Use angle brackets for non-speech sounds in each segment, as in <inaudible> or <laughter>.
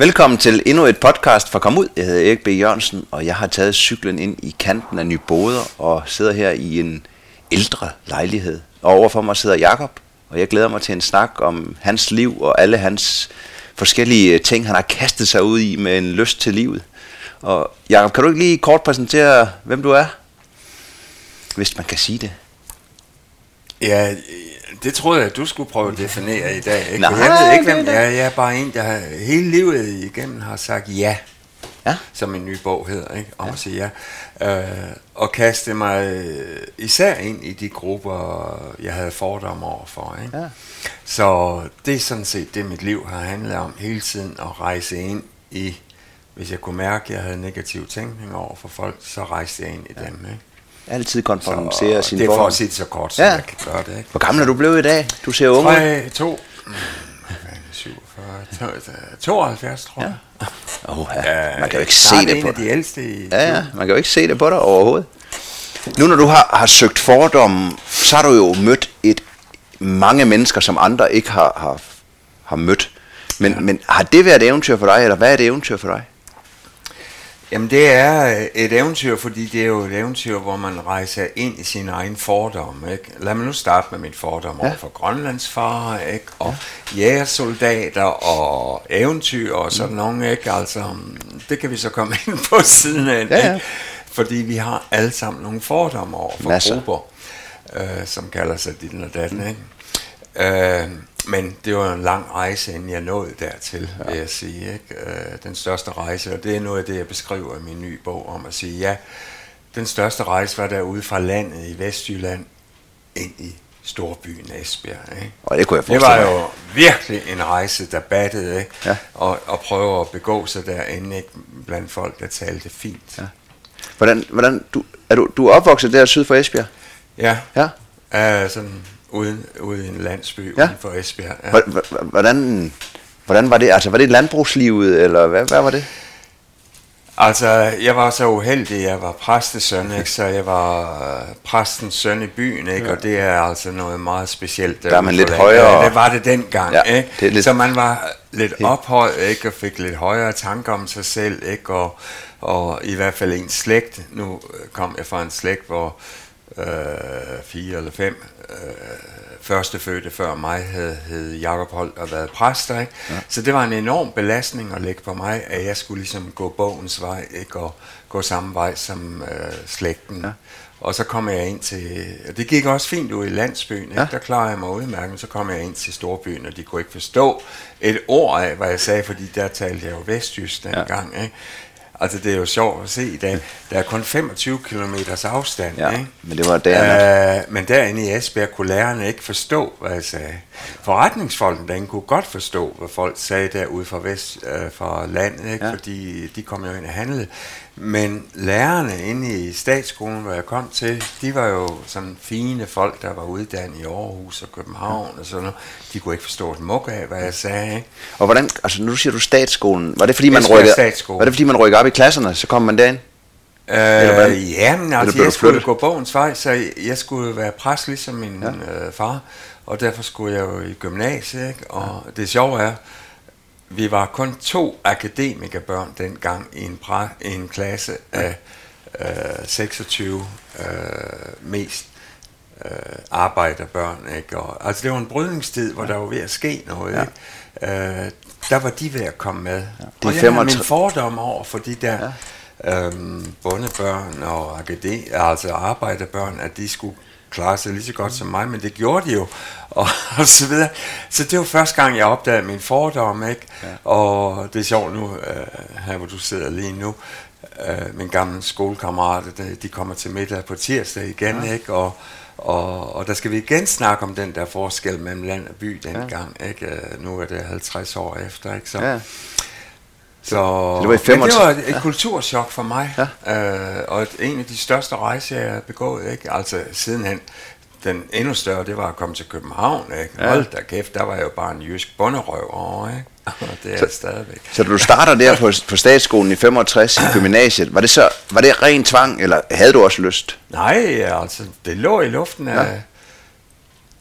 Velkommen til endnu et podcast fra Kom Ud. Jeg hedder Erik B. Jørgensen, og jeg har taget cyklen ind i kanten af Nyboder og sidder her i en ældre lejlighed. Og overfor mig sidder Jakob, og jeg glæder mig til en snak om hans liv og alle hans forskellige øh, ting, han har kastet sig ud i med en lyst til livet. Og Jakob, kan du ikke lige kort præsentere, hvem du er? Hvis man kan sige det. Ja, det troede jeg, at du skulle prøve at definere i dag. Ikke? Nej, jeg ved ikke, hvem det er jeg er. Jeg er bare en, der hele livet igennem har sagt ja, Ja. som en ny bog hedder, ikke? om ja. at sige ja. Øh, og kaste mig øh, især ind i de grupper, jeg havde fordomme overfor. Ikke? Ja. Så det er sådan set det, mit liv har handlet om hele tiden, at rejse ind i, hvis jeg kunne mærke, at jeg havde negativ tænkning over for folk, så rejste jeg ind i ja. dem. Ikke? Altid konfrontere Så sine det er for at sige det så kort, som Ja. jeg kan gøre det. Ikke? Hvor gammel er du blevet i dag? Du ser ung ud. 3, 2, mm, hvad fanden, 47, to- 72, tror jeg. Oh, ja. Man kan jo ikke se det på af dig. de ældste i Ja, ja, man kan jo ikke se det på dig overhovedet. Nu når du har, har søgt fordomme, så har du jo mødt et mange mennesker, som andre ikke har, har, har mødt. Men, ja. men har det været et eventyr for dig, eller hvad er et eventyr for dig? Jamen det er et eventyr, fordi det er jo et eventyr, hvor man rejser ind i sin egen fordom. Ikke? Lad mig nu starte med min fordom Ja. over for grønlandsfarer, ikke? og ja. jægersoldater og eventyr og sådan mm. nogle. Ikke? Altså, det kan vi så komme <laughs> ind på siden af. Ja, ja. Ikke? Fordi vi har alle sammen nogle fordomme over for Masser. grupper, øh, som kalder sig dit og datten. Ikke? Øh, men det var en lang rejse, inden jeg nåede dertil, ja. vil jeg sige. Ikke? Øh, den største rejse, og det er noget af det, jeg beskriver i min nye bog om at sige, ja, den største rejse var derude fra landet i Vestjylland ind i storbyen Esbjerg. Ikke? Og det kunne jeg Det forestille var jo virkelig en rejse, der battede, ikke? Ja. Og, og prøve at begå sig derinde, ikke? Blandt folk, der talte fint. Ja. Hvordan, hvordan, du, er du, du er opvokset der syd for Esbjerg? Ja, Ja. ja. sådan ude, ude i en landsby Ja. uden for Esbjerg. Ja. Hvor- hvor- Hvordan, hvordan var det? Altså, var det landbrugslivet, eller hvad, hvad var det? Altså, jeg var så uheldig, jeg var præstesøn, ikke? så jeg var øh, præstens søn i byen, ikke? Ja. og det er altså noget meget specielt. Der er man lidt højere. Ja, det var det dengang, Ja, ikke? det lidt- så man var lidt ophøjet, ikke? og fik lidt højere tanker om sig selv, ikke? Og, og i hvert fald en slægt. Nu kom jeg fra en slægt, hvor øh, fire eller fem øh, førstefødte før mig havde, hed Jakob Holt og været præster. Ikke? Ja. Så det var en enorm belastning at lægge på mig, at jeg skulle ligesom gå bogens vej, ikke? og gå samme vej som øh, slægten. Ja. Og så kom jeg ind til, og det gik også fint ud i landsbyen, ikke? Ja. der klarede jeg mig udmærket, men så kom jeg ind til storbyen, og de kunne ikke forstå et ord af, hvad jeg sagde, fordi der talte jeg jo vestjysk dengang. Ikke? Altså det er jo sjovt at se i dag, der er kun 25 km afstand, Ja, ikke? men det var der. Øh, men derinde i Esbjerg kunne lærerne ikke forstå, hvad jeg sagde. Forretningsfolkene derinde kunne godt forstå, hvad folk sagde derude fra, vest, øh, fra landet, ikke? Ja. fordi de kom jo ind og handlede. Men lærerne inde i statsskolen, hvor jeg kom til, de var jo sådan fine folk, der var uddannet i Aarhus og København og sådan noget. De kunne ikke forstå et mug af, hvad jeg sagde. Ikke? Og hvordan, altså nu siger du statsskolen, var det fordi man rykkede, var det fordi man rykkede op i klasserne, så kom man derind? Øh, ja, men altså, jeg skulle gå bogens vej, så jeg, jeg skulle være præst ligesom min ja. øh, far, og derfor skulle jeg jo i gymnasiet, ikke? og ja. det sjove er, vi var kun to akademikerbørn dengang i en, præ, i en klasse af øh, 26 øh, mest øh, arbejderbørn. Ikke? Og, altså det var en brydningstid, hvor der var ved at ske noget. Ja. Ikke? Øh, der var de ved at komme med. Det er og jeg har 35 min fordom over for de der ja. øhm, bondebørn og akadem, altså arbejderbørn, at de skulle klare sig lige så godt som mig, men det gjorde de jo, og, <laughs> og så videre. Så det var første gang, jeg opdagede min fordom, ikke? Ja. Og det er sjovt nu, øh, her hvor du sidder lige nu, øh, min gamle skolekammerater, de, de kommer til middag på tirsdag igen, ja. ikke? Og, og, og der skal vi igen snakke om den der forskel mellem land og by dengang, ja. ikke? Øh, Nu er det 50 år efter, ikke? Så, Ja. Så, det var i men 65 det var et, ja. kulturschok for mig, Ja. øh, og et, en af de største rejser, jeg har begået, ikke? altså sidenhen, den endnu større, det var at komme til København, ikke? Ja. Hold da kæft, der var jeg jo bare en jysk bunderøv over, ikke? Og det er Så- stadigvæk. Så du starter der på, på statsskolen i 65 i gymnasiet, var det så var det ren tvang, eller havde du også lyst? Nej, altså, det lå i luften af... Ja.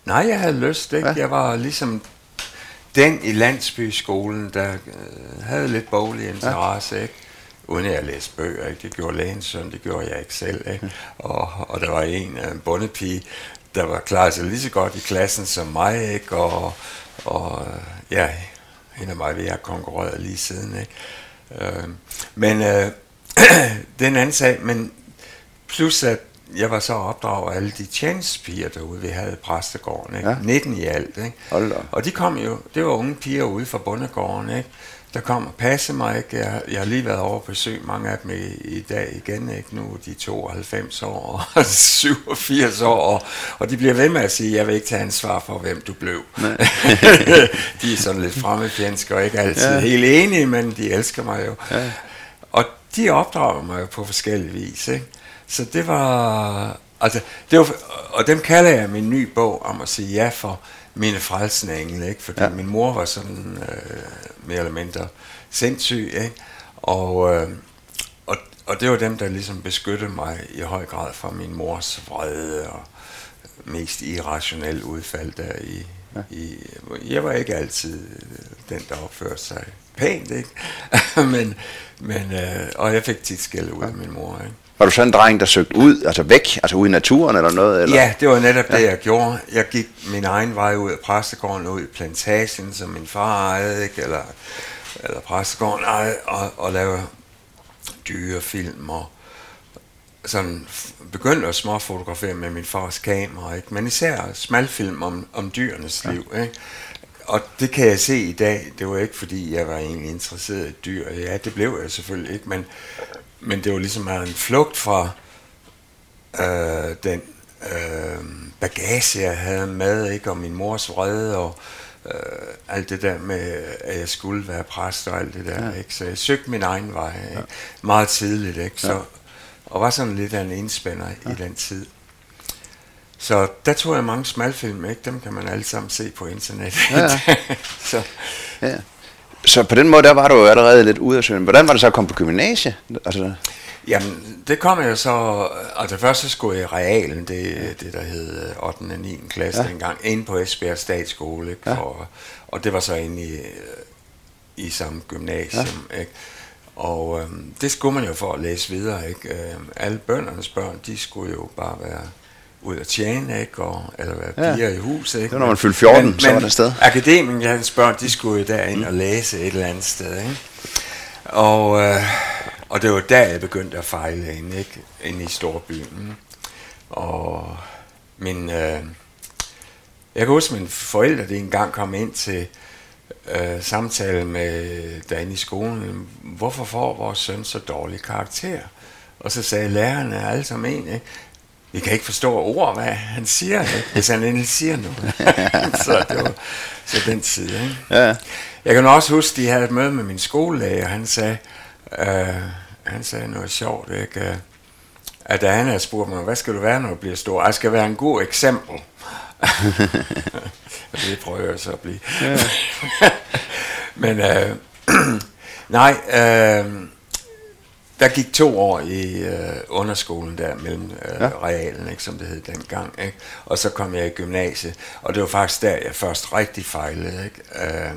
Nej, jeg havde lyst, ikke? Ja. Jeg var ligesom... den i landsbyskolen, der øh, havde lidt boglig interesse, ja. ikke? uden at jeg læste bøger. Ikke? Det gjorde lægens søn, det gjorde jeg ikke selv. Ikke? Og, og der var en, en bondepige, der var klar sig lige så godt i klassen som mig, ikke? Og, og ja, hende og mig, vi har konkurreret lige siden. Ikke? Øh, men øh, <clears throat> den anden sag, men plus at jeg var så opdraget af alle de tjenestepiger derude, vi havde i præstegården. Ikke? Ja. 19 i alt. Ikke? Og de kom jo, det var unge piger ude fra bondegården, ikke? der kom og passe mig. Ikke? Jeg, jeg har lige været over besøg mange af dem i, i dag igen. Ikke? Nu er de 92 år og <laughs> 87 år, og, og de bliver ved med at sige, jeg vil ikke tage ansvar for, hvem du blev. <laughs> de er sådan lidt fremmedfjendske og ikke altid ja. helt enige, men de elsker mig jo. Ja. Og de opdrager mig jo på forskellige vis. Ikke? Så det var... Altså, det var, og dem kalder jeg min nye bog om at sige ja for mine frelsende engle, ikke? Fordi ja. min mor var sådan øh, mere eller mindre sindssyg, ikke? Og, øh, og, og det var dem, der ligesom beskyttede mig i høj grad fra min mors vrede og mest irrationelle udfald der i, ja. i jeg var ikke altid den, der opførte sig pænt, ikke? <laughs> men, men, øh, og jeg fik tit skæld ud af min mor, ikke? Var du sådan en dreng, der søgte ud, altså væk, altså ud i naturen eller noget? Eller? Ja, det var netop ja. det, jeg gjorde. Jeg gik min egen vej ud af præstegården, ud i plantagen, som min far ejede, ikke? Eller, eller præstegården ejede, og, og lavede dyrefilm og sådan begyndte at småfotografere med min fars kamera, ikke? men især smalfilm om, om dyrenes ja. liv. Ikke? Og det kan jeg se i dag, det var ikke fordi, jeg var egentlig interesseret i dyr. Ja, det blev jeg selvfølgelig ikke, men, men det var ligesom en flugt fra øh, den øh, bagage, jeg havde med, ikke? og min mors vrede, og øh, alt det der med, at jeg skulle være præst og alt det der. Ja. Ikke? Så jeg søgte min egen vej ikke? Ja. meget tidligt, ikke? Så, ja. og var sådan lidt af en indspænder ja. i den tid. Så der tog jeg mange smalfilm, ikke? Dem kan man alle sammen se på internettet. Ja, ja. <laughs> så. Ja. Så på den måde, der var du jo allerede lidt ude af søen. Hvordan var det så at komme på gymnasie? Altså... Jamen, det kom jeg så... Altså først så skulle jeg i realen, det, det der hed 8. og 9. klasse ja. dengang, ind på Esbjerg Statsskole. Ikke? Ja. For, og det var så inde i, i samme gymnasium. Ja. Ikke? Og øhm, det skulle man jo for at læse videre. Ikke? Øhm, alle bøndernes børn, de skulle jo bare være ud at tjene, ikke? Og, eller være piger ja. i hus. Ikke? Det var, når man fyldte 14, men, så var det sted. Akademikernes børn, de skulle jo derind mm. og læse et eller andet sted. Ikke? Og, øh, og det var der, jeg begyndte at fejle ind, ikke? inde i storbyen. Og min, øh, jeg kan huske, at mine forældre de engang kom ind til øh, samtale med derinde i skolen. Hvorfor får vores søn så dårlig karakter? Og så sagde lærerne alle sammen en, ikke? Vi kan ikke forstå ord, hvad han siger, hvis han endelig siger noget. <laughs> så det var så den side. Ikke? Ja. Jeg kan også huske, at de havde et møde med min skolelæge, og han sagde, øh, han sagde noget sjovt, ikke? at da han havde spurgt mig, hvad skal du være, når du bliver stor? Jeg skal være en god eksempel. <laughs> og det prøver jeg så at blive. Ja. <laughs> Men øh, <clears throat> nej, øh, der gik to år i øh, underskolen der mellem øh, ja. realen, ikke, som det hed dengang. Ikke? Og så kom jeg i gymnasiet, og det var faktisk der, jeg først rigtig fejlede. Ikke? Øh,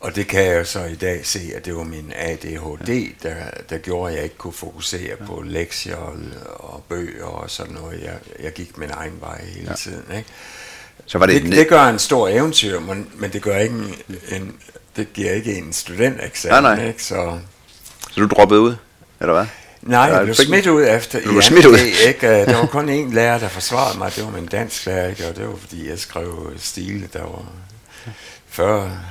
og det kan jeg jo så i dag se, at det var min ADHD, der, der gjorde, at jeg ikke kunne fokusere ja. på lektier og, og bøger og sådan noget. Jeg, jeg gik min egen vej hele ja. tiden. Ikke? Så var det, det, det gør en stor eventyr, men, men det, gør ikke en, en, det giver ikke en studenteksamen. Nej, nej. Ikke? Så, så du droppede ud, eller hvad? Nej, jeg blev smidt ud efter. Du blev smidt ud? Ikke? Der var kun én lærer, der forsvarede mig. Det var min dansk lærer, ikke? og det var fordi, jeg skrev stil, der var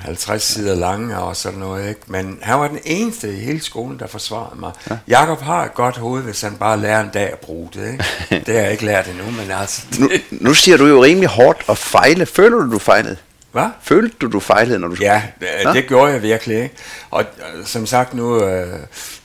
40-50 sider lange og sådan noget. Ikke? Men han var den eneste i hele skolen, der forsvarede mig. Ja. Jakob har et godt hoved, hvis han bare lærer en dag at bruge det. Ikke? <laughs> Det har jeg ikke lært endnu, men altså... Det... Nu, nu siger du jo rimelig hårdt at fejle. Føler du, du fejlede? Hvad? Følte du, du fejlede, når du Ja, det, det gjorde jeg virkelig. Ikke? Og øh, som sagt, nu, øh,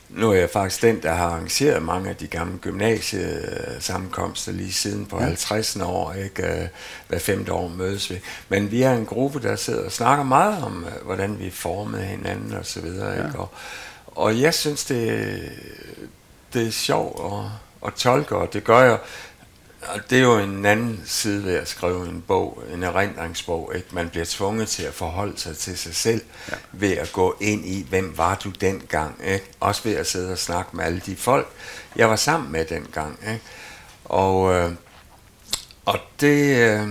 nu er jeg faktisk den, der har arrangeret mange af de gamle gymnasiesammenkomster lige siden på ja. 50 år. Ikke? Øh, hver femte år mødes vi. Men vi er en gruppe, der sidder og snakker meget om, hvordan vi formede hinanden og så videre. Ja. Ikke? Og, og jeg synes, det, det er sjovt at, at tolke, og det gør jeg og det er jo en anden side ved at skrive en bog, en erindringsbog. Ikke? Man bliver tvunget til at forholde sig til sig selv ja. ved at gå ind i, hvem var du dengang. Ikke? Også ved at sidde og snakke med alle de folk, jeg var sammen med dengang. Ikke? Og, øh, og det, øh,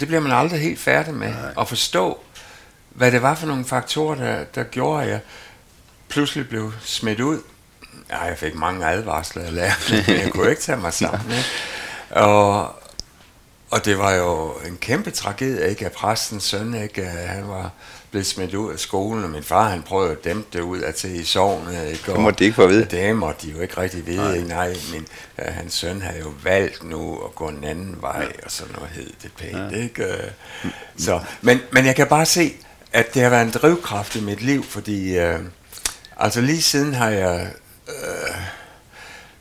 det bliver man aldrig helt færdig med. Nej. At forstå, hvad det var for nogle faktorer, der, der gjorde, at jeg pludselig blev smidt ud. Ja, jeg fik mange advarsler af lærerne, men jeg kunne ikke tage mig <laughs> sammen. Ikke? Og, og det var jo en kæmpe tragedie, ikke? At præstens søn, ikke? Han var blevet smidt ud af skolen, og min far, han prøvede at dæmpe det ud af til i sovnet, ikke? det måtte de ikke få at vide. Det måtte de jo ikke rigtig vide, nej. Ikke? Nej, men uh, hans søn havde jo valgt nu at gå en anden vej, og sådan noget hed det pænt, ja. ikke? Uh, så, men, men jeg kan bare se, at det har været en drivkraft i mit liv, fordi uh, altså lige siden har jeg uh,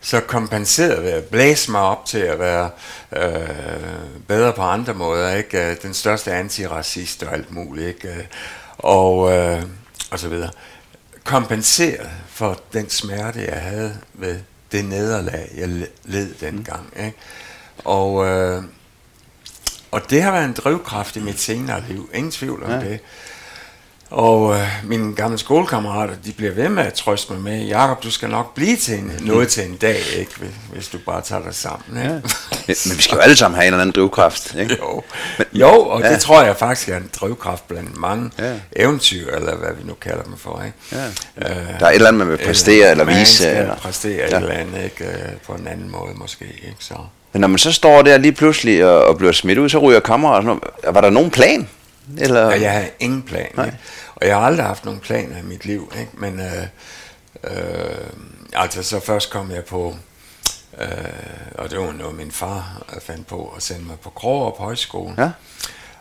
så kompenseret ved at blæse mig op til at være øh, bedre på andre måder, ikke? Øh, den største antiracist og alt muligt, ikke? Øh, og, øh, og så videre. Kompenseret for den smerte, jeg havde ved det nederlag, jeg led dengang, ikke? Og, øh, og det har været en drivkraft i mit senere liv, ingen tvivl om ja. det. Og øh, mine gamle skolekammerater, de bliver ved med at trøste mig med, Jakob, du skal nok blive til en, noget til en dag, ikke? hvis du bare tager dig sammen. Ikke? Ja. Men vi skal jo alle sammen have en eller anden drivkraft. Ikke? Jo. Men, jo, og ja. det tror jeg faktisk er en drivkraft blandt mange ja. eventyr, eller hvad vi nu kalder dem for. Ikke? Ja. Øh, der er et eller andet, man vil præstere eller, eller vise. Eller præstere ja. et eller andet ikke? Øh, på en anden måde måske. Ikke? Så. Men når man så står der lige pludselig og, og bliver smidt ud, så ryger kammerater. Var der nogen plan? Eller? Ja, jeg har ingen plan. Ikke? Og jeg har aldrig haft nogen planer i mit liv. Ikke? Men øh, øh, altså så først kom jeg på, øh, og det var noget min far fandt på, at sende mig på Krogerup Højskole. Ja.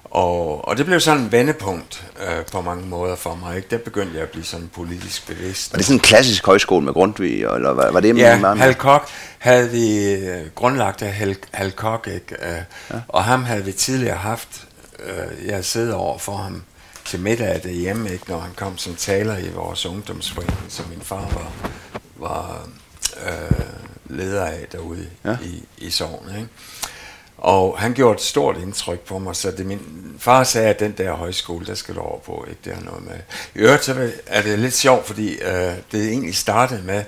Og, og det blev sådan en vendepunkt øh, på mange måder for mig. Ikke? Der begyndte jeg at blive sådan politisk bevidst. Var det sådan en klassisk højskole med Grundtvig, eller var, var det Ja, Hal Koch havde vi øh, grundlagt af Hal, Hal Koch, ikke? Øh, ja. og ham havde vi tidligere haft øh, jeg sidder over for ham til middag hjemme, ikke, når han kom som taler i vores ungdomsforening, som min far var, var øh, leder af derude ja. i, i sovnet. Ikke? Og han gjorde et stort indtryk på mig, så det min far sagde, at den der højskole, der skal du over på, ikke? Det har noget med. I øvrigt så er det lidt sjovt, fordi øh, det egentlig startede med,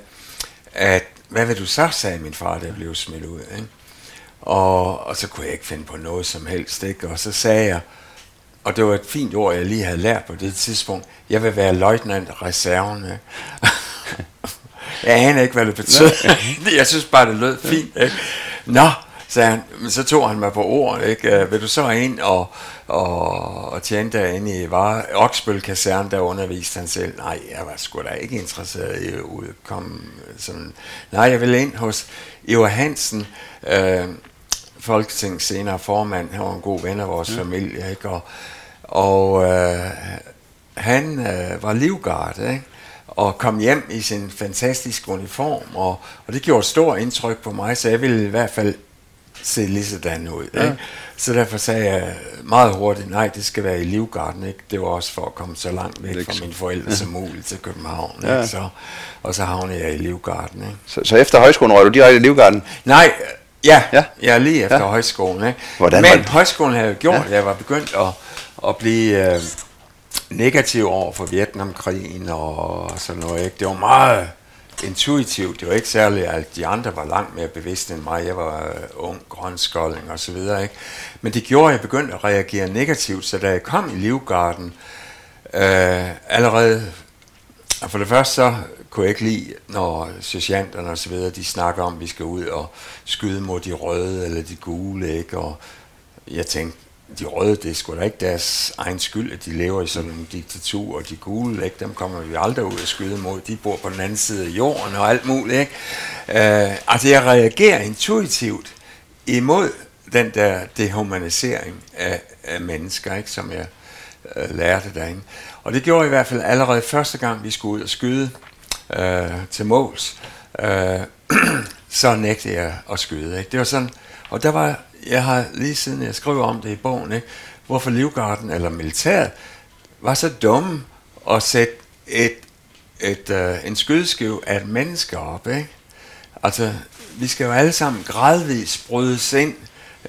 at hvad vil du så, sagde min far, der blev smidt ud. Ikke? Og, og så kunne jeg ikke finde på noget som helst. Ikke? Og så sagde jeg, og det var et fint ord, jeg lige havde lært på det tidspunkt, jeg vil være løjtnant reserven. <laughs> jeg aner ikke, hvad det betød. <laughs> jeg synes bare, det lød fint. Ikke? Nå, sagde han, men så tog han mig på ordet, ikke? Øh, vil du så ind og, og, og tjene derinde i var Oksbøl Kaserne, der underviste han selv. Nej, jeg var sgu da ikke interesseret i at udkomme sådan. Nej, jeg ville ind hos Eva Hansen, øh, Folketing senere formand, han var en god ven af vores ja. familie, ikke? Og, og øh, han øh, var livgard, ikke? og kom hjem i sin fantastiske uniform, og, og det gjorde et stort indtryk på mig, så jeg ville i hvert fald se lige sådan ud. Ja. Ikke? Så derfor sagde jeg meget hurtigt, nej, det skal være i Livgarden. Ikke? Det var også for at komme så langt væk fra mine forældre ja. som muligt til København. Ja. Ikke? Så, og så havnede jeg i Livgarden. Ikke? Så, så efter højskolen røg du direkte i Livgarden? Nej, Ja, ja. ja lige efter ja. højskolen. Ikke? Hvordan Men var højskolen havde gjort, ja. at jeg var begyndt at, at blive øh, negativ over for Vietnamkrigen og sådan noget. Ikke? Det var meget intuitivt. Det var ikke særligt, at de andre var langt mere bevidste end mig. Jeg var uh, ung, grønskolding og så videre. Ikke? Men det gjorde, at jeg begyndte at reagere negativt. Så da jeg kom i Livgarden, øh, allerede for det første så kunne jeg ikke lide, når sergeanterne og så videre, de snakker om, at vi skal ud og skyde mod de røde eller de gule, ikke? Og jeg tænkte, de røde, det er sgu da ikke deres egen skyld, at de lever i sådan en diktatur, og de gule, ikke? dem kommer vi aldrig ud og skyde mod. De bor på den anden side af jorden og alt muligt. Ikke? Øh, altså, jeg reagerer intuitivt imod den der dehumanisering af, af mennesker, ikke? som jeg øh, lærte derinde. Og det gjorde i hvert fald allerede første gang, vi skulle ud og skyde øh, til måls. øh, <clears throat> så nægtede jeg at skyde. Ikke? Det var sådan, og der var jeg har lige siden jeg skrev om det i bogen, ikke, hvorfor Livgarden eller militæret var så dumme at sætte et, et, øh, en skydeskive af et menneske op. Ikke? Altså, vi skal jo alle sammen gradvist brydes ind,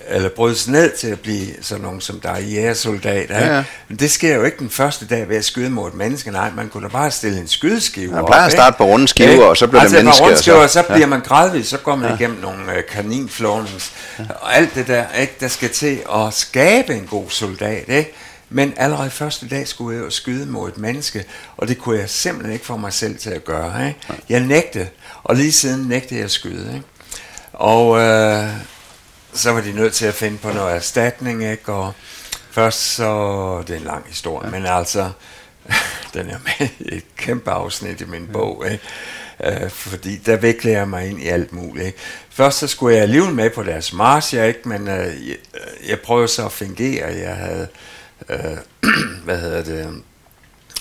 eller brydes ned til at blive sådan nogen som er jægersoldater. Ja, ja. Men det sker jo ikke den første dag ved at skyde mod et menneske. Nej, man kunne da bare stille en skydeskive Man plejer op, at starte på runde skiver, og så bliver altså, det menneske. Altså, så, så, så bliver ja. man gradvist, så går man ja. igennem nogle uh, kaninflånings, ja. og alt det der, ikke, der skal til at skabe en god soldat. Ikke? Men allerede første dag skulle jeg jo skyde mod et menneske, og det kunne jeg simpelthen ikke få mig selv til at gøre. Ikke? Jeg nægtede, og lige siden nægtede jeg at skyde. Ikke? Og øh, så var de nødt til at finde på noget erstatning, ikke? og først så, det er en lang historie, ja. men altså, <laughs> den er med et kæmpe afsnit i min bog, ikke? Uh, fordi der vikler jeg mig ind i alt muligt. Ikke? Først så skulle jeg alligevel med på deres march, ikke? men uh, jeg, jeg prøvede så at fingere, jeg havde øh, <clears throat> hvad hedder det,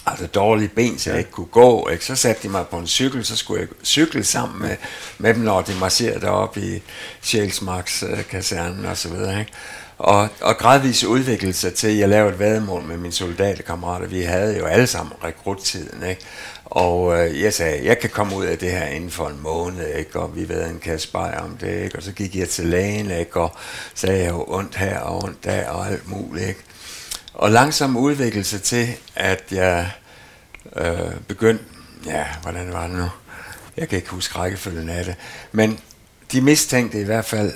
altså dårlige ben, så jeg ikke kunne gå. Ikke? Så satte de mig på en cykel, så skulle jeg cykle sammen med, med dem, når de marcherede op i Sjælsmarks øh, kasernen og så videre. Ikke? Og, og gradvist udviklede sig til, at jeg lavede et vademål med mine soldaterkammerater. Vi havde jo alle sammen rekruttiden, ikke? Og øh, jeg sagde, jeg kan komme ud af det her inden for en måned, ikke? og vi ved en kasse bajer om det, ikke? og så gik jeg til lægen, ikke? og sagde, jeg jo ondt her og ondt der og alt muligt. Ikke? Og langsomt udviklede sig til, at jeg øh, begyndte, ja, hvordan var det nu? Jeg kan ikke huske rækkefølgen af det. Men de mistænkte i hvert fald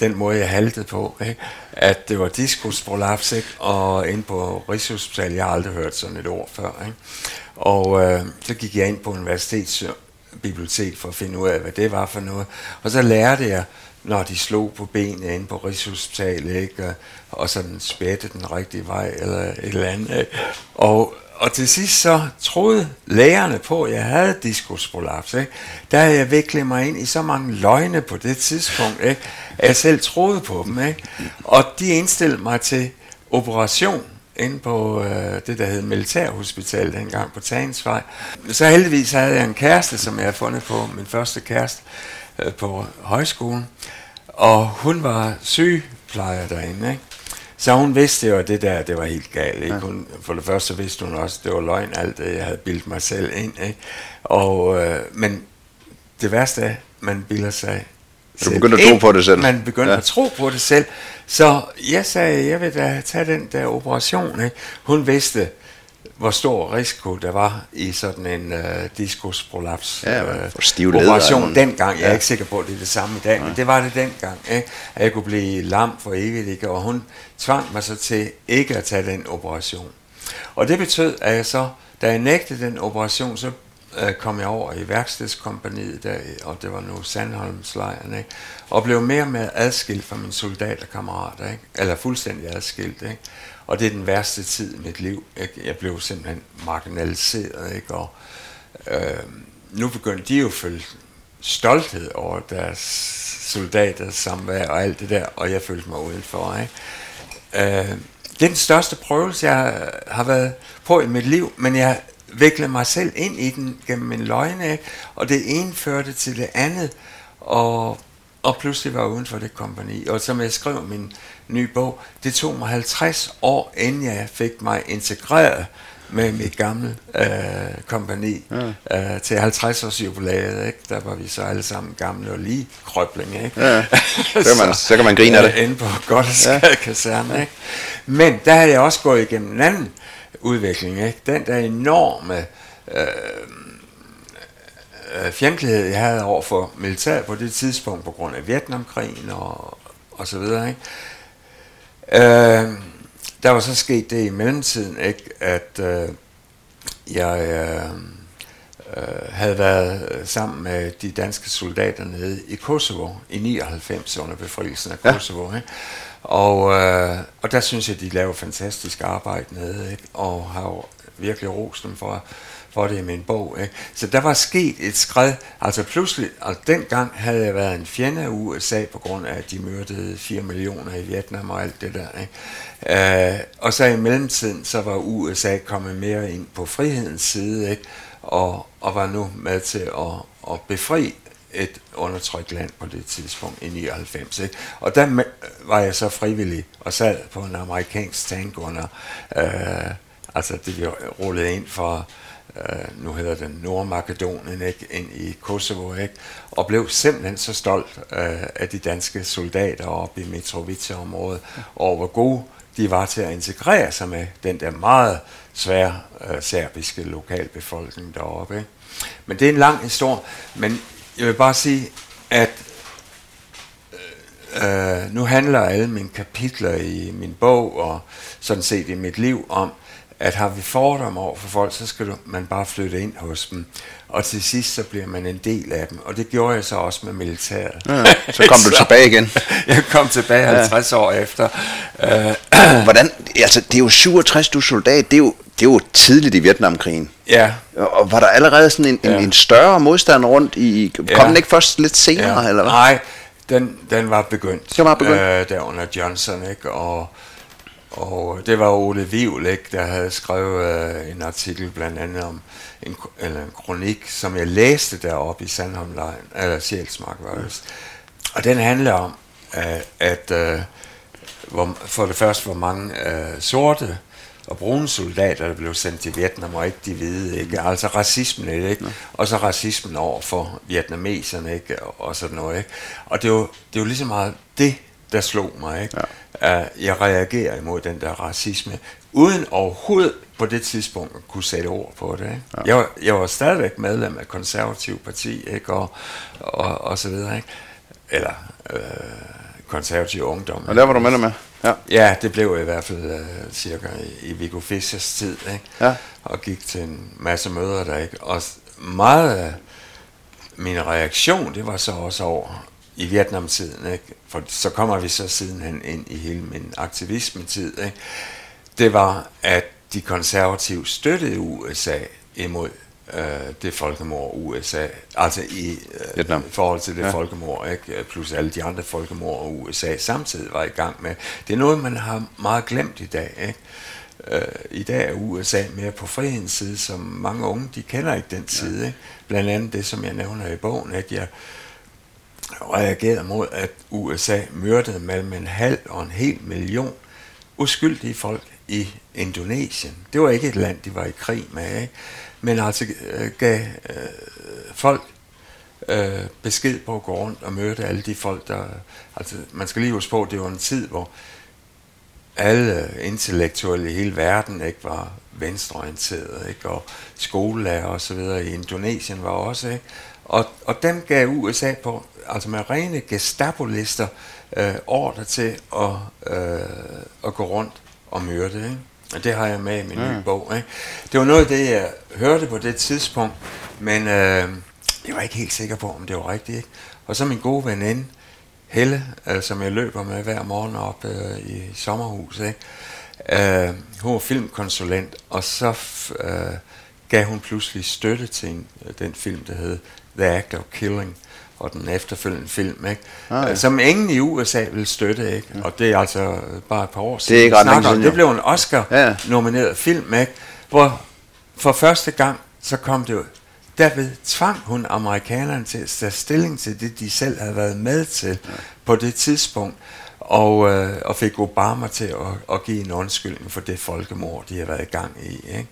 den måde, jeg haltede på, ikke? at det var diskusprolaps, ikke? og ind på Rigshospitalet, jeg har aldrig hørt sådan et ord før. Ikke? Og øh, så gik jeg ind på universitetsbibliotek for at finde ud af, hvad det var for noget. Og så lærte jeg når de slog på benene inde på Rigshospitalet, ikke? og sådan spætte den rigtige vej, eller et eller andet. Og, og til sidst så troede lægerne på, at jeg havde diskusprolaps. Ikke? Der havde jeg viklet mig ind i så mange løgne på det tidspunkt, ikke? at jeg selv troede på dem. Ikke? Og de indstillede mig til operation inde på øh, det, der hed Militærhospital dengang på Tagensvej. Så heldigvis havde jeg en kæreste, som jeg havde fundet på, min første kæreste, øh, på højskolen, og hun var sygeplejer derinde, ikke? Så hun vidste jo, at det der, det var helt galt. Ikke? Hun, for det første vidste hun også, at det var løgn, alt det, jeg havde bildt mig selv ind. Ikke? Og, øh, men det værste er, man bilder sig du begyndte at tro på det selv. Man begyndte ja. at tro på det selv. Så jeg sagde, jeg vil da tage den der operation. Ikke? Hun vidste, hvor stor risiko der var i sådan en uh, diskusprolaps ja, uh, operation dengang. Jeg er ikke sikker på, at det er det samme i dag, ja. men det var det dengang. Ikke? At jeg kunne blive lam for evigt, ikke? og hun tvang mig så til ikke at tage den operation. Og det betød, at jeg så, da jeg nægtede den operation, så uh, kom jeg over i værkstedskompaniet, der, og det var nu Sandholmslejren, ikke? og blev mere og mere adskilt fra mine soldaterkammerater, ikke? eller fuldstændig adskilt. Ikke? Og det er den værste tid i mit liv. Ikke? Jeg blev simpelthen marginaliseret, ikke? og øh, nu begyndte de jo at føle stolthed over deres soldater samvær og alt det der, og jeg følte mig udenfor. Ikke? Øh, det er den største prøvelse, jeg har været på i mit liv, men jeg viklede mig selv ind i den gennem min løgne, ikke? og det ene førte til det andet, og, og pludselig var jeg uden for det kompani. Og som jeg skrev min ny bog. Det tog mig 50 år, inden jeg fik mig integreret med mit gamle øh, kompani ja. øh, til 50 års jubilæet, ikke? Der var vi så alle sammen gamle og lige krøblinge, ikke? Ja. <laughs> Så, kan man, så kan man grine af det. Øh, inde på godt ja. kaserne, ikke? Men der havde jeg også gået igennem en anden udvikling, ikke? Den der enorme øh, øh, fjendtlighed, jeg havde over for militær på det tidspunkt, på grund af Vietnamkrigen og, og så videre, ikke? Øh, der var så sket det i mellemtiden, ikke, at øh, jeg øh, øh, havde været sammen med de danske soldater nede i Kosovo i 99 under befrielsen af Kosovo. Ja. Ikke? Og, øh, og der synes jeg, de laver fantastisk arbejde nede, ikke? og har jo virkelig rost dem for for det i min bog. Ikke? Så der var sket et skred, altså pludselig, og dengang havde jeg været en fjende af USA på grund af, at de myrdede 4 millioner i Vietnam og alt det der. Ikke? Øh, og så i mellemtiden, så var USA kommet mere ind på frihedens side, ikke? Og, og var nu med til at, at befri et undertrykt land på det tidspunkt i 99. Ikke? Og der var jeg så frivillig og sad på en amerikansk tank under, øh, altså det vi rullede ind for øh, nu hedder den Nordmakedonien, ikke, ind i Kosovo, ikke, og blev simpelthen så stolt øh, af de danske soldater oppe i Mitrovica-området, og hvor gode de var til at integrere sig med den der meget svære øh, serbiske lokalbefolkning deroppe. Ikke? Men det er en lang historie, men jeg vil bare sige, at øh, nu handler alle mine kapitler i min bog og sådan set i mit liv om, at har vi fordomme over for folk, så skal du, man bare flytte ind hos dem. Og til sidst, så bliver man en del af dem. Og det gjorde jeg så også med militæret. Ja, så kom <laughs> du tilbage igen. <laughs> jeg kom tilbage 50 ja. år efter. <clears throat> Hvordan, altså det er jo 67, du soldat, det er jo, det er jo tidligt i Vietnamkrigen. Ja. Og var der allerede sådan en, ja. en, en større modstand rundt i, kom ja. den ikke først lidt senere, ja. eller hvad? Nej, den, den var begyndt. Den var begyndt. Øh, der under Johnson, ikke? Og, og det var Ole Vivl, ikke, der havde skrevet øh, en artikel blandt andet om en, eller en kronik, som jeg læste deroppe i Sandholmlejren, eller Sjælsmark var det. Og den handler om, at, at øh, hvor, for det første, hvor mange øh, sorte og brune soldater, der blev sendt til Vietnam, og ikke de hvide, ikke? Altså racismen, ikke? Ja. Og så racismen over for vietnameserne, ikke? Og sådan noget, ikke? Og det er jo, det er jo lige så meget det, der slog mig, ikke? Ja. Uh, jeg reagerer imod den der racisme, uden overhovedet på det tidspunkt at kunne sætte ord på det, ikke? Ja. Jeg, var, jeg var stadigvæk medlem af konservativ parti, ikke? Og, og, og så videre, ikke? Eller... Øh, konservativ ungdom. Og der var du med med? Ja. ja, det blev i hvert fald uh, cirka i, i Viggo Fischers tid, ikke? Ja. Og gik til en masse møder der, ikke? Og meget af min reaktion, det var så også over i Vietnamtiden, ikke? For så kommer vi så sidenhen ind i hele min aktivisme-tid, ikke? Det var, at de konservative støttede USA imod øh, det folkemord USA, altså i øh, forhold til det ja. folkemord, ikke? plus alle de andre folkemord, USA samtidig var i gang med. Det er noget, man har meget glemt i dag. Ikke? Øh, I dag er USA mere på frihedens side, som mange unge, de kender ikke den side. Ja. Ikke? Blandt andet det, som jeg nævner i bogen, at jeg reagerede mod, at USA myrdede mellem en halv og en hel million uskyldige folk i Indonesien. Det var ikke et land, de var i krig med. Ikke? men altså øh, gav øh, folk øh, besked på at gå rundt og møde alle de folk, der... Altså, man skal lige huske på, det var en tid, hvor alle intellektuelle i hele verden ikke var venstreorienterede, ikke? og skolelærer og så videre i Indonesien var også, ikke? Og, og dem gav USA på, altså med rene gestapo-lister, øh, ordre til at, øh, at gå rundt og myrde, ikke? Og det har jeg med i min ja. nye bog. Ikke? Det var noget af det, jeg hørte på det tidspunkt, men øh, jeg var ikke helt sikker på, om det var rigtigt. Ikke? Og så min gode veninde, Helle, øh, som jeg løber med hver morgen op øh, i sommerhuset, ikke? Øh, hun var filmkonsulent, og så øh, gav hun pludselig støtte til en, den film, der hed The Act of Killing, og den efterfølgende film, ikke? Ah, ja. som ingen i USA vil støtte, ikke? Ja. og det er altså bare et par år siden. Det er ikke ret siden, Det blev en Oscar-nomineret ja. film, ikke? hvor for første gang, så kom det ud, derved tvang hun amerikanerne til at tage stilling til det, de selv havde været med til ja. på det tidspunkt, og, øh, og fik Obama til at, at give en undskyldning for det folkemord, de har været i gang i. Ikke?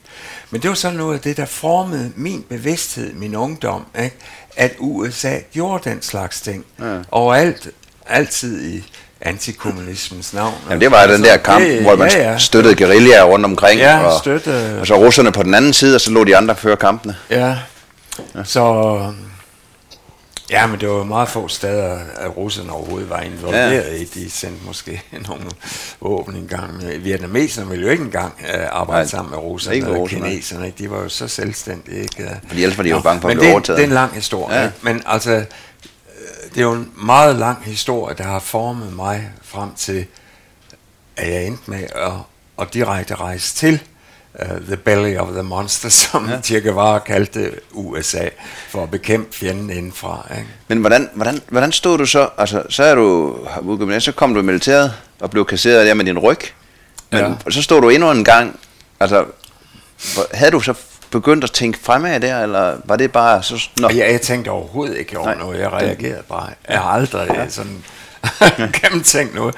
Men det var sådan noget af det, der formede min bevidsthed, min ungdom, ikke? at USA gjorde den slags ting. Ja. Overalt, altid i antikommunismens navn. Jamen det var altså, den der kamp, det, hvor man ja, ja. støttede guerillaer rundt omkring, ja, og, støtte, og så russerne på den anden side, og så lå de andre føre kampene. Ja, ja. så Ja, men det var meget få steder, at russerne overhovedet var involveret ja. i. De sendte måske <laughs> nogle våben engang. Vietnameserne ville jo ikke engang uh, arbejde Nej, sammen med russerne ikke og kineserne. Ikke? De var jo så selvstændige. Ikke? Fordi ellers var de jo bange for at blive overtaget. det er en lang historie. Ja. Men altså, øh, det er jo en meget lang historie, der har formet mig frem til, at jeg endte med at, at direkte rejse til uh, The Belly of the Monster, <laughs> som ja. Che Guevara kaldte USA, for at bekæmpe fjenden indenfra. Ikke? Men hvordan, hvordan, hvordan stod du så? Altså, så er du udgået, så kom du i militæret og blev kasseret der med din ryg. Men ja. så stod du endnu en gang. Altså, havde du så begyndt at tænke fremad der, eller var det bare så... Nå. Ja, jeg tænkte overhovedet ikke over Nej. noget. Jeg reagerede bare. Jeg har aldrig ja. sådan <laughs> gennemtænkt noget.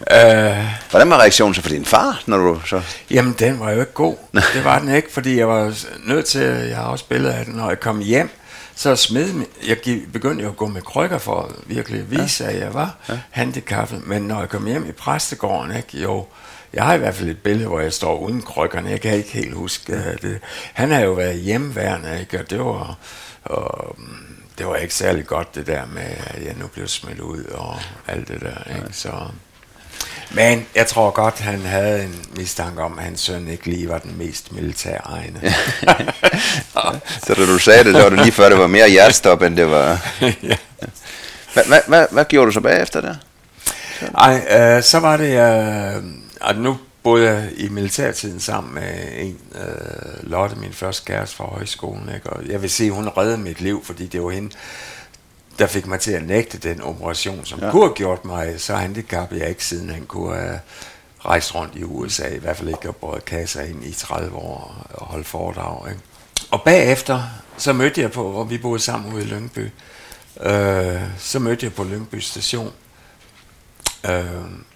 Uh, Hvordan var reaktionen så for din far, når du så... Jamen, den var jo ikke god. det var den ikke, fordi jeg var nødt til, jeg har også billeder af det, når jeg kom hjem, så smed jeg begyndte jo at gå med krykker for at virkelig vise, ja. at jeg var ja. handicappet. Men når jeg kom hjem i præstegården, ikke, jo, jeg har i hvert fald et billede, hvor jeg står uden krykkerne. Jeg kan ikke helt huske ja. det. Han har jo været hjemmeværende, ikke, og det var... Og, det var ikke særlig godt det der med, at jeg nu blev smidt ud og alt det der. Ikke? Så, men jeg tror godt, han havde en mistanke om, at hans søn ikke lige var den mest militære egne. <laughs> så da du sagde det, så var det lige før, det var mere hjertestop, end det var... <laughs> ja. Hvad, hvad, hvad, hvad gjorde du så bagefter der? Ej, øh, så var det, øh, at nu boede jeg i militærtiden sammen med en, øh, Lotte, min første kæreste fra højskolen. Ikke? Og jeg vil sige, hun reddede mit liv, fordi det var hende, der fik mig til at nægte den operation, som ja. kunne have gjort mig så handicappet, jeg ikke siden han kunne have rejst rundt i USA, i hvert fald ikke have båret kasser ind i 30 år og holde foredrag. Ikke? Og bagefter, så mødte jeg på, hvor vi boede sammen ude i Lyngby, øh, så mødte jeg på Lyngby station, Øh,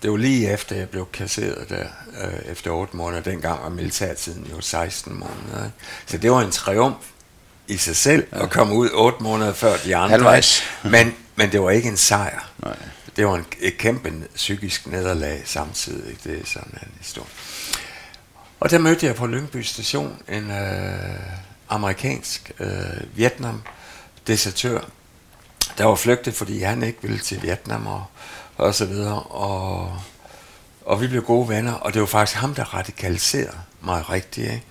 det var lige efter, jeg blev kasseret der, øh, efter 8 måneder. Dengang var militærtiden jo 16 måneder. Ikke? Så det var en triumf i sig selv ja. at komme ud 8 måneder før de andre. Halvvejs. Men, men det var ikke en sejr. Nej. Det var en, et kæmpe psykisk nederlag samtidig. Det er sådan en historie. Og der mødte jeg på Lyngby station en øh, amerikansk øh, Vietnam-desertør, der var flygtet, fordi han ikke ville til Vietnam og og så videre. Og, og vi blev gode venner, og det var faktisk ham, der radikaliserede mig rigtigt. Ikke?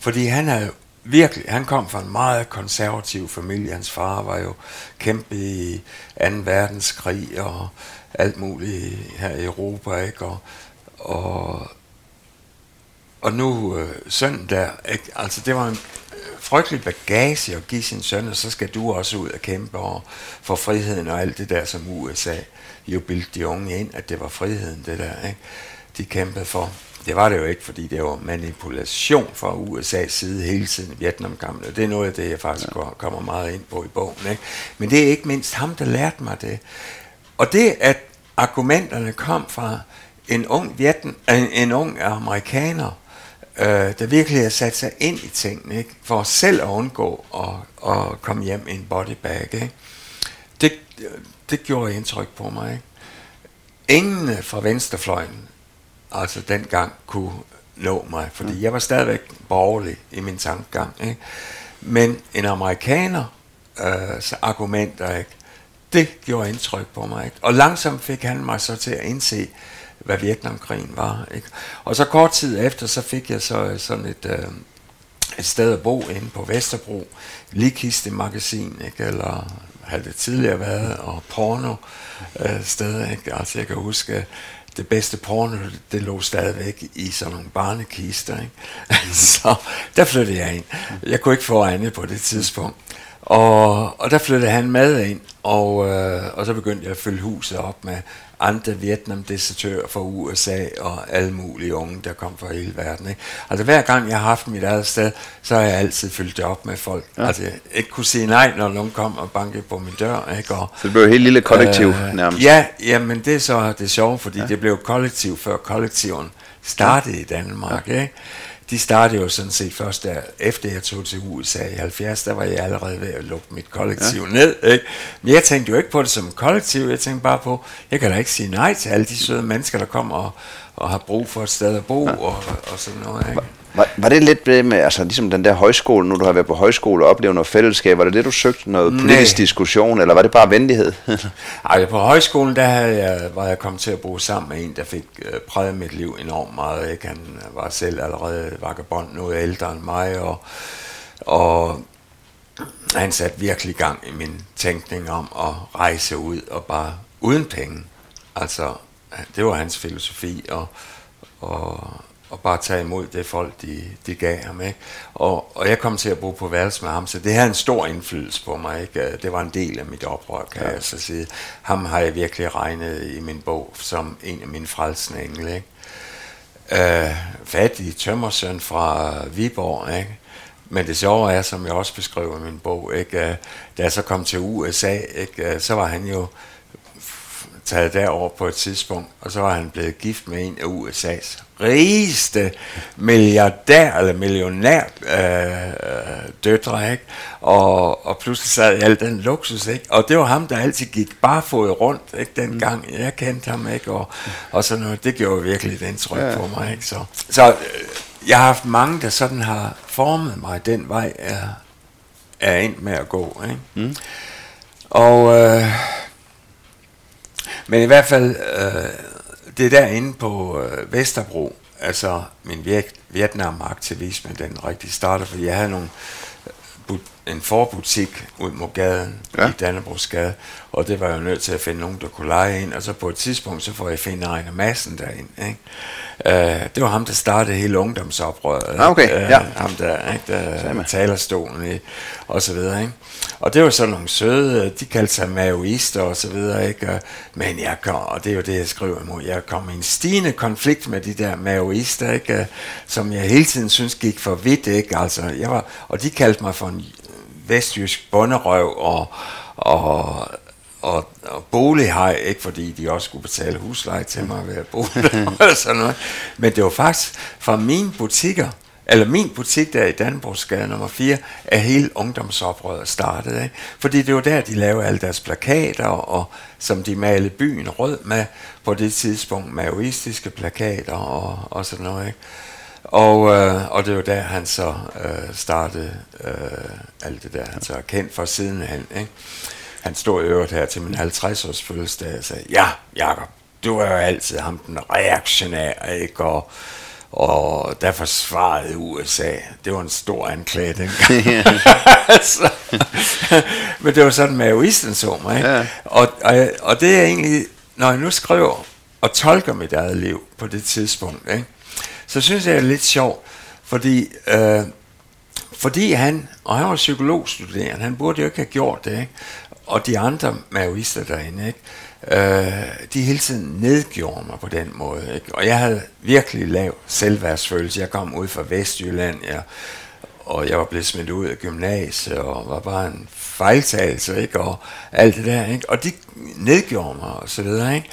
Fordi han er virkelig, han kom fra en meget konservativ familie. Hans far var jo kæmpe i 2. verdenskrig og alt muligt her i Europa, ikke? Og, og, og nu øh, søndag, der, ikke? altså det var en frygtelig bagage at give sin søn, og så skal du også ud og kæmpe og for friheden og alt det der, som USA jo bildte de unge ind, at det var friheden, det der, ikke? de kæmpede for. Det var det jo ikke, fordi det var manipulation fra USA's side hele tiden i Vietnamkampen. Det er noget af det, jeg faktisk ja. kommer meget ind på i bogen. Ikke? Men det er ikke mindst ham, der lærte mig det. Og det, at argumenterne kom fra en ung, Vietnam, en, en ung amerikaner, øh, der virkelig har sat sig ind i tingene, ikke? for selv at undgå at, at komme hjem i en bodybag. Ikke? Det, det gjorde indtryk på mig. Ikke? Ingen fra venstrefløjen, altså dengang, kunne nå mig, fordi jeg var stadigvæk borgerlig i min tankegang. Ikke? Men en amerikaner, øh, så argumenter, ikke? det gjorde indtryk på mig. Ikke? Og langsomt fik han mig så til at indse, hvad Vietnamkrigen var. Ikke? Og så kort tid efter, så fik jeg så øh, sådan et, øh, et sted at bo inde på Vesterbro, Likiste Magasin, ikke? eller havde det tidligere været, og porno øh, steder. Ikke? Altså jeg kan huske, det bedste porno, det lå stadigvæk i sådan nogle barnekister. Ikke? <laughs> så der flyttede jeg ind. Jeg kunne ikke få andet på det tidspunkt. Og, og der flyttede han med ind, og, øh, og så begyndte jeg at fylde huset op med andre Vietnam-desertører fra USA og alle mulige unge, der kom fra hele verden. Ikke? Altså hver gang jeg har haft mit eget sted, så har jeg altid fyldt det op med folk. Ja. Altså jeg ikke kunne sige nej, når nogen kom og bankede på min dør. Ikke? Og, så det blev et helt lille kollektiv øh, nærmest? Ja, ja, men det er så det sjove, fordi ja. det blev kollektiv før kollektiven startede ja. i Danmark. Ja. Ikke? De startede jo sådan set først der, efter jeg tog til USA i 70, der var jeg allerede ved at lukke mit kollektiv ja. ned. Ikke? Men jeg tænkte jo ikke på det som kollektiv, jeg tænkte bare på, jeg kan da ikke sige nej til alle de søde mennesker, der kommer og, og har brug for et sted at bo ja. og, og sådan noget. Ikke? Var, var det lidt det med, altså ligesom den der højskole, nu du har været på højskole og oplevet noget fællesskab, var det det, du søgte, noget politisk Nej. diskussion, eller var det bare venlighed? <laughs> Ej, på højskolen, der havde jeg, var jeg kommet til at bo sammen med en, der fik øh, præget mit liv enormt meget. Ikke? Han var selv allerede vagabond, noget ældre end mig, og, og han satte virkelig gang i min tænkning om at rejse ud og bare uden penge. Altså, det var hans filosofi, og, og og bare tage imod det folk, de, de gav ham. Ikke? Og, og jeg kom til at bo på værelse med ham, så det havde en stor indflydelse på mig. Ikke? Det var en del af mit oprør, kan ja. jeg så sige. Ham har jeg virkelig regnet i min bog som en af mine frelsende engle. Ikke? Uh, fattig tømmersøn fra Viborg, ikke? Men det sjove er, som jeg også beskriver i min bog, ikke? Uh, da jeg så kom til USA, ikke? Uh, så var han jo taget derover på et tidspunkt, og så var han blevet gift med en af USA's rigeste milliardær eller millionær øh, døtre, ikke? Og, og pludselig sad al den luksus, ikke? Og det var ham, der altid gik barefod rundt, ikke? Dengang mm. jeg kendte ham, ikke? Og, og sådan noget, det gjorde virkelig et indtryk ja. på mig, ikke? Så, så øh, jeg har haft mange, der sådan har formet mig den vej, jeg er endt med at gå, ikke? Mm. Og... Øh, men i hvert fald, øh, det er derinde på øh, Vesterbro, altså min Vietnam-aktivisme, den rigtig startede, fordi jeg havde nogle, øh, en forbutik ud mod gaden ja. i Dannebrogsgade, og det var jeg jo nødt til at finde nogen, der kunne lege ind, og så på et tidspunkt, så får jeg finde Ejner Madsen derind, ikke? Uh, det var ham, der startede hele ungdomsoprøret. Ah, okay, uh, ja. Ham der, ikke? Der, talerstolen i, og så videre, ikke? Og det var så nogle søde, de kaldte sig maoister og så videre, ikke? Men jeg kom, og det er jo det, jeg skriver imod, jeg kom i en stigende konflikt med de der maoister, ikke? Som jeg hele tiden synes gik for vidt, ikke? Altså, jeg var, og de kaldte mig for en vestjysk bonderøv og, og og, og bolighej, ikke fordi de også skulle betale husleje til mig ved at bo <laughs> der, sådan noget. Men det var faktisk fra mine butikker, eller min butik der i Danbrugsgade nummer 4, er hele ungdomsoprøret startede. Ikke? Fordi det var der, de lavede alle deres plakater, og som de malede byen rød med på det tidspunkt, maoistiske plakater og, og sådan noget. Ikke? Og, øh, og det var der, han så øh, startede øh, alt det der, han så er kendt for sidenhen. Ikke? Han stod i øvrigt her til min 50-års fødselsdag og sagde, ja, Jacob, du er jo altid ham den reaktionære, ikke? Og, og der forsvarede USA. Det var en stor anklage dengang. altså, <laughs> men det var sådan, maoisten så mig. Ikke? Ja. Og, og, og det er egentlig, når jeg nu skriver og tolker mit eget liv på det tidspunkt, ikke? Så synes jeg, det er lidt sjovt, fordi, øh, fordi han, og han var psykologstuderende, han burde jo ikke have gjort det, ikke? og de andre maoister derinde, ikke? Øh, de hele tiden nedgjorde mig på den måde. Ikke? Og jeg havde virkelig lav selvværdsfølelse. Jeg kom ud fra Vestjylland, jeg, og jeg var blevet smidt ud af gymnasiet, og var bare en fejltagelse, ikke? og alt det der. Ikke? Og de nedgjorde mig, og så videre. Ikke?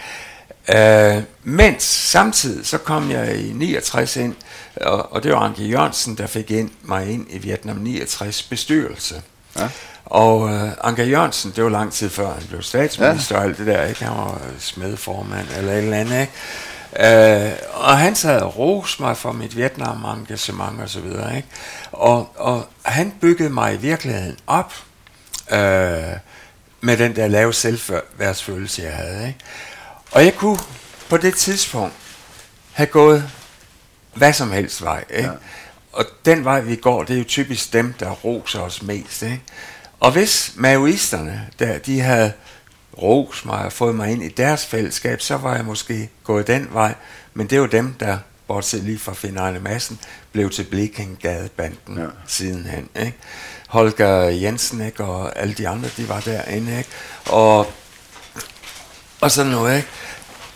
Øh, mens samtidig så kom jeg i 69 ind, og, og det var Anke Jørgensen, der fik ind, mig ind i Vietnam 69 bestyrelse. Ja. Og øh, Anker Jørgensen, det var lang tid før han blev statsminister ja. og alt det der, ikke? Han var smedformand eller et eller andet, ikke? Øh, og han sad og roste mig for mit Vietnam-engagement og så videre, ikke? Og, og han byggede mig i virkeligheden op øh, med den der lave selvværdsfølelse, jeg havde, ikke? Og jeg kunne på det tidspunkt have gået hvad som helst vej, ikke? Ja. Og den vej, vi går, det er jo typisk dem, der roser os mest, ikke? Og hvis maoisterne, der, de havde ros mig og fået mig ind i deres fællesskab, så var jeg måske gået den vej. Men det er jo dem, der, bortset lige fra Finn Madsen, blev til Blekingadebanden ja. sidenhen. Ikke? Holger Jensen ikke? og alle de andre, de var derinde. Ikke? Og, og sådan noget. Ikke?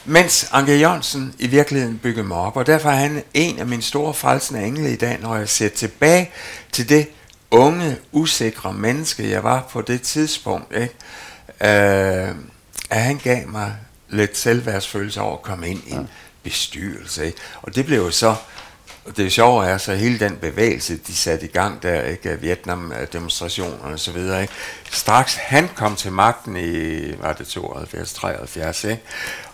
Mens Anke Jørgensen i virkeligheden byggede mig op, og derfor er han en af mine store frelsende engle i dag, når jeg ser tilbage til det unge, usikre menneske, jeg var på det tidspunkt, ikke? Øh, at han gav mig lidt selvværdsfølelse over at komme ind i en bestyrelse. Ikke? Og det blev jo så, og det sjove er så hele den bevægelse, de satte i gang der, ikke? Vietnam-demonstrationerne og så videre, ikke? Straks han kom til magten i, var det 72, 73, ikke?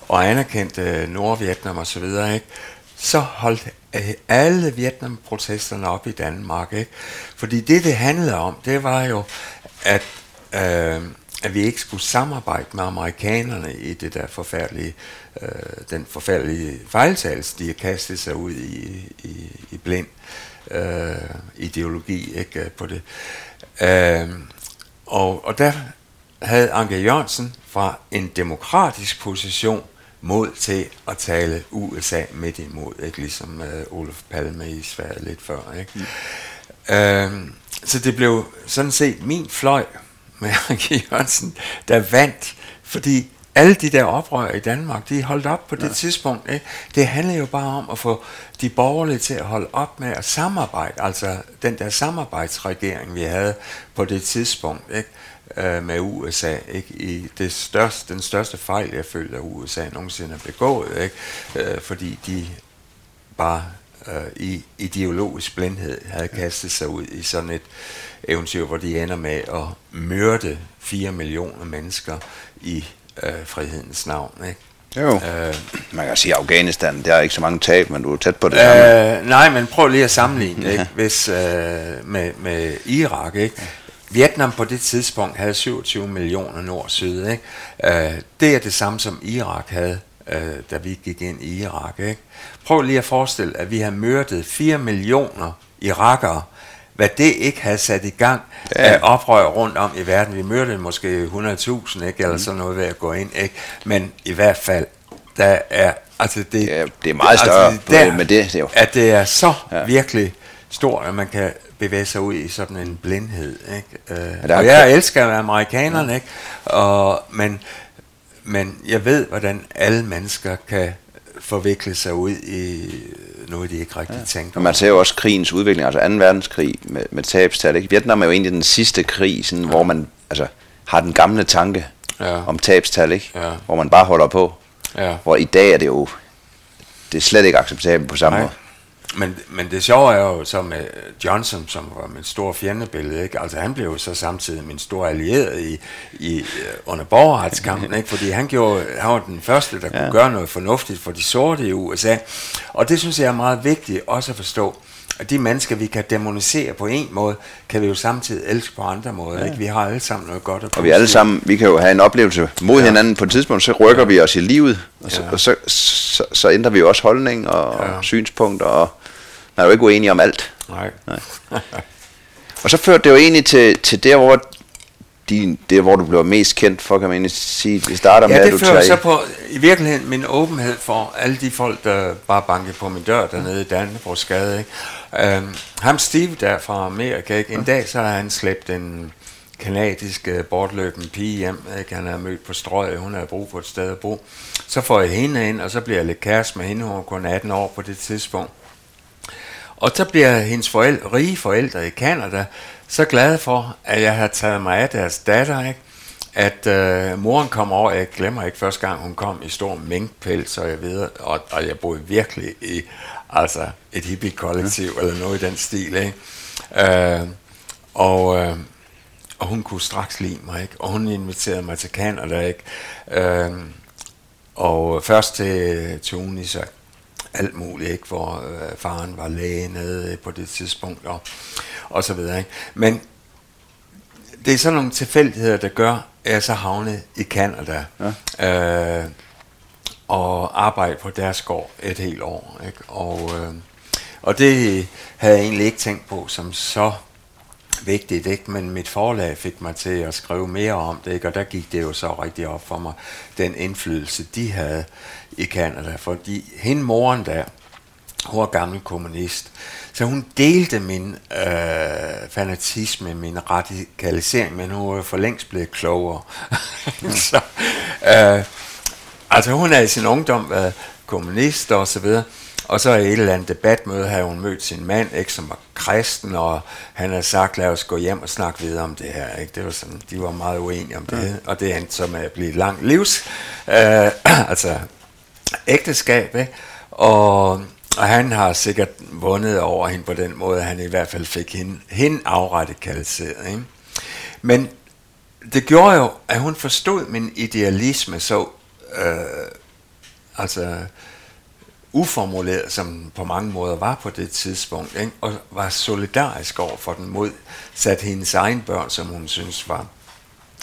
og anerkendte øh, Nordvietnam og så videre, ikke? så holdt øh, alle Vietnam-protesterne op i Danmark. Ikke? Fordi det, det handlede om, det var jo, at, øh, at vi ikke skulle samarbejde med amerikanerne i det der forfærdelige, øh, den forfærdelige fejltagelse, de har kastet sig ud i, i, i blind øh, ideologi ikke, på det. Øh, og, og der havde Anke Jørgensen fra en demokratisk position mod til at tale USA midt imod, ikke? ligesom uh, Olof Palme i Sverige lidt før. Ikke? Mm. Uh, så det blev sådan set min fløj med <laughs> Anke Jørgensen, der vandt, fordi alle de der oprør i Danmark, de holdt op på det ja. tidspunkt. Ikke? Det handler jo bare om at få de borgerlige til at holde op med at samarbejde. Altså den der samarbejdsregering, vi havde på det tidspunkt ikke? Øh, med USA. Ikke? I det største, den største fejl, jeg følte, at USA nogensinde har begået. Ikke? Øh, fordi de bare øh, i ideologisk blindhed havde kastet sig ud i sådan et eventyr, hvor de ender med at myrde 4 millioner mennesker i øh, frihedens navn. Ikke? Jo. Øh, <clears throat> Man kan sige, at Afghanistan, der er ikke så mange tab, men du er tæt på det. Øh, nej, men prøv lige at sammenligne ja. <laughs> ikke? Hvis, øh, med, med Irak. Ikke? Vietnam på det tidspunkt havde 27 millioner nord-syd. Ikke? Øh, det er det samme som Irak havde, øh, da vi gik ind i Irak. Ikke? Prøv lige at forestille, at vi har myrdet 4 millioner irakere, hvad det ikke havde sat i gang ja. af oprør rundt om i verden. Vi mødte måske 100.000, ikke, eller mm. sådan noget ved at gå ind, ikke? men i hvert fald, der er, altså det, ja, det er meget større altså, der, med det, det er jo. at det er så ja. virkelig stort, at man kan bevæge sig ud i sådan en blindhed. Ikke? Øh, ja, og jeg elsker amerikanerne, ja. ikke? Og, men, men jeg ved, hvordan alle mennesker kan forvikle sig ud i noget, de ikke rigtig ja. tænker Man ser jo også krigens udvikling, altså 2. verdenskrig med, med tabstal. Ikke? Vietnam er jo egentlig den sidste krig, sådan, ja. hvor man altså, har den gamle tanke ja. om tabstal, ikke? Ja. hvor man bare holder på. Ja. Hvor i dag er det jo det er slet ikke acceptabelt på samme Nej. måde. Men, men det sjove er jo så med Johnson, som var mit store fjendebillede, ikke? Altså han blev jo så samtidig min store allierede i, i, øh, under borgerretskampen, ikke? Fordi han, gjorde, han var den første, der ja. kunne gøre noget fornuftigt for de sorte i USA. Og det synes jeg er meget vigtigt også at forstå at de mennesker, vi kan demonisere på en måde, kan vi jo samtidig elske på andre måder. Ja. Ikke? Vi har alle sammen noget godt at Og vi alle sammen, vi kan jo have en oplevelse mod ja. hinanden på et tidspunkt, så rykker ja. vi os i livet, og, så, ja. og så, så, så ændrer vi jo også holdning og ja. synspunkter, og man er jo ikke uenig om alt. Nej. Nej. og så førte det jo egentlig til, til der, hvor din, det, hvor du blev mest kendt for, kan man sige. Det starter ja, med, at du tager så på, i virkeligheden min åbenhed for alle de folk, der bare bankede på min dør dernede i Dannebrog Ikke? Um, ham Steve der fra Amerika, ikke? en dag så har han slæbt en kanadisk uh, bortløbende pige hjem, ikke? han har mødt på strøget, hun har brug for et sted at bo. Så får jeg hende ind, og så bliver jeg lidt kæreste med hende, hun var kun 18 år på det tidspunkt. Og så bliver hendes forældre, rige forældre i Kanada så glade for, at jeg har taget mig af deres datter, ikke? at øh, moren kom over, jeg glemmer ikke første gang, hun kom i stor minkpels, og jeg ved, og, og jeg boede virkelig i altså et hippie-kollektiv, ja. eller noget i den stil, ikke? Øh, og, øh, og hun kunne straks lide mig, ikke? Og hun inviterede mig til Canada, ikke? Øh, og først til Tunis, og alt muligt, ikke? Hvor øh, faren var læge nede på det tidspunkt, og og så videre. Ikke? Men det er sådan nogle tilfældigheder, der gør, at jeg så havnet i Canada. Ja. Øh, og arbejde på deres gård et helt år. Ikke? Og, øh, og det havde jeg egentlig ikke tænkt på som så vigtigt, ikke? men mit forlag fik mig til at skrive mere om det, ikke? og der gik det jo så rigtig op for mig, den indflydelse, de havde i Canada. Fordi hende moren der, hun var gammel kommunist, så hun delte min øh, fanatisme, min radikalisering, men hun var for længst blevet klogere. <laughs> så, øh, altså hun havde i sin ungdom været kommunist og så videre, og så i et eller andet debatmøde havde hun mødt sin mand, ikke, som var kristen, og han havde sagt, lad os gå hjem og snakke videre om det her. Ikke? Det var sådan, de var meget uenige om det, ja. og det endte så med at blive et langt livs, øh, <clears throat> altså ægteskab, ikke? Og og han har sikkert vundet over hende på den måde, at han i hvert fald fik hende, hende afradikaliseret. Ikke? Men det gjorde jo, at hun forstod min idealisme så øh, altså uformuleret, som på mange måder var på det tidspunkt, ikke? og var solidarisk over for den mod sat hendes egen børn, som hun synes var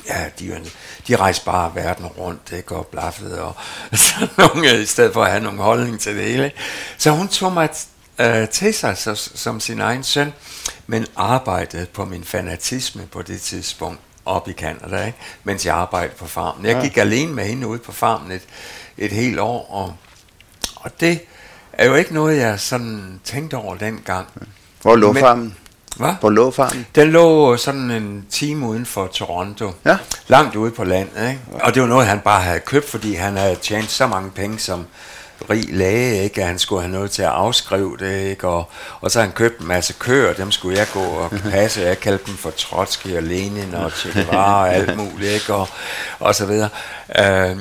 ja, de, de rejste bare verden rundt, ikke, og blaffede, og <laughs> sådan nogle, i stedet for at have nogle holdning til det hele. Så hun tog mig øh, til sig så, som sin egen søn, men arbejdede på min fanatisme på det tidspunkt op i Canada, ikke? mens jeg arbejdede på farmen. Jeg gik ja. alene med hende ude på farmen et, et helt år, og, og det er jo ikke noget, jeg sådan tænkte over dengang. Hvor lå farmen? Hvad? Hvor lå farmen? Den lå sådan en time uden for Toronto. Ja. Langt ude på landet, ikke? Og det var noget, han bare havde købt, fordi han havde tjent så mange penge som rig læge, ikke? At han skulle have noget til at afskrive det, ikke? Og, og så han købt en masse køer, dem skulle jeg gå og passe. Jeg kaldte dem for Trotsky og Lenin og Che Guevara og alt muligt, ikke? Og, og så videre. Øh,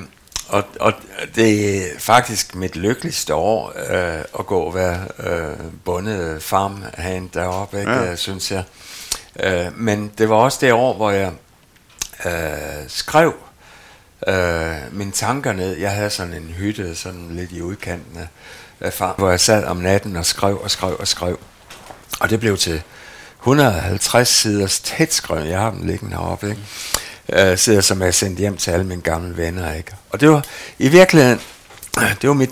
og, og det er faktisk mit lykkeligste år øh, at gå og være øh, bundet farmhand deroppe, ikke, ja. synes jeg. Øh, men det var også det år, hvor jeg øh, skrev øh, mine tanker ned. Jeg havde sådan en hytte, sådan lidt i udkanten af farm, hvor jeg sad om natten og skrev og skrev og skrev. Og det blev til 150 siders tæt skrevet. Jeg har dem liggende heroppe, ikke? Øh, sidder, som er sendt hjem til alle mine gamle venner. Ikke? Og det var i virkeligheden, <clears throat> det var mit,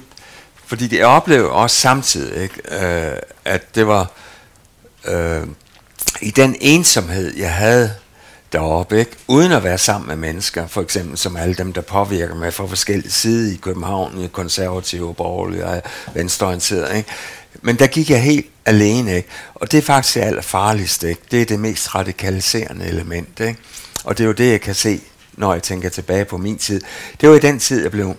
fordi jeg oplevede også samtidig, ikke, øh, at det var øh, i den ensomhed, jeg havde deroppe, ikke? uden at være sammen med mennesker, for eksempel som alle dem, der påvirker mig fra forskellige sider i København, i konservative, borgerlige og venstreorienterede. Ikke? Men der gik jeg helt alene, ikke? og det er faktisk det allerfarligste. Ikke? Det er det mest radikaliserende element. Ikke? Og det er jo det, jeg kan se, når jeg tænker tilbage på min tid. Det var i den tid, jeg blev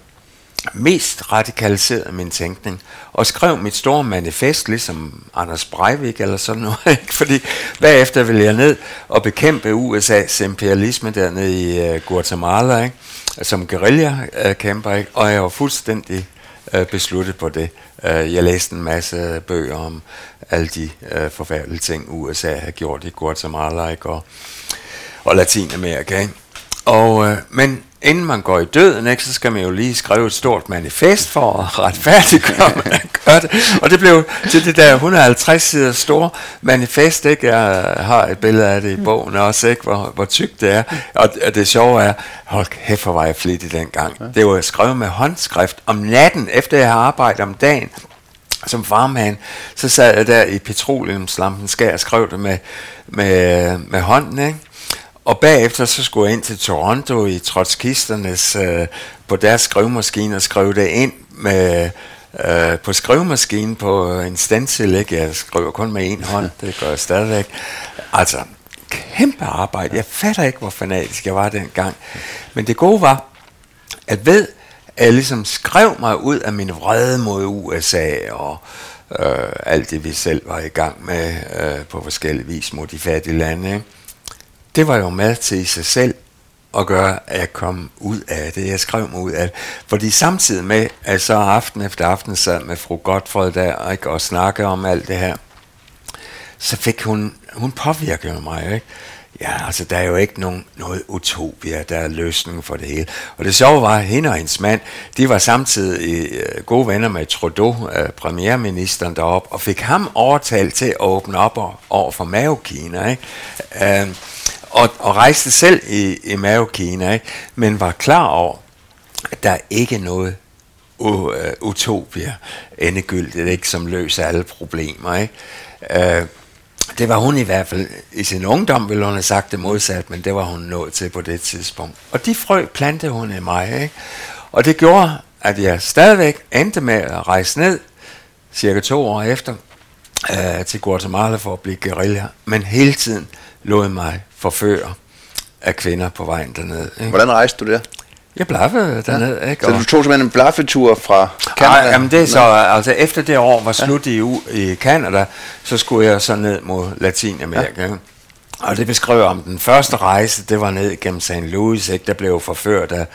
mest radikaliseret min tænkning, og skrev mit store manifest, ligesom Anders Breivik eller sådan noget, <laughs> ikke? fordi bagefter ville jeg ned og bekæmpe USA's imperialisme dernede i øh, Guatemala, ikke? som guerilla-kæmper, ikke? og jeg var fuldstændig øh, besluttet på det. Øh, jeg læste en masse bøger om alle de øh, forfærdelige ting, USA har gjort i Guatemala, ikke? og og Latinamerika. Ikke? Og, øh, men inden man går i døden, ikke, så skal man jo lige skrive et stort manifest for at retfærdiggøre, man gør det. Og det blev til det der 150 sider store manifest, ikke? jeg har et billede af det i bogen også, ikke? Hvor, hvor tykt det er. Og, og det sjove er, hold kæft, hvor var jeg flittig dengang. Det var skrevet med håndskrift om natten, efter jeg har arbejdet om dagen som farmand, så sad jeg der i petroleumslampen skær og skrev det med, med, med hånden, ikke? Og bagefter så skulle jeg ind til Toronto i trotskisternes, øh, på deres skrivemaskine og skrive det ind med, øh, på skrivemaskinen på en stencil. Ikke? Jeg skriver kun med en hånd, det gør jeg stadigvæk. Altså, kæmpe arbejde. Jeg fatter ikke, hvor fanatisk jeg var dengang. Men det gode var, at ved, at jeg ligesom skrev mig ud af min vrede mod USA og øh, alt det, vi selv var i gang med øh, på forskellige vis mod de fattige lande, ikke? Det var jo med til i sig selv at gøre, at jeg kom ud af det. Jeg skrev mig ud af det. Fordi samtidig med, at så aften efter aften sad med fru Godfred der ikke, og snakkede om alt det her, så fik hun, hun påvirkede mig. Ikke? Ja, altså der er jo ikke nogen, noget utopia, der er løsningen for det hele. Og det sjove var, at hende og hendes mand, de var samtidig uh, gode venner med Trudeau, øh, premierministeren deroppe, og fik ham overtalt til at åbne op over for Mavekina. Ikke? Øh, og, og rejste selv i, i Mavekina, ikke? men var klar over, at der er ikke noget uh, utopia endegyldigt, ikke, som løser alle problemer. Ikke? Uh, det var hun i hvert fald i sin ungdom, ville hun have sagt det modsat, men det var hun nået til på det tidspunkt. Og de frø plantede hun i mig, ikke? Og det gjorde, at jeg stadigvæk endte med at rejse ned, cirka to år efter, øh, til Guatemala for at blive guerilla, men hele tiden lod mig forføre af kvinder på vejen dernede. Ikke? Hvordan rejste du der? Jeg blaffede dernede. Ja. Ikke? Så du tog simpelthen en blaffetur fra Canada? Nej, jamen det er så, altså efter det år var slut ja. i, i Canada, så skulle jeg så ned mod Latinamerika. Ja. Og det beskrev om den første rejse, det var ned gennem St. Louis, ikke? der blev forført af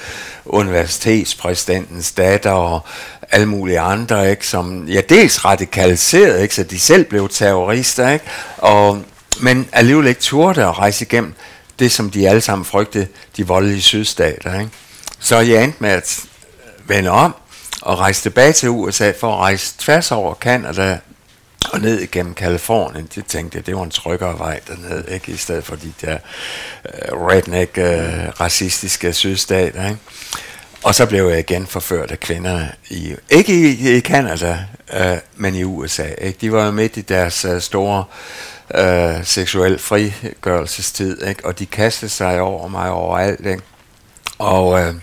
universitetspræsidentens datter og alle mulige andre, ikke? som ja, dels radikaliseret, ikke? så de selv blev terrorister, ikke? Og, men alligevel ikke turde at rejse igennem det, som de alle sammen frygtede, de voldelige sydstater. Ikke? Så jeg endte med at vende om og rejse tilbage til USA for at rejse tværs over Canada og ned igennem Kalifornien. Det tænkte jeg, det var en tryggere vej dernede, ikke? i stedet for de der uh, redneck, uh, racistiske sydstater. Ikke? Og så blev jeg igen forført af kvinder, i, ikke i, i Canada, uh, men i USA. Ikke? De var jo midt i deres uh, store uh, seksuel frigørelsestid, ikke? og de kastede sig over mig overalt. Ikke? Og uh,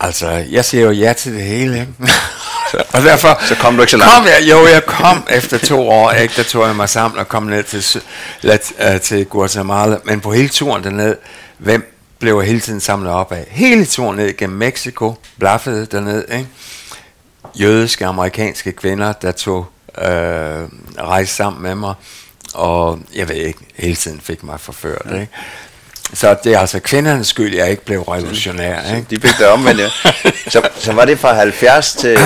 Altså, jeg siger jo ja til det hele, ikke? <laughs> og derfor så kom du ikke så langt. Kom jeg, jo, jeg kom efter to år, ikke? der tog jeg mig sammen og kom ned til, let, uh, til Guatemala. Men på hele turen derned, hvem blev jeg hele tiden samlet op af? Hele turen ned gennem Mexico, blaffede derned, ikke? jødiske amerikanske kvinder, der tog øh, rejse sammen med mig, og jeg ved ikke, hele tiden fik mig forført. Ikke? Så det er altså kvindernes skyld, jeg ikke blev revolutionær. Ikke? De fik det omvendt, ja. Så, så var det fra 70 til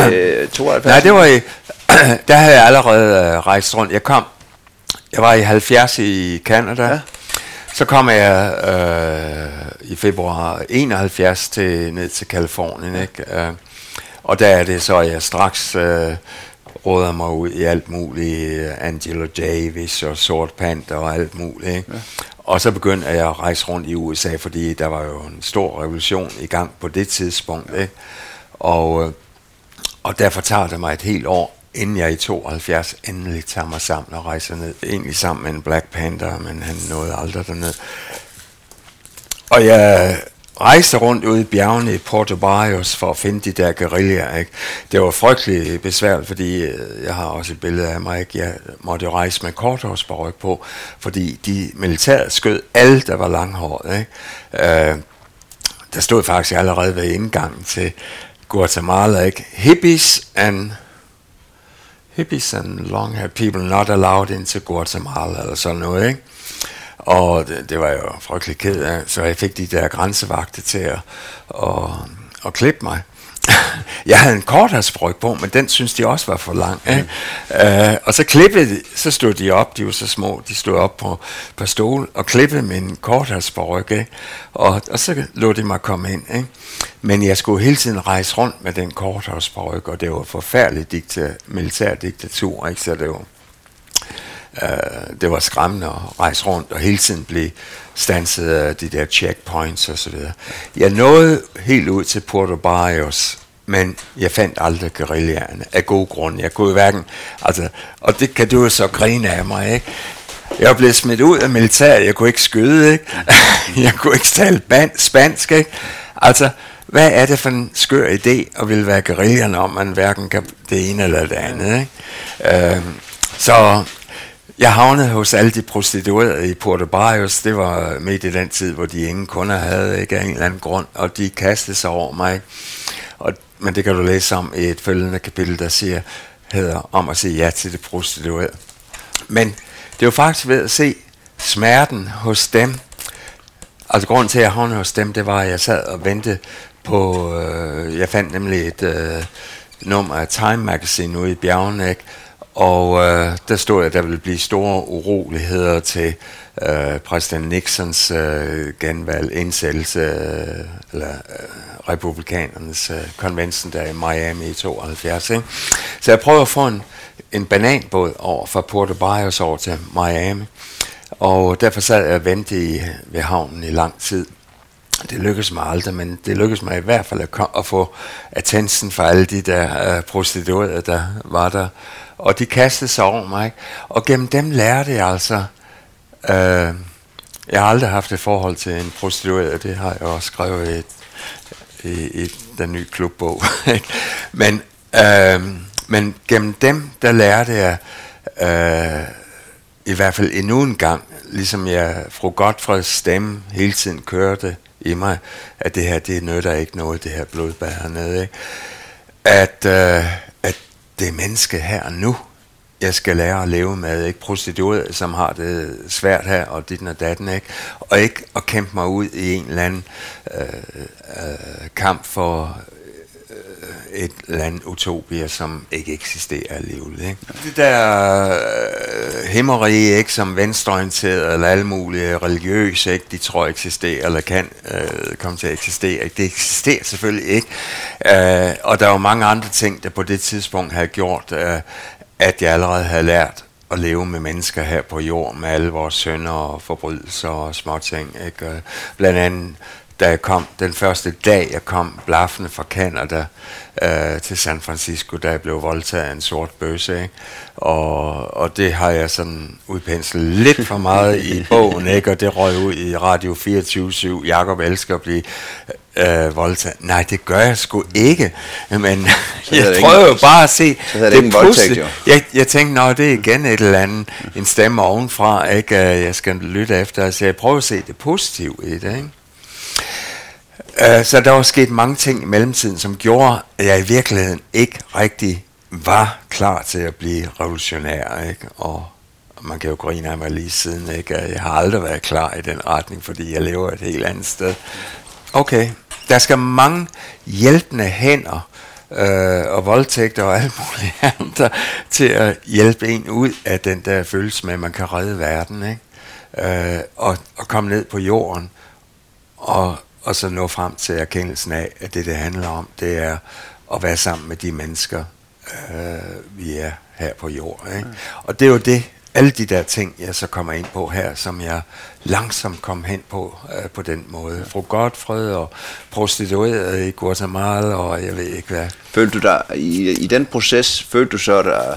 92? Nej, det var i, <clears throat> der havde jeg allerede uh, rejst rundt. Jeg kom, jeg var i 70 i Canada. Ja. Så kom jeg øh, i februar 71 til, ned til Kalifornien, ikke? Uh, og der er det så, at jeg straks øh, råder mig ud i alt muligt, Angela Davis og Sort Panther og alt muligt. Ikke? Ja. Og så begyndte jeg at rejse rundt i USA, fordi der var jo en stor revolution i gang på det tidspunkt. Ikke? Og, øh, og derfor tager det mig et helt år, inden jeg i 72 endelig tager mig sammen og rejser ned. Egentlig sammen med en Black Panther, men han nåede aldrig derned. Og jeg rejste rundt ude i bjergene i Porto Barrios for at finde de der guerillaer. Ikke? Det var frygtelig besværligt, fordi øh, jeg har også et billede af mig. Ikke? Jeg måtte rejse med korthårsbaryk på, fordi de militæret skød alle, der var langhåret. Ikke? Øh, der stod faktisk allerede ved indgangen til Guatemala, ikke? Hippies and hippies and long-haired people not allowed into Guatemala, eller sådan noget, ikke? Og det, det var jeg jo frygtelig ked af, så jeg fik de der grænsevagte til at, at, at klippe mig. <laughs> jeg havde en korthalsbryg på, men den synes de også var for lang. Ikke? Mm. Uh, og så klippede de, så stod de op, de var så små, de stod op på, på stol og klippede min korthalsbryg, ikke? Og, og så lå de mig komme ind. Ikke? Men jeg skulle hele tiden rejse rundt med den korthalsbryg, og det var forfærdeligt dikta, militær diktatur, ikke? så det var øh, det var skræmmende at rejse rundt og hele tiden blive stanset af de der checkpoints og så videre. Jeg nåede helt ud til Puerto Barrios, men jeg fandt aldrig guerillaerne af god grund. Jeg kunne hverken, altså, og det kan du jo så grine af mig, ikke? Jeg blev smidt ud af militæret, jeg kunne ikke skyde, ikke? <laughs> jeg kunne ikke tale band, spansk, ikke? Altså, hvad er det for en skør idé at ville være guerillerne om, man hverken kan det ene eller det andet, ikke? Uh, så jeg havnede hos alle de prostituerede i Puerto Barrios. Det var øh, midt i den tid, hvor de ingen kunder havde, ikke af en eller anden grund, og de kastede sig over mig. Og, men det kan du læse om i et følgende kapitel, der siger, hedder om at sige ja til det prostituerede. Men det var faktisk ved at se smerten hos dem. Altså grunden til, at jeg havnede hos dem, det var, at jeg sad og ventede på, øh, jeg fandt nemlig et øh, nummer af Time Magazine ude i bjergene, ikke? Og øh, der stod, at der ville blive store uroligheder til øh, præsident Nixons øh, genvalg, indsættelse, øh, eller øh, republikanernes øh, konvention der i Miami i 72. Ikke? Så jeg prøvede at få en, en bananbåd over fra Puerto Barrios over til Miami. Og derfor sad jeg og ventede i, ved havnen i lang tid. Det lykkedes mig aldrig, men det lykkedes mig i hvert fald at, at få attention fra alle de der øh, prostituerede, der var der og de kastede sig over mig. Og gennem dem lærte jeg altså, øh, jeg har aldrig haft et forhold til en prostitueret, det har jeg også skrevet i, i, i den nye klubbog. <laughs> men, øh, men gennem dem, der lærte jeg øh, i hvert fald endnu en gang, ligesom jeg fru Godfreds stemme hele tiden kørte i mig, at det her, det nytter ikke noget, det her blodbad hernede. Ikke? At, øh, det menneske her nu, jeg skal lære at leve med, ikke prostitueret, som har det svært her, og dit og datten, ikke? Og ikke at kæmpe mig ud i en eller anden øh, øh, kamp for et eller andet utopia, som ikke eksisterer alligevel, ikke? Det der øh, himmerige, ikke, som venstreorienteret eller alle mulige religiøse, ikke, de tror eksisterer, eller kan øh, komme til at eksistere, ikke? Det eksisterer selvfølgelig ikke. Øh, og der var mange andre ting, der på det tidspunkt havde gjort, øh, at jeg allerede havde lært at leve med mennesker her på jord, med alle vores sønner og forbrydelser og småting. Ikke? Blandt andet da jeg kom, den første dag jeg kom blaffende fra Canada øh, til San Francisco, da jeg blev voldtaget af en sort bøsse. Ikke? Og, og det har jeg sådan udpenslet lidt for meget i <laughs> bogen, ikke? og det røg ud i Radio 24-7. Jakob elsker at blive øh, voldtaget. Nej, det gør jeg sgu ikke. Men <laughs> jeg prøver jo bare at se. Så det, det voldtægt, jo. Jeg, jeg tænkte, nå, det er igen et eller andet, en stemme ovenfra, ikke? jeg skal lytte efter. Så jeg prøver at se det positive i det. Ikke? Uh, så der var sket mange ting i mellemtiden, som gjorde, at jeg i virkeligheden ikke rigtig var klar til at blive revolutionær. Ikke? Og man kan jo grine af mig lige siden, ikke? jeg har aldrig været klar i den retning, fordi jeg lever et helt andet sted. Okay, der skal mange hjælpende hænder øh, og voldtægter og alt muligt <laughs> andet til at hjælpe en ud af den der følelse med, at man kan redde verden. Ikke? Øh, og, og komme ned på jorden og, og så nå frem til erkendelsen af, at det, det handler om, det er at være sammen med de mennesker, øh, vi er her på jorden. Ikke? Og det er jo det, alle de der ting, jeg så kommer ind på her, som jeg langsomt kom hen på øh, på den måde. Fru Godfred og prostitueret i Guatemala, og jeg ved ikke hvad. Følte du dig, i, i den proces, følte du så, der,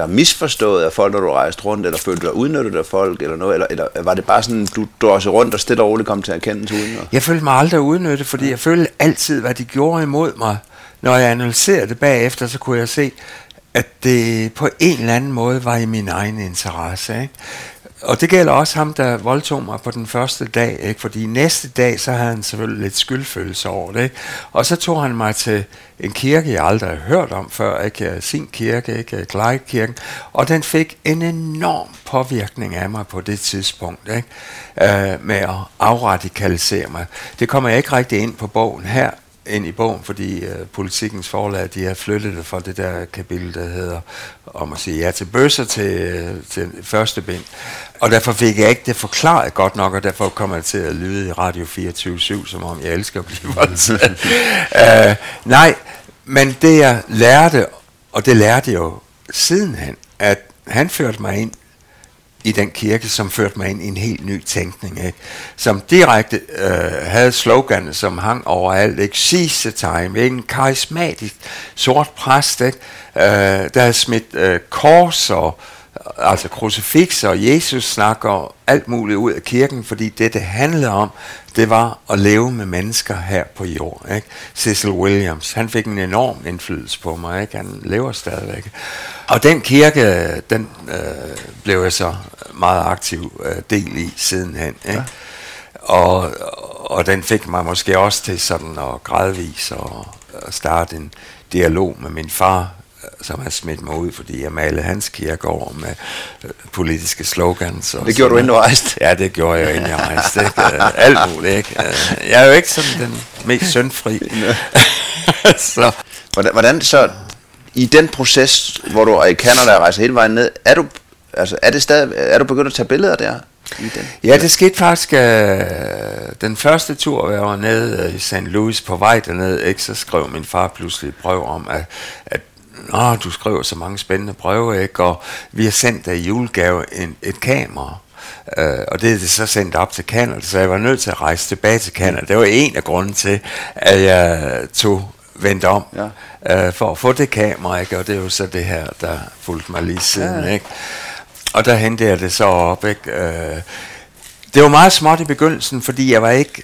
der er misforstået af folk, når du rejste rundt, eller følte du dig udnyttet af folk, eller noget, eller, eller var det bare sådan, du drøste rundt og stille og roligt kom til erkendelse uden? Og... Jeg følte mig aldrig udnyttet, fordi jeg følte altid, hvad de gjorde imod mig. Når jeg analyserede det bagefter, så kunne jeg se, at det på en eller anden måde var i min egen interesse. Ikke? Og det gælder også ham, der voldtog mig på den første dag, ikke? fordi næste dag, så havde han selvfølgelig lidt skyldfølelse over det. Ikke? Og så tog han mig til en kirke, jeg aldrig har hørt om før, ikke? sin kirke, ikke? Clyde-kirken, og den fik en enorm påvirkning af mig på det tidspunkt, ikke? Øh, med at afradikalisere mig. Det kommer jeg ikke rigtig ind på bogen her, ind i bogen, fordi øh, politikens forlag, de har flyttet det fra det der kapitel, der hedder om at sige ja til bøsser til, øh, til første bind. Og derfor fik jeg ikke det forklaret godt nok, og derfor kommer jeg til at lyde i Radio 24-7, som om jeg elsker at blive <laughs> voldtaget. øh, nej, men det jeg lærte, og det lærte jeg jo sidenhen, at han førte mig ind i den kirke, som førte mig ind i en helt ny tænkning, ikke? som direkte øh, havde sloganet, som hang overalt, ikke? Seize time, ikke? en karismatisk sort præst, ikke? Øh, der havde smidt øh, kors og altså krucifix og Jesus snakker alt muligt ud af kirken, fordi det, det handlede om, det var at leve med mennesker her på jorden. Ikke? Cecil Williams, han fik en enorm indflydelse på mig, ikke? han lever stadigvæk. Og den kirke, den øh, blev jeg så meget aktiv øh, del i sidenhen. Ikke? Ja. Og, og den fik mig måske også til sådan at gradvis og, at starte en dialog med min far, som har smidt mig ud, fordi jeg malede hans kirkegård med øh, politiske slogans. Og det gjorde du inden du rejste? Ja, det gjorde jeg inden jeg rejste. Ikke? Øh, alt muligt. Ikke? Øh, jeg er jo ikke sådan den mest syndfri. <laughs> så. Hvordan, hvordan så, i den proces, hvor du er i Canada og rejser hele vejen ned, er du, altså, er, det stadig, er du begyndt at tage billeder der? I den? Ja, det skete faktisk øh, den første tur, hvor jeg var nede øh, i St. Louis på vej derned, ikke, så skrev min far pludselig et brev om, at, at Nå, du skriver så mange spændende breve, ikke? Og vi har sendt dig i julegave en, et kamera. Uh, og det er det så sendt op til Canada, så jeg var nødt til at rejse tilbage til Canada. Det var en af grunden til, at jeg tog vendt om ja. uh, for at få det kamera, ikke? og det er jo så det her, der fulgte mig lige siden. Ja. Ikke? Og der hentede jeg det så op. Ikke? Uh, det var meget småt i begyndelsen, fordi jeg var ikke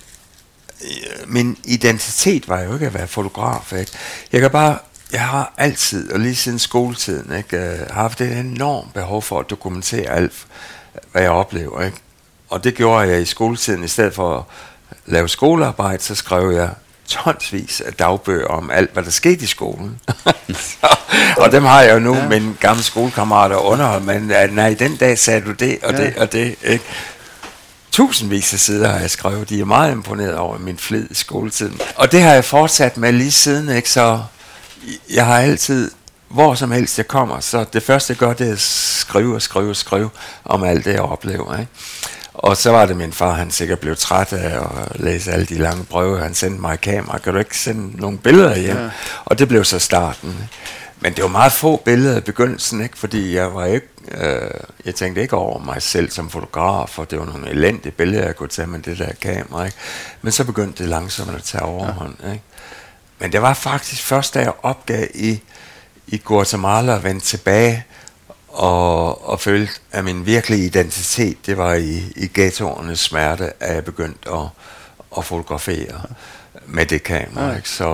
min identitet var jo ikke at være fotograf. Ikke? Jeg kan bare jeg har altid, og lige siden skoletiden, ikke, øh, haft et enormt behov for at dokumentere alt, hvad jeg oplever. Ikke? Og det gjorde jeg i skoletiden. I stedet for at lave skolearbejde, så skrev jeg tonsvis af dagbøger om alt, hvad der skete i skolen. <laughs> så, og dem har jeg jo nu, ja. mine gamle skolekammerater underholdt, men nej, den dag sagde du det, og ja. det, og det. Ikke? Tusindvis af sider har jeg skrevet. De er meget imponeret over min flid i skoletiden. Og det har jeg fortsat med lige siden, ikke? Så jeg har altid, hvor som helst jeg kommer, så det første jeg gør, det er at skrive og skrive og skrive om alt det, jeg oplever. Ikke? Og så var det min far, han sikkert blev træt af at læse alle de lange breve. Han sendte mig kamera, kan du ikke sende nogle billeder hjem? Ja. Og det blev så starten. Men det var meget få billeder i begyndelsen, ikke? fordi jeg var ikke Øh, jeg tænkte ikke over mig selv som fotograf, for det var nogle elendige billeder, jeg kunne tage med det der kamera. Ikke? Men så begyndte det langsomt at tage overhånd. Ja. Ikke? Men det var faktisk først, da jeg opgav i, i Guatemala og vendte tilbage, og, og følte, at min virkelige identitet, det var i, i ghettoernes smerte, at jeg begyndte at, at fotografere med det kamera. Ja. Ikke? Så,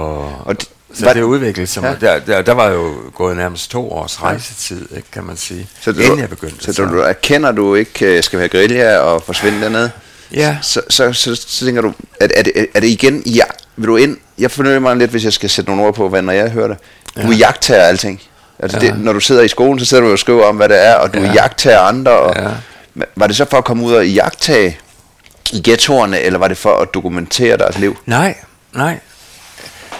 og det, så det udviklede sig. Ja. Der, der, der var jo gået nærmest to års rejsetid, ikke, kan man sige, så du, inden jeg begyndte. Så, så du erkender du ikke øh, skal være guerilla og forsvinde dernede? Ja. Så, så, så, så, tænker du, er, er, det, er det igen, ja, vil du ind, jeg fornøjer mig lidt, hvis jeg skal sætte nogle ord på, hvad når jeg hører det. Du ja. jagter alting. Altså ja. det, når du sidder i skolen, så sidder du og skriver om, hvad det er, og du ja. jagter andre. Og, ja. Var det så for at komme ud og jagtage i ghettoerne, eller var det for at dokumentere deres liv? Nej, nej.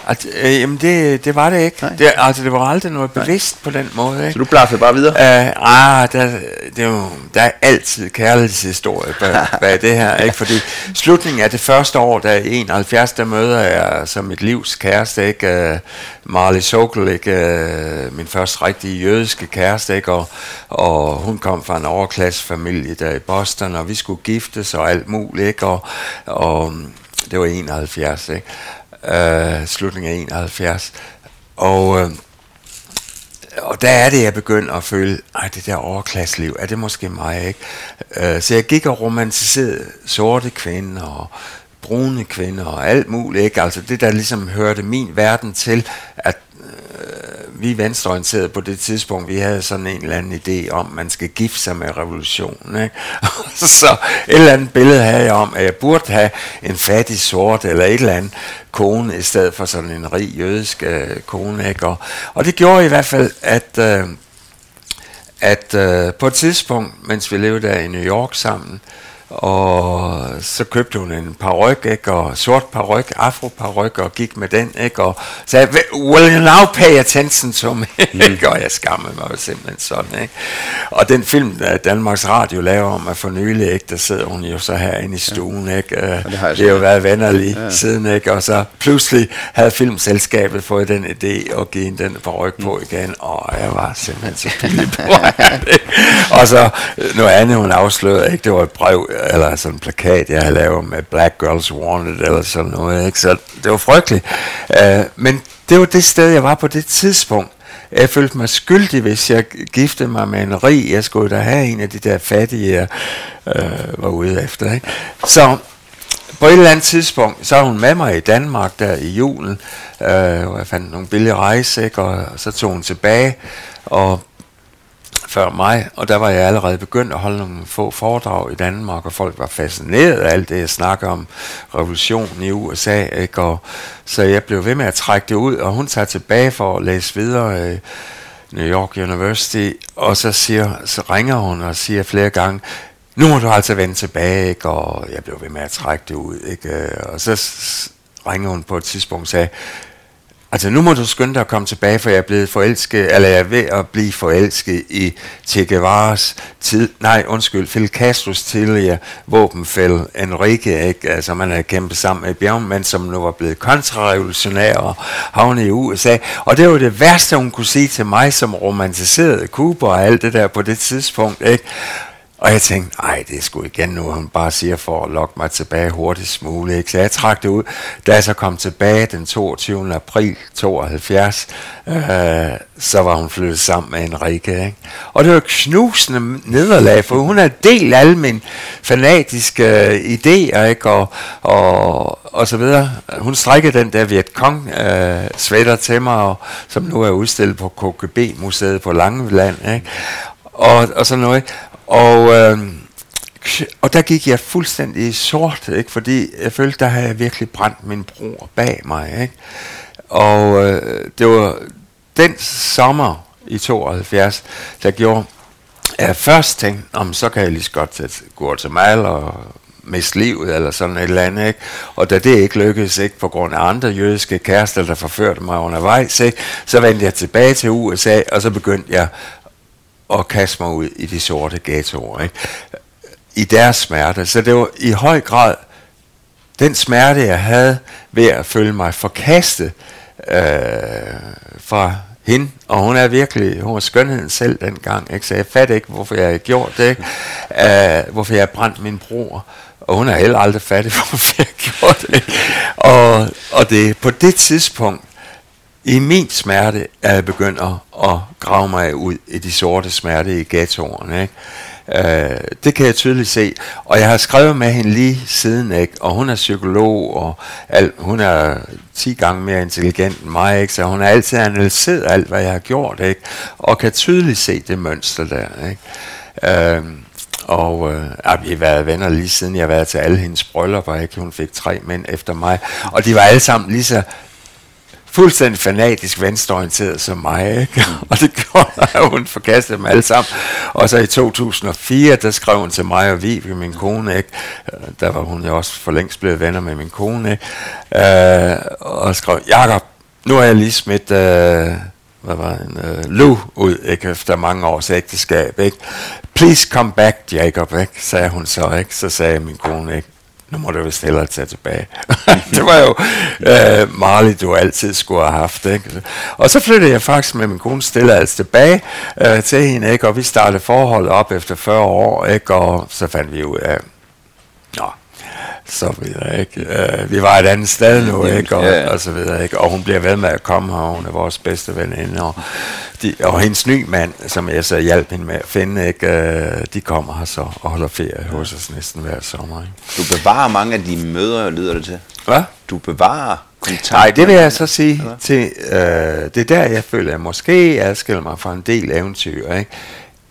Altså, øh, jamen det, det var det ikke. Det, altså det var aldrig noget bevidst Nej. på den måde. Ikke? Så du blaffede bare videre? Uh, ah, der, det er jo, der er altid kærlighedshistorie bag, <laughs> bag det her. Ikke? Fordi slutningen af det første år, der er 71, der møder jeg som mit livs kæreste, ikke? Uh, Marley Sokol, ikke? Uh, min første rigtige jødiske kæreste, ikke? Og, og hun kom fra en overklassefamilie der i Boston, og vi skulle giftes og alt muligt. Ikke? Og, og det var 71, ikke? Øh, slutningen af 71. Og, øh, og der er det, jeg begyndte at føle, at det der overklasseliv, er det måske mig, ikke? Øh, så jeg gik og romantiserede sorte kvinder og brune kvinder og alt muligt, ikke? Altså det, der ligesom hørte min verden til, at vi venstreorienterede på det tidspunkt, vi havde sådan en eller anden idé om, at man skal gifte sig med revolutionen. Ikke? <laughs> så et eller andet billede havde jeg om, at jeg burde have en fattig sort eller et eller andet kone, i stedet for sådan en rig jødisk øh, kone. Ikke? Og, og det gjorde i hvert fald, at... Øh, at øh, på et tidspunkt, mens vi levede der i New York sammen, og så købte hun en paryk, ikke, og sort paryk, afro og gik med den, ikke, og sagde, will you now pay attention to me, <laughs> mm. og jeg skammede mig simpelthen sådan, ikke. Og den film, der Danmarks Radio laver om at for nylig, ikke, der sidder hun jo så herinde i stuen, ja. ikke, det har, det har jo været vennerlig ja. siden, ikke, og så pludselig havde filmselskabet fået den idé at give den paryk på mm. igen, og jeg var simpelthen så <laughs> på, og så noget andet, hun afslørede, ikke, det var et brev, eller sådan en plakat, jeg havde lavet med Black Girls Wanted, eller sådan noget, ikke? så det var frygteligt. Uh, men det var det sted, jeg var på det tidspunkt. Jeg følte mig skyldig, hvis jeg giftede mig med en rig. Jeg skulle da have en af de der fattige, jeg uh, var ude efter. Ikke? Så på et eller andet tidspunkt, så er hun med mig i Danmark der i julen, uh, hvor jeg fandt nogle billige rejse, ikke? og så tog hun tilbage, og før mig, og der var jeg allerede begyndt at holde nogle få foredrag i Danmark, og folk var fascineret af alt det, jeg snakker om revolutionen i USA, ikke? Og, så jeg blev ved med at trække det ud, og hun tager tilbage for at læse videre i New York University, og så, siger, så ringer hun og siger flere gange, nu må du altså vende tilbage, ikke? og jeg blev ved med at trække det ud, ikke? Øh, og så ringer hun på et tidspunkt og sagde, Altså nu må du skynde dig at komme tilbage, for jeg er blevet forelsket, eller jeg er ved at blive forelsket i Che Guevara's tid, nej undskyld, Fidel Castros tidligere våbenfælde Enrique, ikke? altså man havde kæmpet sammen med bjergmænd, som nu var blevet kontrarevolutionær og havnet i USA. Og det var det værste, hun kunne sige til mig, som romantiserede Cuba og alt det der på det tidspunkt. Ikke? Og jeg tænkte, nej, det er sgu igen nu, hun bare siger for at lokke mig tilbage hurtigst muligt. Ikke? Så jeg trak det ud. Da jeg så kom tilbage den 22. april 72, øh, så var hun flyttet sammen med Enrique. Ikke? Og det var knusende nederlag, for hun har delt alle mine fanatiske øh, idéer, ikke? Og, og, og så videre. Hun strikkede den der Vietcong øh, sweater til mig, og, som nu er udstillet på KGB-museet på Langeland. Ikke? Og, og sådan noget. Og, øh, og der gik jeg fuldstændig sort, ikke? fordi jeg følte, der havde jeg virkelig brændt min bror bag mig. Ikke? Og øh, det var den sommer i 72, der gjorde, at jeg først tænkte, om så kan jeg lige så godt tage Guatemala og miste livet, eller sådan et eller andet, ikke? Og da det ikke lykkedes, ikke, på grund af andre jødiske kærester, der forførte mig undervejs, ikke, så vendte jeg tilbage til USA, og så begyndte jeg og kaste mig ud i de sorte ghettoer. Ikke? I deres smerte. Så det var i høj grad den smerte, jeg havde ved at føle mig forkastet øh, fra hende, og hun er virkelig, hun var skønheden selv dengang, ikke? så jeg fatter ikke, hvorfor jeg har gjort det, ikke? Uh, hvorfor jeg har brændt min bror, og hun er heller aldrig fattig, <laughs> hvorfor jeg har gjort det. Og, og det på det tidspunkt, i min smerte, er jeg begyndt at, grave mig ud i de sorte smerte i ghettoerne, ikke? Øh, det kan jeg tydeligt se. Og jeg har skrevet med hende lige siden, ikke? og hun er psykolog, og alt, hun er 10 gange mere intelligent end mig, ikke? så hun har altid analyseret alt, hvad jeg har gjort, ikke? og kan tydeligt se det mønster der. Ikke? Øh, og øh, vi har været venner lige siden jeg har været til alle hendes bryllupper, ikke? hun fik tre mænd efter mig, og de var alle sammen lige så fuldstændig fanatisk venstreorienteret som mig, ikke? <laughs> og det gjorde, at hun forkastede dem alle sammen. Og så i 2004, der skrev hun til mig og Vivi, min kone, ikke? Øh, der var hun jo også for længst blevet venner med min kone, ikke? Øh, og skrev, Jakob, nu er jeg lige smidt... Øh, hvad var en uh, Lou ud, ikke, efter mange års ægteskab, ikke? Please come back, Jacob, ikke, sagde hun så, ikke? Så sagde min kone, ikke? Nu må du vist hellere tage tilbage. <laughs> det var jo øh, Marley, du altid skulle have haft. Ikke? Og så flyttede jeg faktisk med min kone stille altså tilbage øh, til hende, ikke? og vi startede forholdet op efter 40 år, ikke? og så fandt vi ud af, så videre, ikke? Uh, vi var et andet sted nu, ikke? Og, ja. og så videre, ikke? Og hun bliver ved med at komme her, hun er vores bedste veninde, og, de, og hendes ny mand, som jeg så hjalp hende med at finde, ikke? Uh, de kommer her så og holder ferie hos os næsten hver sommer, ikke? Du bevarer mange af de møder, lyder det til. Hvad? Du bevarer. Nej, det vil jeg så sige eller? til, uh, det er der, jeg føler, at jeg måske adskiller mig fra en del eventyr, ikke?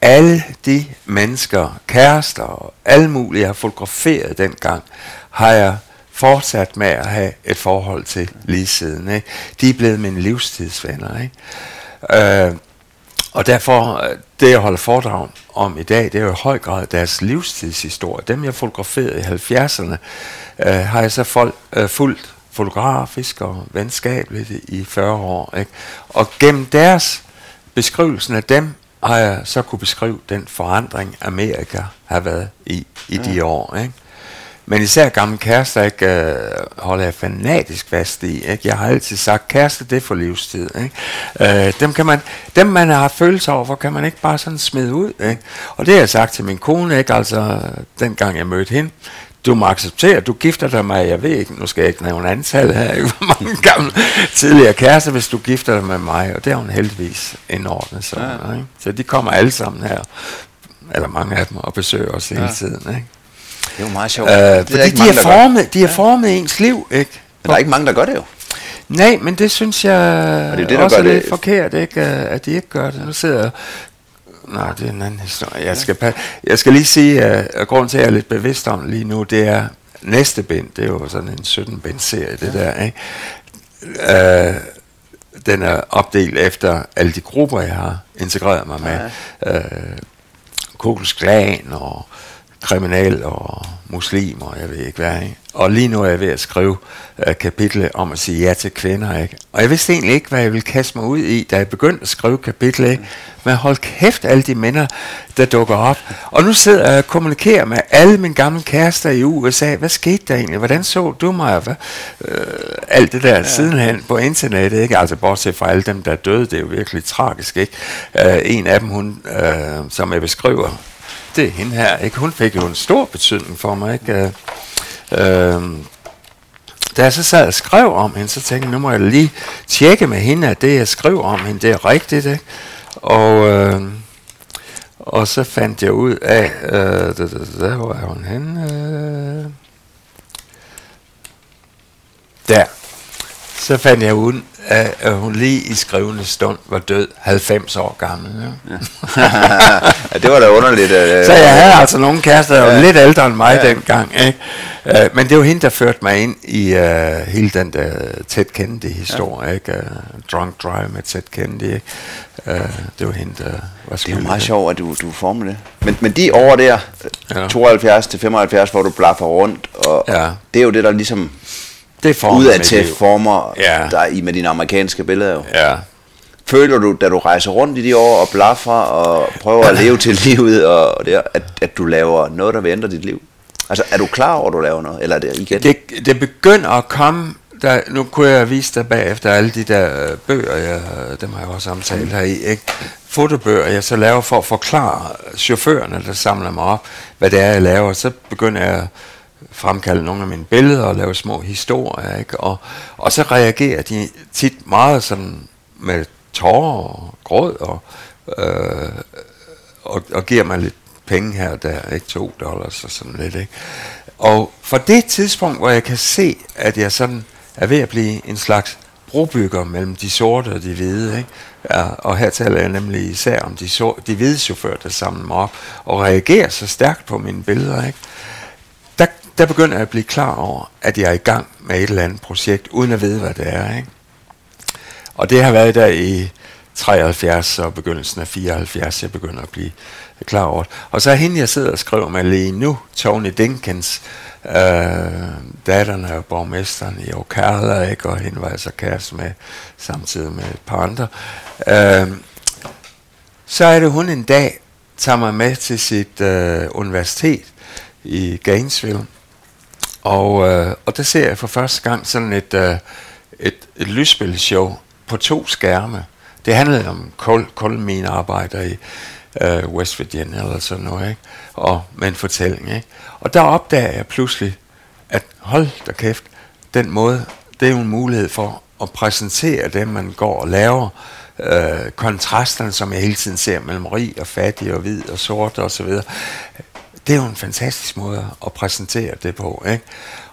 Alle de mennesker, kærester og alle mulige, jeg har fotograferet dengang, har jeg fortsat med at have et forhold til lige siden. Ikke? De er blevet mine livstidsvenner. Ikke? Øh, og derfor, øh, det jeg holder foredrag om i dag, det er jo i høj grad deres livstidshistorie. Dem jeg fotograferede i 70'erne, øh, har jeg så folk, øh, fuldt fotografisk og venskabeligt i 40 år. Ikke? Og gennem deres beskrivelsen af dem, har jeg så kunne beskrive den forandring, Amerika har været i i de mm. år. Ikke? Men især gamle kærester ikke, øh, holder jeg fanatisk fast i. Ikke? Jeg har altid sagt, kæreste det er for livstid. Ikke? Øh, dem, kan man, dem man har følelser over, kan man ikke bare sådan smide ud. Ikke? Og det har jeg sagt til min kone, ikke? altså dengang jeg mødte hende. Du må acceptere, du gifter dig med, jeg ved ikke, nu skal jeg ikke nævne antal her, ikke? hvor mange gamle tidligere kærester, hvis du gifter dig med mig. Og det har hun heldigvis indordnet sig. Ja. Ikke? Så de kommer alle sammen her, eller mange af dem, og besøger os hele ja. tiden. Ikke? Det er jo meget sjovt. Øh, det fordi de, mange, er formet, de har formet ens liv, ikke? Men der er ikke mange, der gør det jo. Nej, men det synes jeg og det er det, der også er lidt det. forkert, ikke? at de ikke gør det. Nu sidder Nej, det er en anden historie. Jeg skal, jeg skal lige sige, at grunden til, at jeg er lidt bevidst om lige nu, det er næste bind. Det er jo sådan en 17-bind serie, det der. Ikke? Uh, den er opdelt efter alle de grupper, jeg har integreret mig med. Ja. Uh, Kokos Klan og kriminel og muslimer, jeg ved ikke hvad. Ikke? Og lige nu er jeg ved at skrive uh, kapitel om at sige ja til kvinder. Ikke? Og jeg vidste egentlig ikke, hvad jeg ville kaste mig ud i, da jeg begyndte at skrive kapitel. Ikke? Men hold kæft, alle de mænd, der dukker op. Og nu sidder jeg og kommunikerer med alle mine gamle kærester i USA. Hvad skete der egentlig? Hvordan så du mig? Hvad? Uh, alt det der ja. sidenhen på internettet. Ikke? Altså bortset fra alle dem, der er døde. Det er jo virkelig tragisk. Ikke? Uh, en af dem, hun, uh, som jeg beskriver, det er hende her, ikke? Hun fik jo en stor betydning for mig, ikke? Øh, øh, da jeg så sad og skrev om hende, så tænkte jeg, nu må jeg lige tjekke med hende, at det jeg skriver om hende, det er rigtigt, ikke? Og, øh, og så fandt jeg ud af, øh, der, der, der, hvor er hun henne? Øh, der. Så fandt jeg ud at hun lige i skrivende stund var død 90 år gammel. Ja, <laughs> ja det var da underligt. Uh, så jeg havde altså nogle kærester, der ja. var lidt ældre end mig ja. dengang. Ikke? Uh, men det var hende, der førte mig ind i uh, hele den der tæt kendte historie. Ja. Ikke? Uh, drunk Drive med tæt Kennedy. Ikke? Uh, det var hende, der var Det er jo meget sjovt, at du, du formede det. Men, men de år der, ja. 72 til 75, hvor du blaffer rundt, og ja. det er jo det, der ligesom det former udad til former ja. der i med dine amerikanske billeder jo. Ja. Føler du, da du rejser rundt i de år og blaffer og prøver at leve til livet, og, det, at, at du laver noget, der vil ændre dit liv? Altså, er du klar over, at du laver noget? Eller er det igen? Det, det begynder at komme der, nu kunne jeg vise dig bagefter alle de der øh, bøger, jeg, dem har jeg også omtalt her i, ikke? fotobøger, jeg så laver for at forklare chaufførerne, der samler mig op, hvad det er, jeg laver. Så begynder jeg fremkalde nogle af mine billeder og lave små historier, ikke? Og, og så reagerer de tit meget sådan med tårer og gråd og, øh, og, og giver mig lidt penge her og der, ikke to dollars og sådan lidt, ikke? Og for det tidspunkt, hvor jeg kan se, at jeg sådan er ved at blive en slags brobygger mellem de sorte og de hvide, ikke? Ja, og her taler jeg nemlig især om de, sorte, de hvide chauffører, der samler mig op og reagerer så stærkt på mine billeder, ikke? Der, begynder jeg at blive klar over, at jeg er i gang med et eller andet projekt, uden at vide, hvad det er, ikke? Og det har været der i 73 og begyndelsen af 74, jeg begynder at blive klar over det. Og så er hende, jeg sidder og skriver med lige nu, Tony Dinkins, øh, datteren af borgmesteren i Ocala, ikke? og hende var altså kæreste med, samtidig med et par andre. Øh, så er det, hun en dag tager mig med til sit øh, universitet i Gainesville, og, øh, og der ser jeg for første gang sådan et, øh, et, et lysspilshow på to skærme. Det handlede om kul, kulminearbejder i øh, West Virginia eller sådan noget, ikke? Og med en fortælling, ikke? Og der opdager jeg pludselig, at hold da kæft, den måde, det er jo en mulighed for at præsentere det, man går og laver, øh, kontrasterne, som jeg hele tiden ser mellem rig og fattig og hvid og sort og så videre. Det er jo en fantastisk måde at præsentere det på, ikke?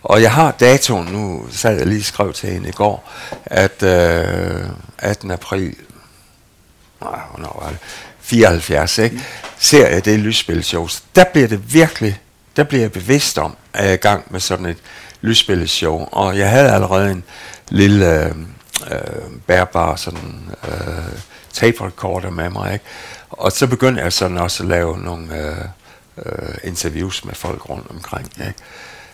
Og jeg har datoen, nu sad jeg lige skrev til hende i går, at øh, 18. april, nej, hvornår var det? 74, ikke? Mm. ser jeg det lysspilshows. Der bliver det virkelig, der bliver jeg bevidst om, at jeg er i gang med sådan et lysspilshow. Og jeg havde allerede en lille øh, øh, bærbar sådan, øh, tape recorder med mig, ikke? Og så begyndte jeg sådan også at lave nogle øh, øh, interviews med folk rundt omkring, ikke?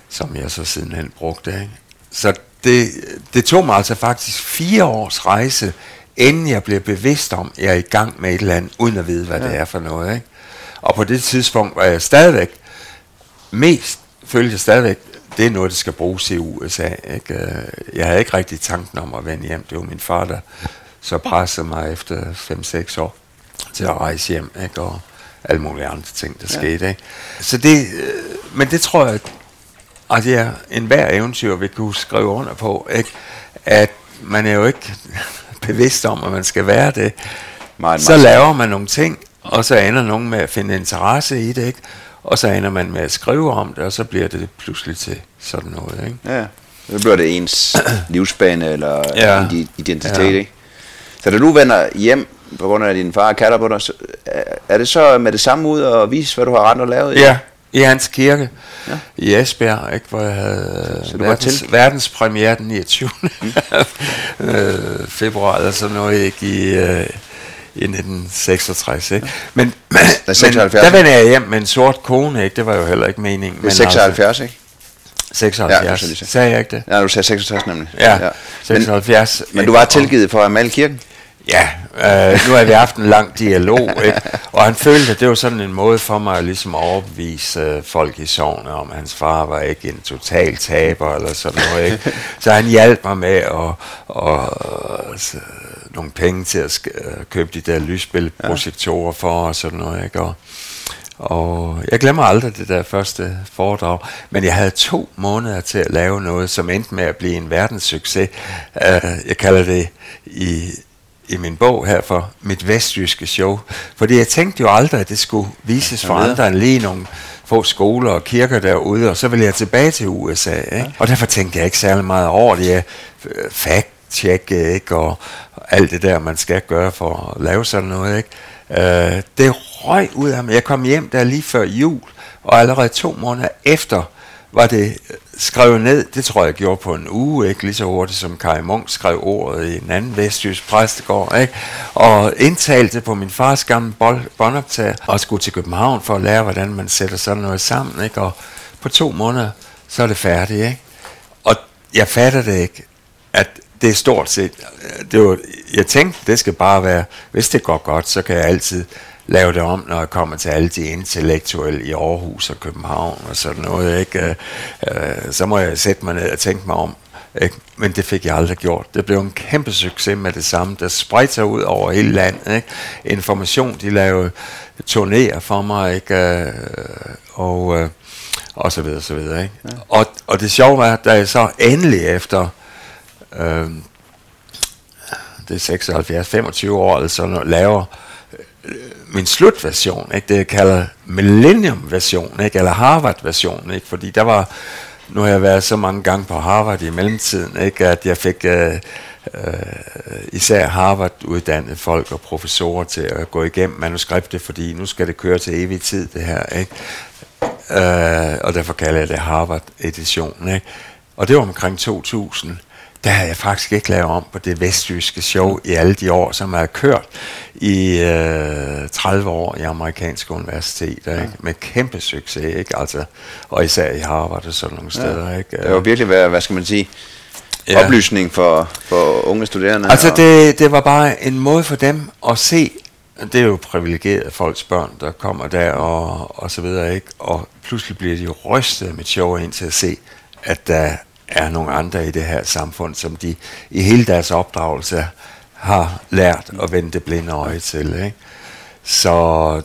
som jeg så sidenhen brugte. Ikke? Så det, det tog mig altså faktisk fire års rejse, inden jeg blev bevidst om, at jeg er i gang med et eller andet, uden at vide, hvad ja. det er for noget. Ikke? Og på det tidspunkt var jeg stadigvæk, mest følte jeg stadigvæk, det er noget, der skal bruges i USA. Ikke? Øh, jeg havde ikke rigtig tanken om at vende hjem. Det var min far, der så pressede mig efter 5-6 år til at rejse hjem, ikke? og alle mulige andre ting, der ja. skete. Ikke? Så det, øh, men det tror jeg, at en hver eventyr vil kunne skrive under på, ikke? at man er jo ikke <laughs> bevidst om, at man skal være det. Meget, så meget laver man nogle ting, og så ender nogen med at finde interesse i det, ikke? og så ender man med at skrive om det, og så bliver det pludselig til sådan noget. Ikke? Ja, så bliver det ens <clears throat> livsbane eller ja. identitet. Ja. Ikke? Så da du vender hjem på grund af, at din far kalder på dig, så, er det så med det samme ud og vise, hvad du har rent og lavet? Ja, i hans kirke ja. i Esbjerg, ikke, hvor jeg havde så verdens, verdenspremiere den 29. <laughs> Mm. <laughs> Øh, februar eller sådan noget, ikke, i, uh, i 1966. Ikke? Men, men, men der vender jeg hjem med en sort kone, ikke? det var jo heller ikke meningen. Det er 76, altså, ikke? 76. Ja, sagde jeg ikke det? Ja, du sagde 66 nemlig. Ja, ja. 76. Men, men du var tilgivet for at male kirken? Ja, øh, nu har vi haft en lang dialog, ikke? og han følte, at det var sådan en måde for mig at ligesom overbevise øh, folk i sovnet om, at hans far var ikke en total taber eller sådan noget. Ikke? Så han hjalp mig med at, og, så, nogle penge til at sk- købe de der lysspilprojektorer for og sådan noget. Ikke? Og, og jeg glemmer aldrig det der første foredrag, men jeg havde to måneder til at lave noget, som endte med at blive en verdenssucces. Uh, jeg kalder det i i min bog her for mit vestjyske show. Fordi jeg tænkte jo aldrig, at det skulle vises for andre end lige nogle få skoler og kirker derude, og så ville jeg tilbage til USA. Ikke? Ja. Og derfor tænkte jeg ikke særlig meget over det. Jeg fact-check, ikke? Og alt det der, man skal gøre for at lave sådan noget. Ikke? Uh, det røg ud af mig. Jeg kom hjem der lige før jul, og allerede to måneder efter var det øh, skrevet ned, det tror jeg, jeg gjorde på en uge, ikke lige så hurtigt som Kai Munk skrev ordet i en anden vestjysk præstegård, ikke? og indtalte på min fars gamle båndoptager, og skulle til København for at lære, hvordan man sætter sådan noget sammen, ikke? og på to måneder, så er det færdigt, ikke? og jeg fatter det ikke, at det er stort set, øh, det var, jeg tænkte, det skal bare være, hvis det går godt, så kan jeg altid lave det om, når jeg kommer til alle de intellektuelle i Aarhus og København og sådan noget. Ikke? Øh, så må jeg sætte mig ned og tænke mig om Ikke? Men det fik jeg aldrig gjort. Det blev en kæmpe succes med det samme. Der spredte sig ud over hele landet. Ikke? Information, de lavede turnéer for mig, ikke? Øh, og, øh, og så videre, så videre. Ikke? Ja. Og, og det sjove var, da jeg så endelig efter øh, det er 76, 25 år, noget, laver øh, min slutversion, ikke? det jeg kalder Millennium-version, ikke? eller Harvard-version, ikke? fordi der var, nu har jeg været så mange gange på Harvard i mellemtiden, ikke? at jeg fik øh, øh, især Harvard-uddannede folk og professorer til at gå igennem manuskriptet, fordi nu skal det køre til evig tid, det her. Ikke? Øh, og derfor kalder jeg det Harvard-edition. Ikke? Og det var omkring 2000 der har jeg faktisk ikke lavet om på det vestjyske show i alle de år, som jeg har kørt i øh, 30 år i amerikanske universiteter, ja. ikke? med kæmpe succes, ikke? Altså, og især i Harvard og sådan nogle steder. Ja. Ikke? Det var virkelig, hvad, hvad skal man sige, ja. oplysning for, for unge studerende. Altså det, det var bare en måde for dem at se, det er jo privilegeret folks børn, der kommer der og, og så videre, ikke? og pludselig bliver de rystet med show ind til at se, at der er nogle andre i det her samfund, som de i hele deres opdragelse har lært at vende det blinde øje til. Ikke? Så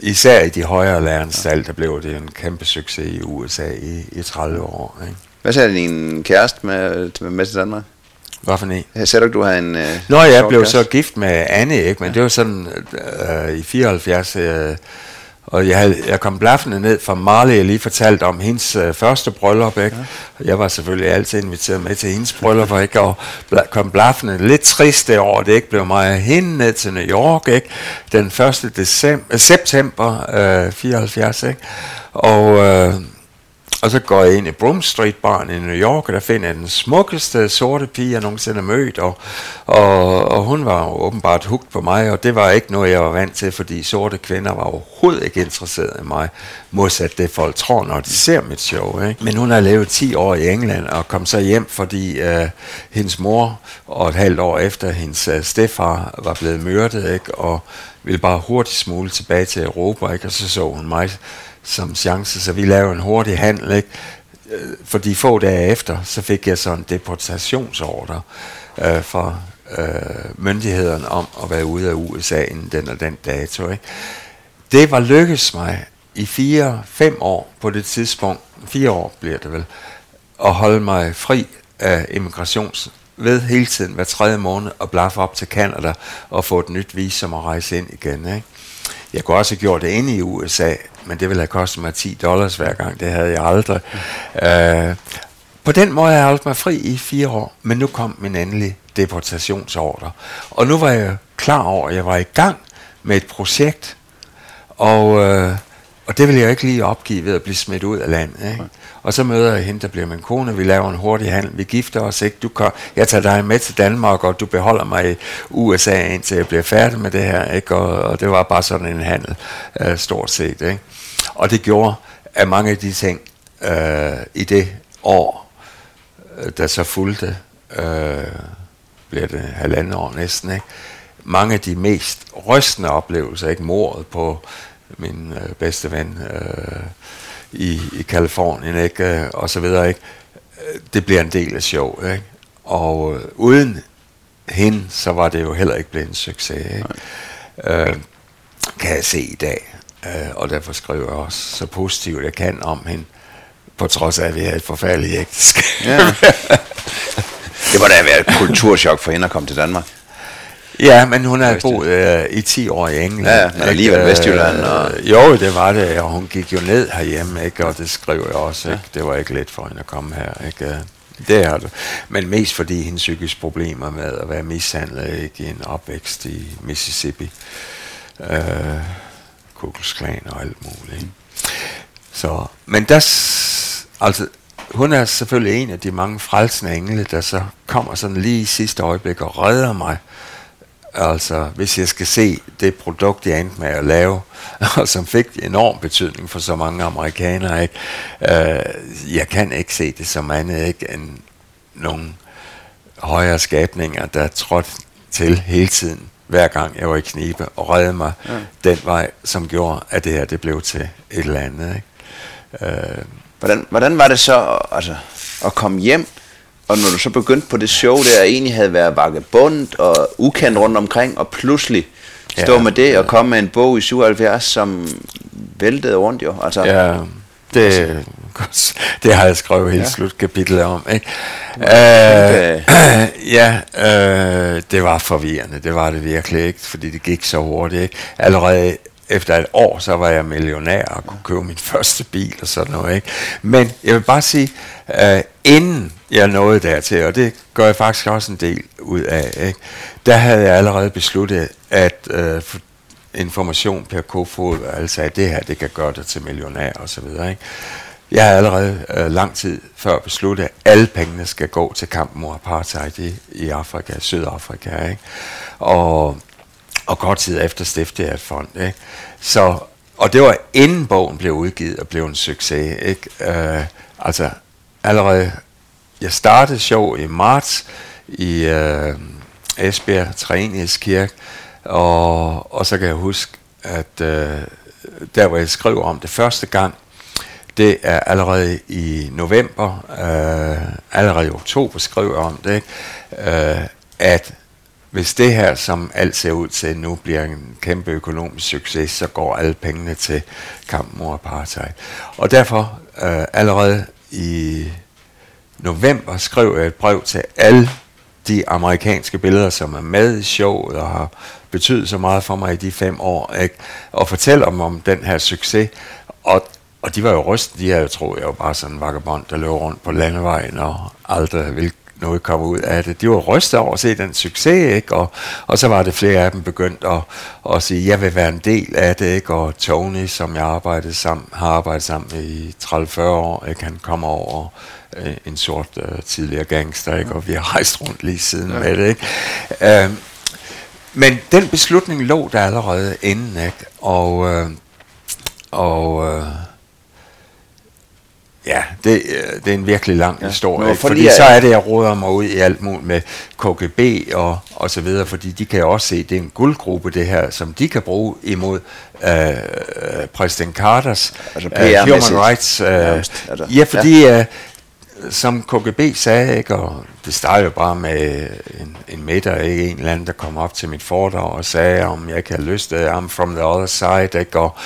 især i de højere læreranstalter blev det en kæmpe succes i USA i, i 30 år. Ikke? Hvad sagde din kæreste med, med til Danmark? Hvad for en? Jeg sagde du, du har en... Øh, Nå, jeg blev kæreste? så gift med Anne, ikke? men ja. det var sådan øh, i 74... Øh, og jeg, havde, jeg kom blaffende ned fra Marley, jeg lige fortalt om hendes øh, første bryllup, ikke? Ja. Jeg var selvfølgelig altid inviteret med til hendes bryllup, ikke? Og bla, kom blaffende lidt trist det år, det ikke blev mig hende ned til New York, ikke? Den 1. December, september øh, 74, ikke? Og... Øh, og så går jeg ind i Broom Street Bar i New York, og der finder jeg den smukkeste sorte pige, jeg nogensinde har mødt, og, og, og hun var jo åbenbart hugt på mig, og det var ikke noget, jeg var vant til, fordi sorte kvinder var overhovedet ikke interesseret i mig, modsat det folk tror, når de ser mit show. Ikke? Men hun har levet 10 år i England, og kom så hjem, fordi øh, hendes mor, og et halvt år efter hendes øh, stefar var blevet myrdet, ikke? og ville bare hurtigt smule tilbage til Europa, ikke? og så så hun mig som chance, så vi lavede en hurtig handel, ikke? Øh, Fordi få dage efter, så fik jeg sådan en deportationsordre øh, fra øh, myndighederne om at være ude af USA inden den og den dato. Ikke? Det var lykkedes mig i fire-fem år på det tidspunkt, fire år bliver det vel, at holde mig fri af immigrations ved hele tiden hver tredje måned at blaffe op til Canada og få et nyt visum og rejse ind igen. Ikke? Jeg kunne også have gjort det inde i USA, men det ville have kostet mig 10 dollars hver gang. Det havde jeg aldrig. Mm. Øh, på den måde har jeg holdt mig fri i fire år, men nu kom min endelige deportationsordre. Og nu var jeg klar over, at jeg var i gang med et projekt, og, øh, og det ville jeg ikke lige opgive ved at blive smidt ud af landet. Ikke? Og så møder jeg hende, der bliver min kone, vi laver en hurtig handel, vi gifter os, ikke? Du kan, jeg tager dig med til Danmark, og du beholder mig i USA, indtil jeg bliver færdig med det her, ikke? Og, og det var bare sådan en handel, uh, stort set, ikke? Og det gjorde, at mange af de ting uh, i det år, uh, der så fulgte, uh, bliver det halvandet år næsten, ikke? mange af de mest rystende oplevelser, ikke mordet på min øh, bedste ven, øh, i, i Kalifornien, ikke? Øh, og så videre, ikke? Det bliver en del af show, ikke? Og øh, uden hende, så var det jo heller ikke blevet en succes, ikke? Øh, kan jeg se i dag. Øh, og derfor skriver jeg også så positivt jeg kan om hende, på trods af, at vi havde et forfærdeligt ægteskab. Ja. <laughs> det må da være et kulturschok for hende at komme til Danmark. Ja, men hun har boet øh, i 10 år i England. Ja, men alligevel Vestjylland. Og... Øh, jo, det var det, og hun gik jo ned herhjemme, ikke? og det skriver jeg også. Ikke? Det var ikke let for hende at komme her. Ikke? Det er det. Men mest fordi hendes psykiske problemer med at være mishandlet ikke? i en opvækst i Mississippi. Øh, Ku Klan og alt muligt. Ikke? Så, men der, altså, hun er selvfølgelig en af de mange frelsende engle, der så kommer sådan lige i sidste øjeblik og redder mig Altså, hvis jeg skal se det produkt, jeg endte med at lave, <laughs> og som fik enorm betydning for så mange amerikanere, ikke? Øh, jeg kan ikke se det som andet ikke, end nogle højere skabninger, der trådte til hele tiden, hver gang jeg var i knibe, og redde mig ja. den vej, som gjorde, at det her det blev til et eller andet. Ikke? Øh. Hvordan, hvordan var det så altså, at komme hjem Og når du så begyndte på det show der, egentlig havde været vagabond og ukendt rundt omkring, og pludselig stå ja, med det og komme med en bog i 77, som væltede rundt jo. Altså, ja, det, <laughs> det har jeg skrevet hele ja. slutkapitlet om. Ikke? Øh, <clears throat> ja, øh, det var forvirrende, det var det virkelig ikke, fordi det gik så hurtigt. Ikke? Allerede efter et år, så var jeg millionær og kunne købe min første bil og sådan noget. Ikke? Men jeg vil bare sige, øh, inden jeg nåede dertil, og det gør jeg faktisk også en del ud af, ikke? der havde jeg allerede besluttet, at øh, information per kofod, altså at det her, det kan gøre dig til millionær og så videre. Ikke? Jeg har allerede øh, lang tid før besluttet, at alle pengene skal gå til kampen mod apartheid i, i Afrika, Sydafrika. Ikke? Og, og kort tid efter stiftede jeg et fond. Ikke? Så, og det var inden bogen blev udgivet og blev en succes. Ikke? Øh, altså allerede, jeg startede show i marts i øh, Esbjerg Træningskirke, og, og så kan jeg huske, at øh, der hvor jeg skrev om det første gang, det er allerede i november, øh, allerede i oktober skriver jeg om det, ikke? Øh, at hvis det her, som alt ser ud til nu, bliver en kæmpe økonomisk succes, så går alle pengene til kampen mod apartheid. Og derfor øh, allerede i november skrev jeg et brev til alle de amerikanske billeder, som er med i showet og har betydet så meget for mig i de fem år, ikke? og fortæller dem om den her succes. Og, og de var jo rystet, de havde jo troet, jeg var bare sådan en vagabond, der løb rundt på landevejen og aldrig ville noget komme ud af det. De var rystet over at se den succes, ikke? Og, og så var det flere af dem begyndt at, at sige, jeg vil være en del af det, ikke? Og Tony, som jeg arbejdede sammen, har arbejdet sammen med i 30-40 år, ikke? han kommer over øh, en sort øh, tidligere gangster, ikke? og vi har rejst rundt lige siden ja. med det. Ikke? Øh, men den beslutning lå der allerede inden, ikke? og, øh, og øh, Ja, det, øh, det er en virkelig lang ja. historie, Nå, fordi, fordi så er det, jeg råder mig ud i alt muligt med KGB og, og så videre, fordi de kan også se, det er en guldgruppe det her, som de kan bruge imod øh, præsident Carters altså, uh, human rights. Uh, ja, altså, ja, fordi ja. Uh, som KGB sagde, ikke, og det startede jo bare med en, en middag, ikke, en eller anden, der kom op til mit foredrag og sagde, om jeg kan have lyst til, I'm from the other side, ikke, og,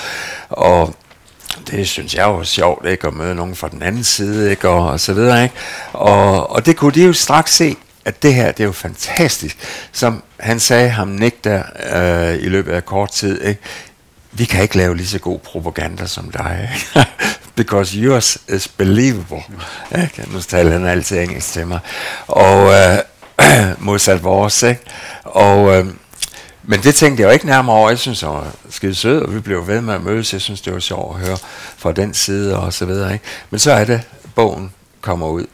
og det synes jeg var sjovt, ikke, at møde nogen fra den anden side, ikke, og, og så videre, ikke, og, og det kunne de jo straks se, at det her, det er jo fantastisk. Som han sagde ham Nick der øh, i løbet af kort tid, ikke? vi kan ikke lave lige så god propaganda som dig. <laughs> Because yours is believable. Ikke? Nu taler han altid engelsk til mig. Og øh, <clears throat> modsat vores. Ikke? Og, øh, men det tænkte jeg jo ikke nærmere over. Jeg synes, det var skide sød, og vi blev ved med at mødes. Jeg synes, det var sjovt at høre fra den side og så videre. Ikke? Men så er det, bogen kommer ud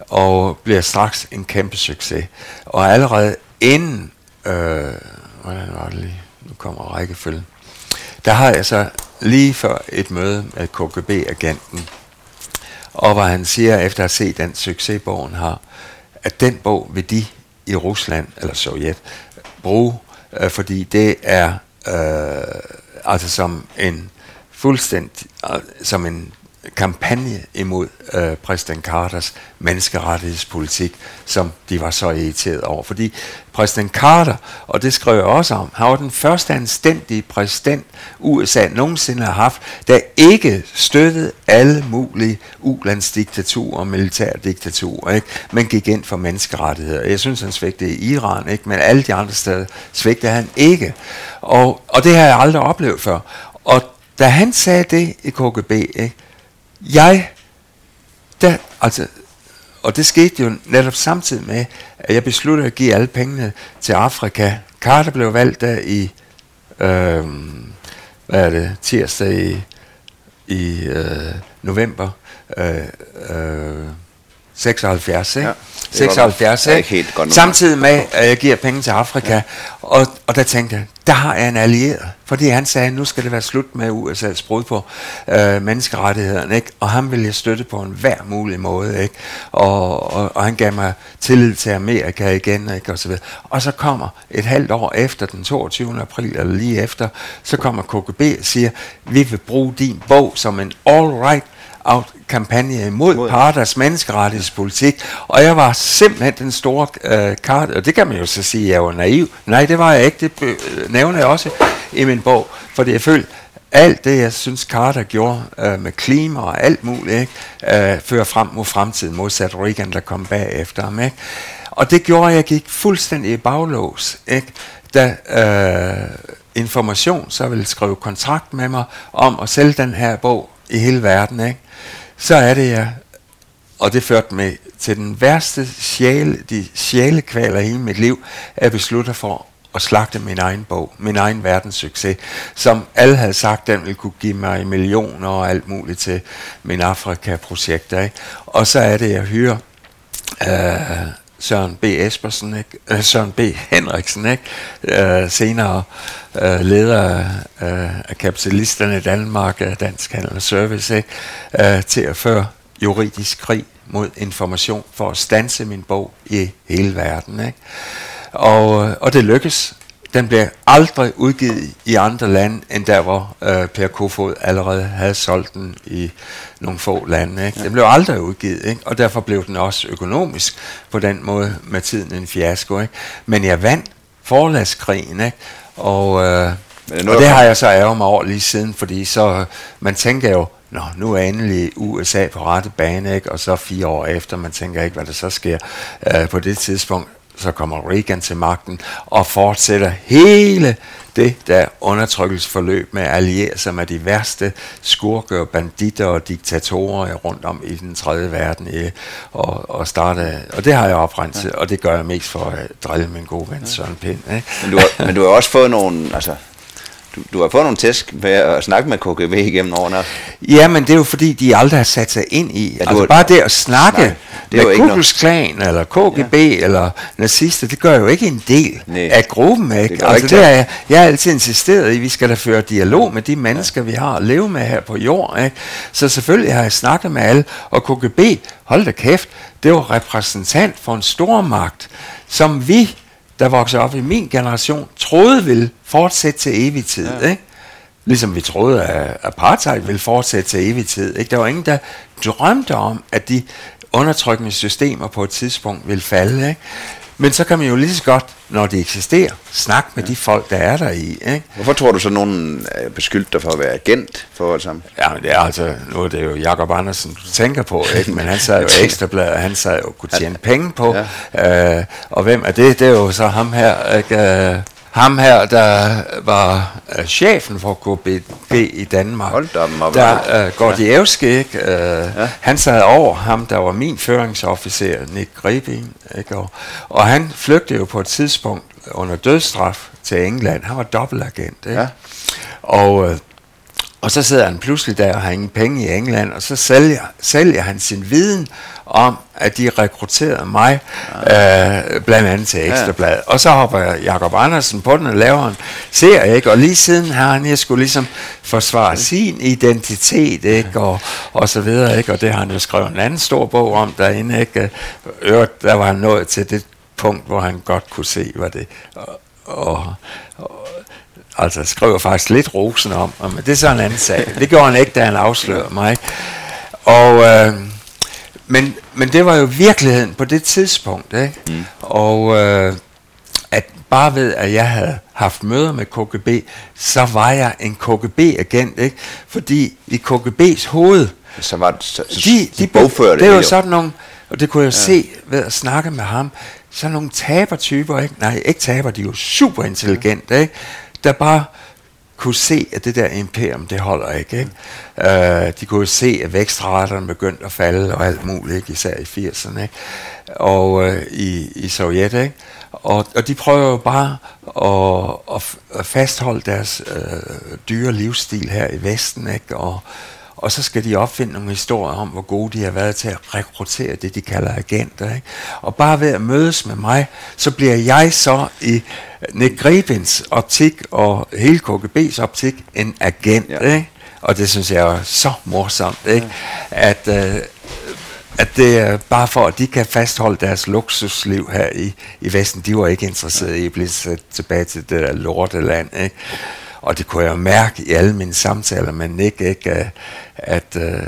og bliver straks en kæmpe succes. Og allerede inden, øh, hvordan var det lige, nu kommer rækkefølgen, der har jeg så lige før et møde med KGB-agenten, og hvor han siger, efter at have set den succes, bogen har, at den bog vil de i Rusland, eller Sovjet, bruge, øh, fordi det er øh, altså som en fuldstændig, øh, som en kampagne imod øh, præsident Carters menneskerettighedspolitik, som de var så irriteret over. Fordi præsident Carter, og det skrev jeg også om, han var den første anstændige præsident USA nogensinde har haft, der ikke støttede alle mulige ulandsdiktaturer og militærdiktaturer, ikke? men gik ind for menneskerettigheder. Jeg synes, han svigtede i Iran, ikke? men alle de andre steder svigtede han ikke. Og, og det har jeg aldrig oplevet før. Og da han sagde det i KGB, ikke? Jeg, der, altså, og det skete jo netop samtidig med, at jeg besluttede at give alle pengene til Afrika. Carter blev valgt der i, øh, hvad er det, tirsdag i, i øh, november øh, øh, 76, ikke? Ja. 76, ikke? Helt godt Samtidig med, at jeg giver penge til Afrika. Ja. Og, og der tænkte jeg, der har jeg en allieret. Fordi han sagde, nu skal det være slut med USA's brud på øh, menneskerettighederne. Ikke? Og ham ville jeg støtte på en hver mulig måde. Ikke? Og, og, og han gav mig tillid til Amerika igen. Ikke? Og, så videre. og så kommer et halvt år efter, den 22. april, eller lige efter, så kommer KGB og siger, vi vil bruge din bog som en all right kampagne imod Mod. parters menneskerettighedspolitik, og jeg var simpelthen den store øh, kart, og det kan man jo så sige, jeg var naiv. Nej, det var jeg ikke, det øh, nævner jeg også i min bog, fordi jeg følte, alt det, jeg synes, Carter gjorde øh, med klima og alt muligt, ikke, øh, fører frem mod fremtiden, modsat Reagan, der kom bagefter ham. Ikke? Og det gjorde, at jeg gik fuldstændig i baglås, ikke? da øh, Information så ville skrive kontrakt med mig om at sælge den her bog i hele verden. Ikke? Så er det, jeg og det førte mig til den værste sjæle, de sjælekvaler i hele mit liv, at beslutte for at slagte min egen bog, min egen verdenssucces, som alle havde sagt, den ville kunne give mig millioner og alt muligt til min Afrika-projekter. Ikke? Og så er det, jeg hører øh, Søren B. Espersen, ikke? Øh, Søren B. Henriksen, ikke? Øh, senere øh, leder øh, af kapitalisterne i Danmark, af Dansk Handel og Service, ikke? Øh, til at føre juridisk krig mod information for at stanse min bog i hele verden. Ikke? Og, øh, og det lykkes. Den blev aldrig udgivet i andre lande, end der hvor øh, Per Kofod allerede havde solgt den i nogle få lande. Ikke? Den blev aldrig udgivet, ikke? og derfor blev den også økonomisk på den måde med tiden en fiasko. Ikke? Men jeg vandt forlagskrigen, ikke? og, øh, Men og det har jeg så ærget mig over lige siden, fordi så man tænker jo, Nå, nu er endelig USA på rette bane, ikke? og så fire år efter, man tænker ikke, hvad der så sker øh, på det tidspunkt så kommer Reagan til magten og fortsætter hele det der undertrykkelsesforløb med at alliere sig med de værste skurke og banditter og diktatorer rundt om i den tredje verden i, og, og starte, og det har jeg oprenset, ja. og det gør jeg mest for at drille min gode ven Søren Pind. Ikke? Men, du har, men du har også fået nogle, altså du, du har fået nogle tæsk med at snakke med KGB igennem årene. Ja, men det er jo fordi, de aldrig har sat sig ind i. Ja, altså har, bare det at snakke nej, det med Ku Klan, eller KGB, ja. eller nazister, det gør jo ikke en del Nej. af gruppen. Ikke? Det altså, ikke det er, jeg har altid insisteret i, at vi skal da føre dialog med de mennesker, ja. vi har at leve med her på jorden. Ikke? Så selvfølgelig har jeg snakket med alle, og KGB, hold da kæft, det var repræsentant for en stor magt, som vi der voksede op i min generation, troede ville fortsætte til evig tid. Ja. Ikke? Ligesom vi troede, at apartheid ville fortsætte til evig tid. Ikke? Der var ingen, der drømte om, at de undertrykkende systemer på et tidspunkt ville falde. Ikke? Men så kan man jo lige så godt, når de eksisterer, snakke med ja. de folk, der er der i. Ikke? Hvorfor tror du så, nogen er beskyldt dig for at være agent for alt sammen? Ja, men det er altså, nu er det jo Jakob Andersen, du tænker på, ikke? men han sad jo <laughs> ekstrabladet, han sad jo kunne tjene penge på. Ja. Øh, og hvem er det? Det er jo så ham her, ikke? Øh, ham her, der var uh, chefen for KBB i Danmark, Hold da, der uh, Gordievski, ikke? Uh, ja. han sad over ham, der var min føringsofficer, Nick Gribin, ikke? Og, og han flygtede jo på et tidspunkt under dødsstraf til England. Han var dobbeltagent, ikke? Ja. Og, uh, og så sidder han pludselig der og har ingen penge i England, og så sælger, sælger han sin viden om, at de rekrutterede mig, ja. øh, blandt andet til Ekstrabladet. Ja. Og så hopper Jakob Andersen på den og laver en serie, ikke? og lige siden har han jeg skulle ligesom forsvare ja. sin identitet, ikke? Og, og så videre, ikke? og det har han jo skrevet en anden stor bog om derinde, ikke? Øvrigt, der var han nået til det punkt, hvor han godt kunne se, hvad det... Og, og, og altså skriver faktisk lidt rosen om, men det er så en anden sag. Det gjorde han ikke, da han afslørede mig. Og... Øh, men, men det var jo virkeligheden på det tidspunkt, ikke? Mm. Og øh, at bare ved, at jeg havde haft møder med KGB, så var jeg en KGB-agent, ikke? Fordi i KGB's hoved... Så var det, så, så de, de, de bogførte det. er jo sådan nogle, og det kunne jeg ja. se ved at snakke med ham, sådan nogle tabertyper, ikke? Nej, ikke taber, de er jo super intelligente, ikke? Der bare kunne se, at det der imperium, det holder ikke. ikke? Mm. De kunne se, at vækstraterne begyndte at falde og alt muligt, ikke? især i 80'erne, ikke? og øh, i, i Sovjet. Ikke? Og, og de prøver jo bare at, at, at fastholde deres øh, dyre livsstil her i Vesten, ikke? Og, og så skal de opfinde nogle historier om, hvor gode de har været til at rekruttere det, de kalder agenter. Ikke? Og bare ved at mødes med mig, så bliver jeg så i Nick Gribins optik og hele KGB's optik en agent. Ja. Ikke? Og det synes jeg er så morsomt, ikke? Ja. at, øh, at det er bare for, at de kan fastholde deres luksusliv her i, i Vesten. De var ikke interesserede i at blive sat tilbage til det der lorteland. Ikke? Og det kunne jeg mærke i alle mine samtaler med Nick, ikke? at, at øh,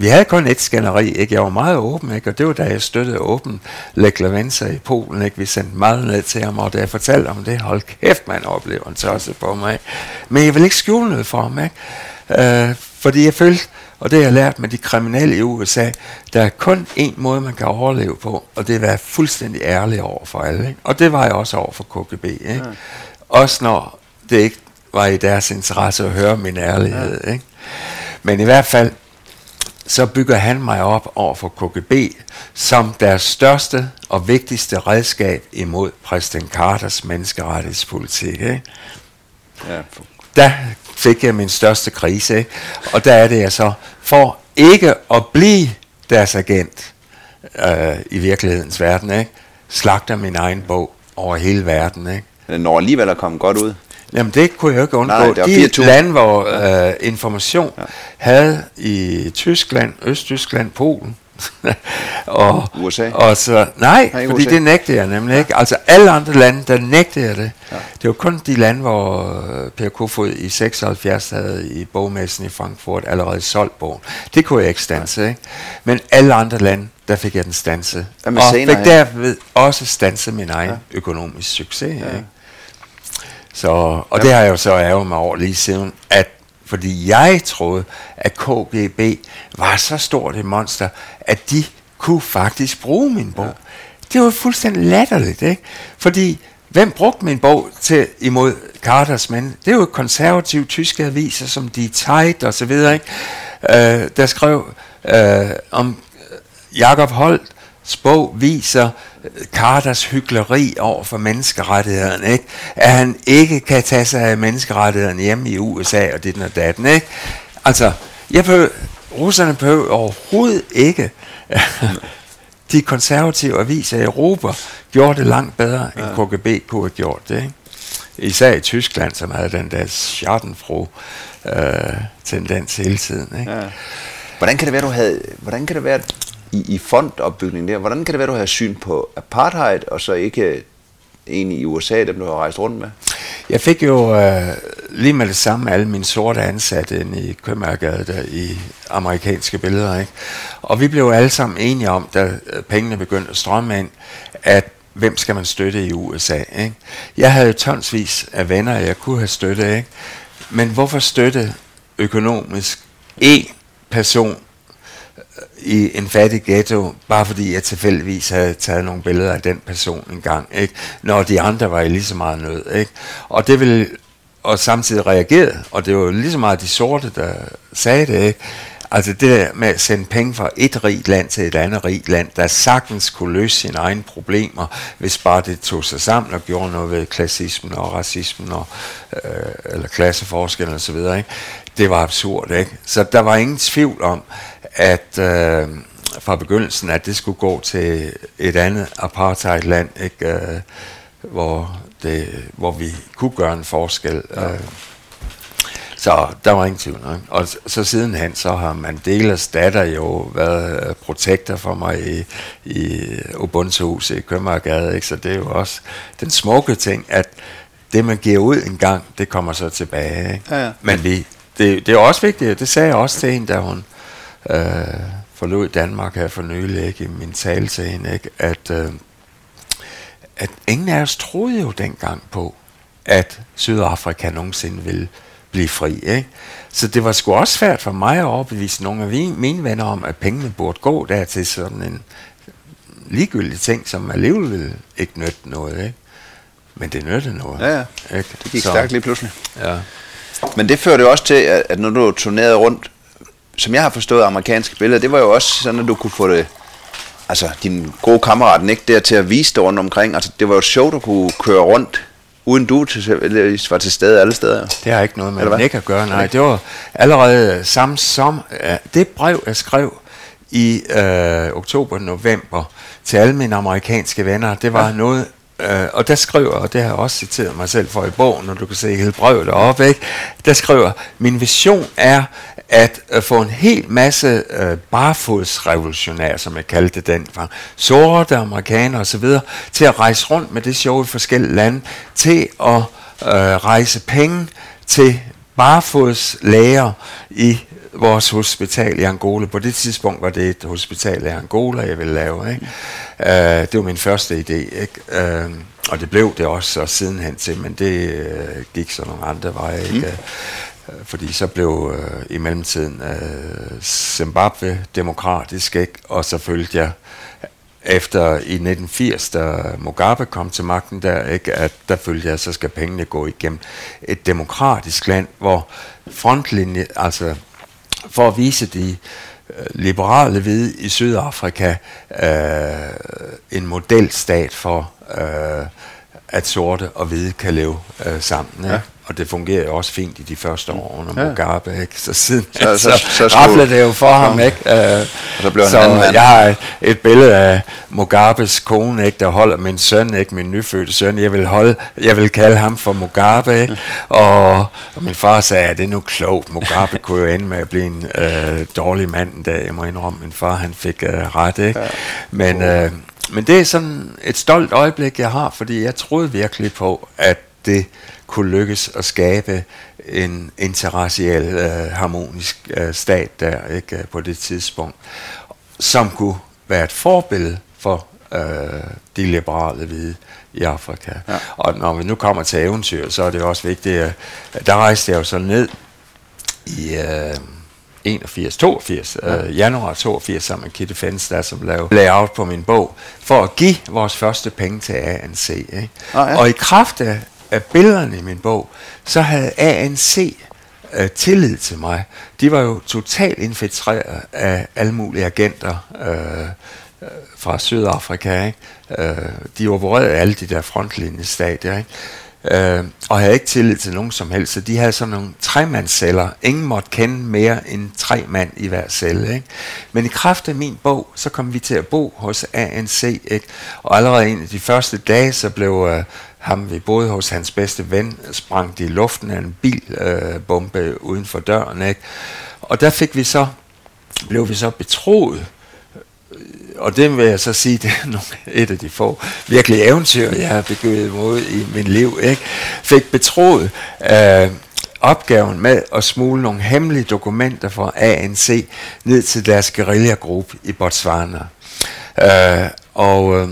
vi havde kun et skænderi, ikke? Jeg var meget åben, ikke? Og det var da jeg støttede åben Lech Levenza i Polen, ikke? Vi sendte meget ned til ham, og da jeg fortalte om det, hold kæft, man oplever en tosse på mig. Men jeg vil ikke skjule noget for ham, ikke? Øh, fordi jeg følte, og det har jeg lært med de kriminelle i USA, der er kun én måde, man kan overleve på, og det er at være fuldstændig ærlig over for alle. Ikke? Og det var jeg også over for KGB. Ikke? Ja. Også når det ikke var i deres interesse at høre min ærlighed. Ja. Ikke? Men i hvert fald, så bygger han mig op over for KGB som deres største og vigtigste redskab imod præsident Carters menneskerettighedspolitik. Ikke? Ja. Der fik jeg min største krise, ikke? og der er det jeg så, for ikke at blive deres agent øh, i virkelighedens verden, ikke? slagter min egen bog over hele verden. Ikke? Den når alligevel at komme godt ud. Jamen det kunne jeg ikke undgå. Nej, De lande, hvor øh, information ja. havde i Tyskland, Østtyskland, Polen, <laughs> og, USA? Og så, nej, nej fordi USA. det nægter jeg nemlig ikke. Altså alle andre lande, der nægter jeg det. Ja. Det var kun de lande, hvor øh, Per Kofod i 76 havde i bogmessen i Frankfurt allerede solgt bogen. Det kunne jeg ikke stanse, ikke? Men alle andre lande, der fik jeg den stanse. og fik derved også stanse min egen ja. økonomisk succes. Ja. Ikke? Så, og ja. det har jeg jo så ærget mig over lige siden, at fordi jeg troede, at KGB var så stort et monster, at de kunne faktisk bruge min bog. Ja. Det var fuldstændig latterligt, ikke? Fordi hvem brugte min bog til imod Carters mænd? Det var konservative tyske aviser som Die Zeit og så videre, ikke? Øh, der skrev øh, om Jakob Holt, bog viser Carters hyggeleri over for menneskerettighederne, ikke? at han ikke kan tage sig af menneskerettighederne hjemme i USA og det og datten. Ikke? Altså, jeg behøver, russerne behøver overhovedet ikke <laughs> de konservative aviser i Europa gjorde det langt bedre, end ja. KGB kunne have gjort det. Ikke? Især i Tyskland, som havde den der schadenfro øh, tendens hele tiden. Ikke? Ja. Hvordan kan det være, du havde, hvordan kan det være, i, i fondopbygningen der, hvordan kan det være, du har syn på apartheid, og så ikke øh, en i USA, dem du har rejst rundt med? Jeg fik jo øh, lige med det samme alle mine sorte ansatte ind i Købmagergade der i amerikanske billeder. Ikke? Og vi blev alle sammen enige om, da øh, pengene begyndte at strømme ind, at hvem skal man støtte i USA? Ikke? Jeg havde tonsvis af venner, jeg kunne have støttet, ikke? men hvorfor støtte økonomisk en person i en fattig ghetto, bare fordi jeg tilfældigvis havde taget nogle billeder af den person engang, ikke? når de andre var i lige så meget nød. Ikke? Og det ville og samtidig reagerede, og det var lige så meget de sorte, der sagde det, ikke? Altså det der med at sende penge fra et rigt land til et andet rigt land, der sagtens kunne løse sine egne problemer, hvis bare det tog sig sammen og gjorde noget ved klassismen og racismen og, øh, eller klasseforskellen osv., ikke? det var absurd. Ikke? Så der var ingen tvivl om, at øh, fra begyndelsen, at det skulle gå til et andet apartheidland, ikke? Øh, hvor, det, hvor vi kunne gøre en forskel. Ja. Øh, så der var ingen tvivl. Ikke? Og så sidenhen, så har Mandelas datter jo været øh, protektor for mig i, i Ubuntu-huset i Købmagergade. Ikke? Så det er jo også den smukke ting, at det man giver ud en gang, det kommer så tilbage. Ikke? Ja, ja. Men vi, det, det er også vigtigt, det sagde jeg også til hende, da hun øh, forlod Danmark her for nylig, ikke, i min tale til hende, ikke, at, øh, at ingen af os troede jo dengang på, at Sydafrika nogensinde ville blive fri. Ikke? Så det var sgu også svært for mig at overbevise nogle af mine venner om, at pengene burde gå der til sådan en ligegyldig ting, som alligevel ville ikke nytte noget. Ikke? Men det nyttede noget. Ja, ja. Ikke? Det gik Så, stærkt lige pludselig. Ja. Men det førte jo også til, at når du turnerede rundt, som jeg har forstået amerikanske billeder, det var jo også sådan, at du kunne få det, altså din gode kammerat ikke der til at vise det rundt omkring. Altså det var jo sjovt at kunne køre rundt uden du til, var til stede alle steder. Det har ikke noget med Nick at gøre, nej. Det var allerede samme som, det brev, jeg skrev i øh, oktober-november til alle mine amerikanske venner, det var ja. noget, Øh, og der skriver, og det har jeg også citeret mig selv for i bogen, når du kan se hele brevet deroppe, ikke? der skriver, min vision er at øh, få en hel masse øh, barfodsrevolutionærer, som jeg kaldte det fra sorte amerikanere osv., til at rejse rundt med det show i forskellige lande, til at øh, rejse penge til barfodslæger i vores hospital i Angola. På det tidspunkt var det et hospital i Angola, jeg ville lave. Ikke? Uh, det var min første idé. Ikke? Uh, og det blev det også og sidenhen til, men det uh, gik så nogle andre veje. Ikke? Mm. Uh, fordi så blev uh, i mellemtiden uh, Zimbabwe demokratisk, ikke? og så følte jeg efter i 1980, da Mugabe kom til magten der, ikke, at der følte jeg, at så skal pengene gå igennem et demokratisk land, hvor frontlinje, altså for at vise de øh, liberale ved i Sydafrika øh, en modelstat for, øh, at sorte og hvide kan leve øh, sammen. Ikke? Ja. Og det fungerer jo også fint i de første år under ja. Mugabe, ikke? Så siden så, så, så, så det jo for ja. ham, ikke? Uh, så blev så han jeg har et billede af Mugabes kone, ikke? Der holder min søn, ikke? Min nyfødte søn. Jeg vil, holde, jeg vil kalde ham for Mugabe, ikke? Ja. Og, og min far sagde, at det er nu klogt. Mugabe <laughs> kunne jo ende med at blive en uh, dårlig mand, da jeg må indrømme, min far han fik uh, ret, ikke? Ja. Men, uh, men det er sådan et stolt øjeblik, jeg har, fordi jeg troede virkelig på, at det kunne lykkes at skabe en interraciel, øh, harmonisk øh, stat der ikke øh, på det tidspunkt, som kunne være et forbillede for øh, de liberale hvide i Afrika. Ja. Og når vi nu kommer til eventyr, så er det også vigtigt, at der rejste jeg jo så ned i... Øh, 81, 82, ja. øh, januar 82, sammen med Kitty Fens, der som lavede layout på min bog, for at give vores første penge til ANC. Ikke? Ah, ja. Og i kraft af, af billederne i min bog, så havde ANC øh, tillid til mig. De var jo totalt infiltreret af alle mulige agenter øh, øh fra Sydafrika. Ikke? Øh, de opererede alle de der frontlinjestadier. Ikke? øh, og havde ikke tillid til nogen som helst, så de havde sådan nogle tremandsceller. Ingen måtte kende mere end tre mand i hver celle. Ikke? Men i kraft af min bog, så kom vi til at bo hos ANC, ikke? og allerede en af de første dage, så blev øh, ham, vi boede hos hans bedste ven, sprang de i luften af en bilbombe øh, uden for døren. Ikke? Og der fik vi så, blev vi så betroet, øh, og det vil jeg så sige, <laughs> det er nogle, et af de få virkelig eventyr, jeg har begyndt mod i min liv. Ikke? Fik betroet øh, opgaven med at smule nogle hemmelige dokumenter fra ANC ned til deres guerillagruppe i Botswana. Øh, og øh,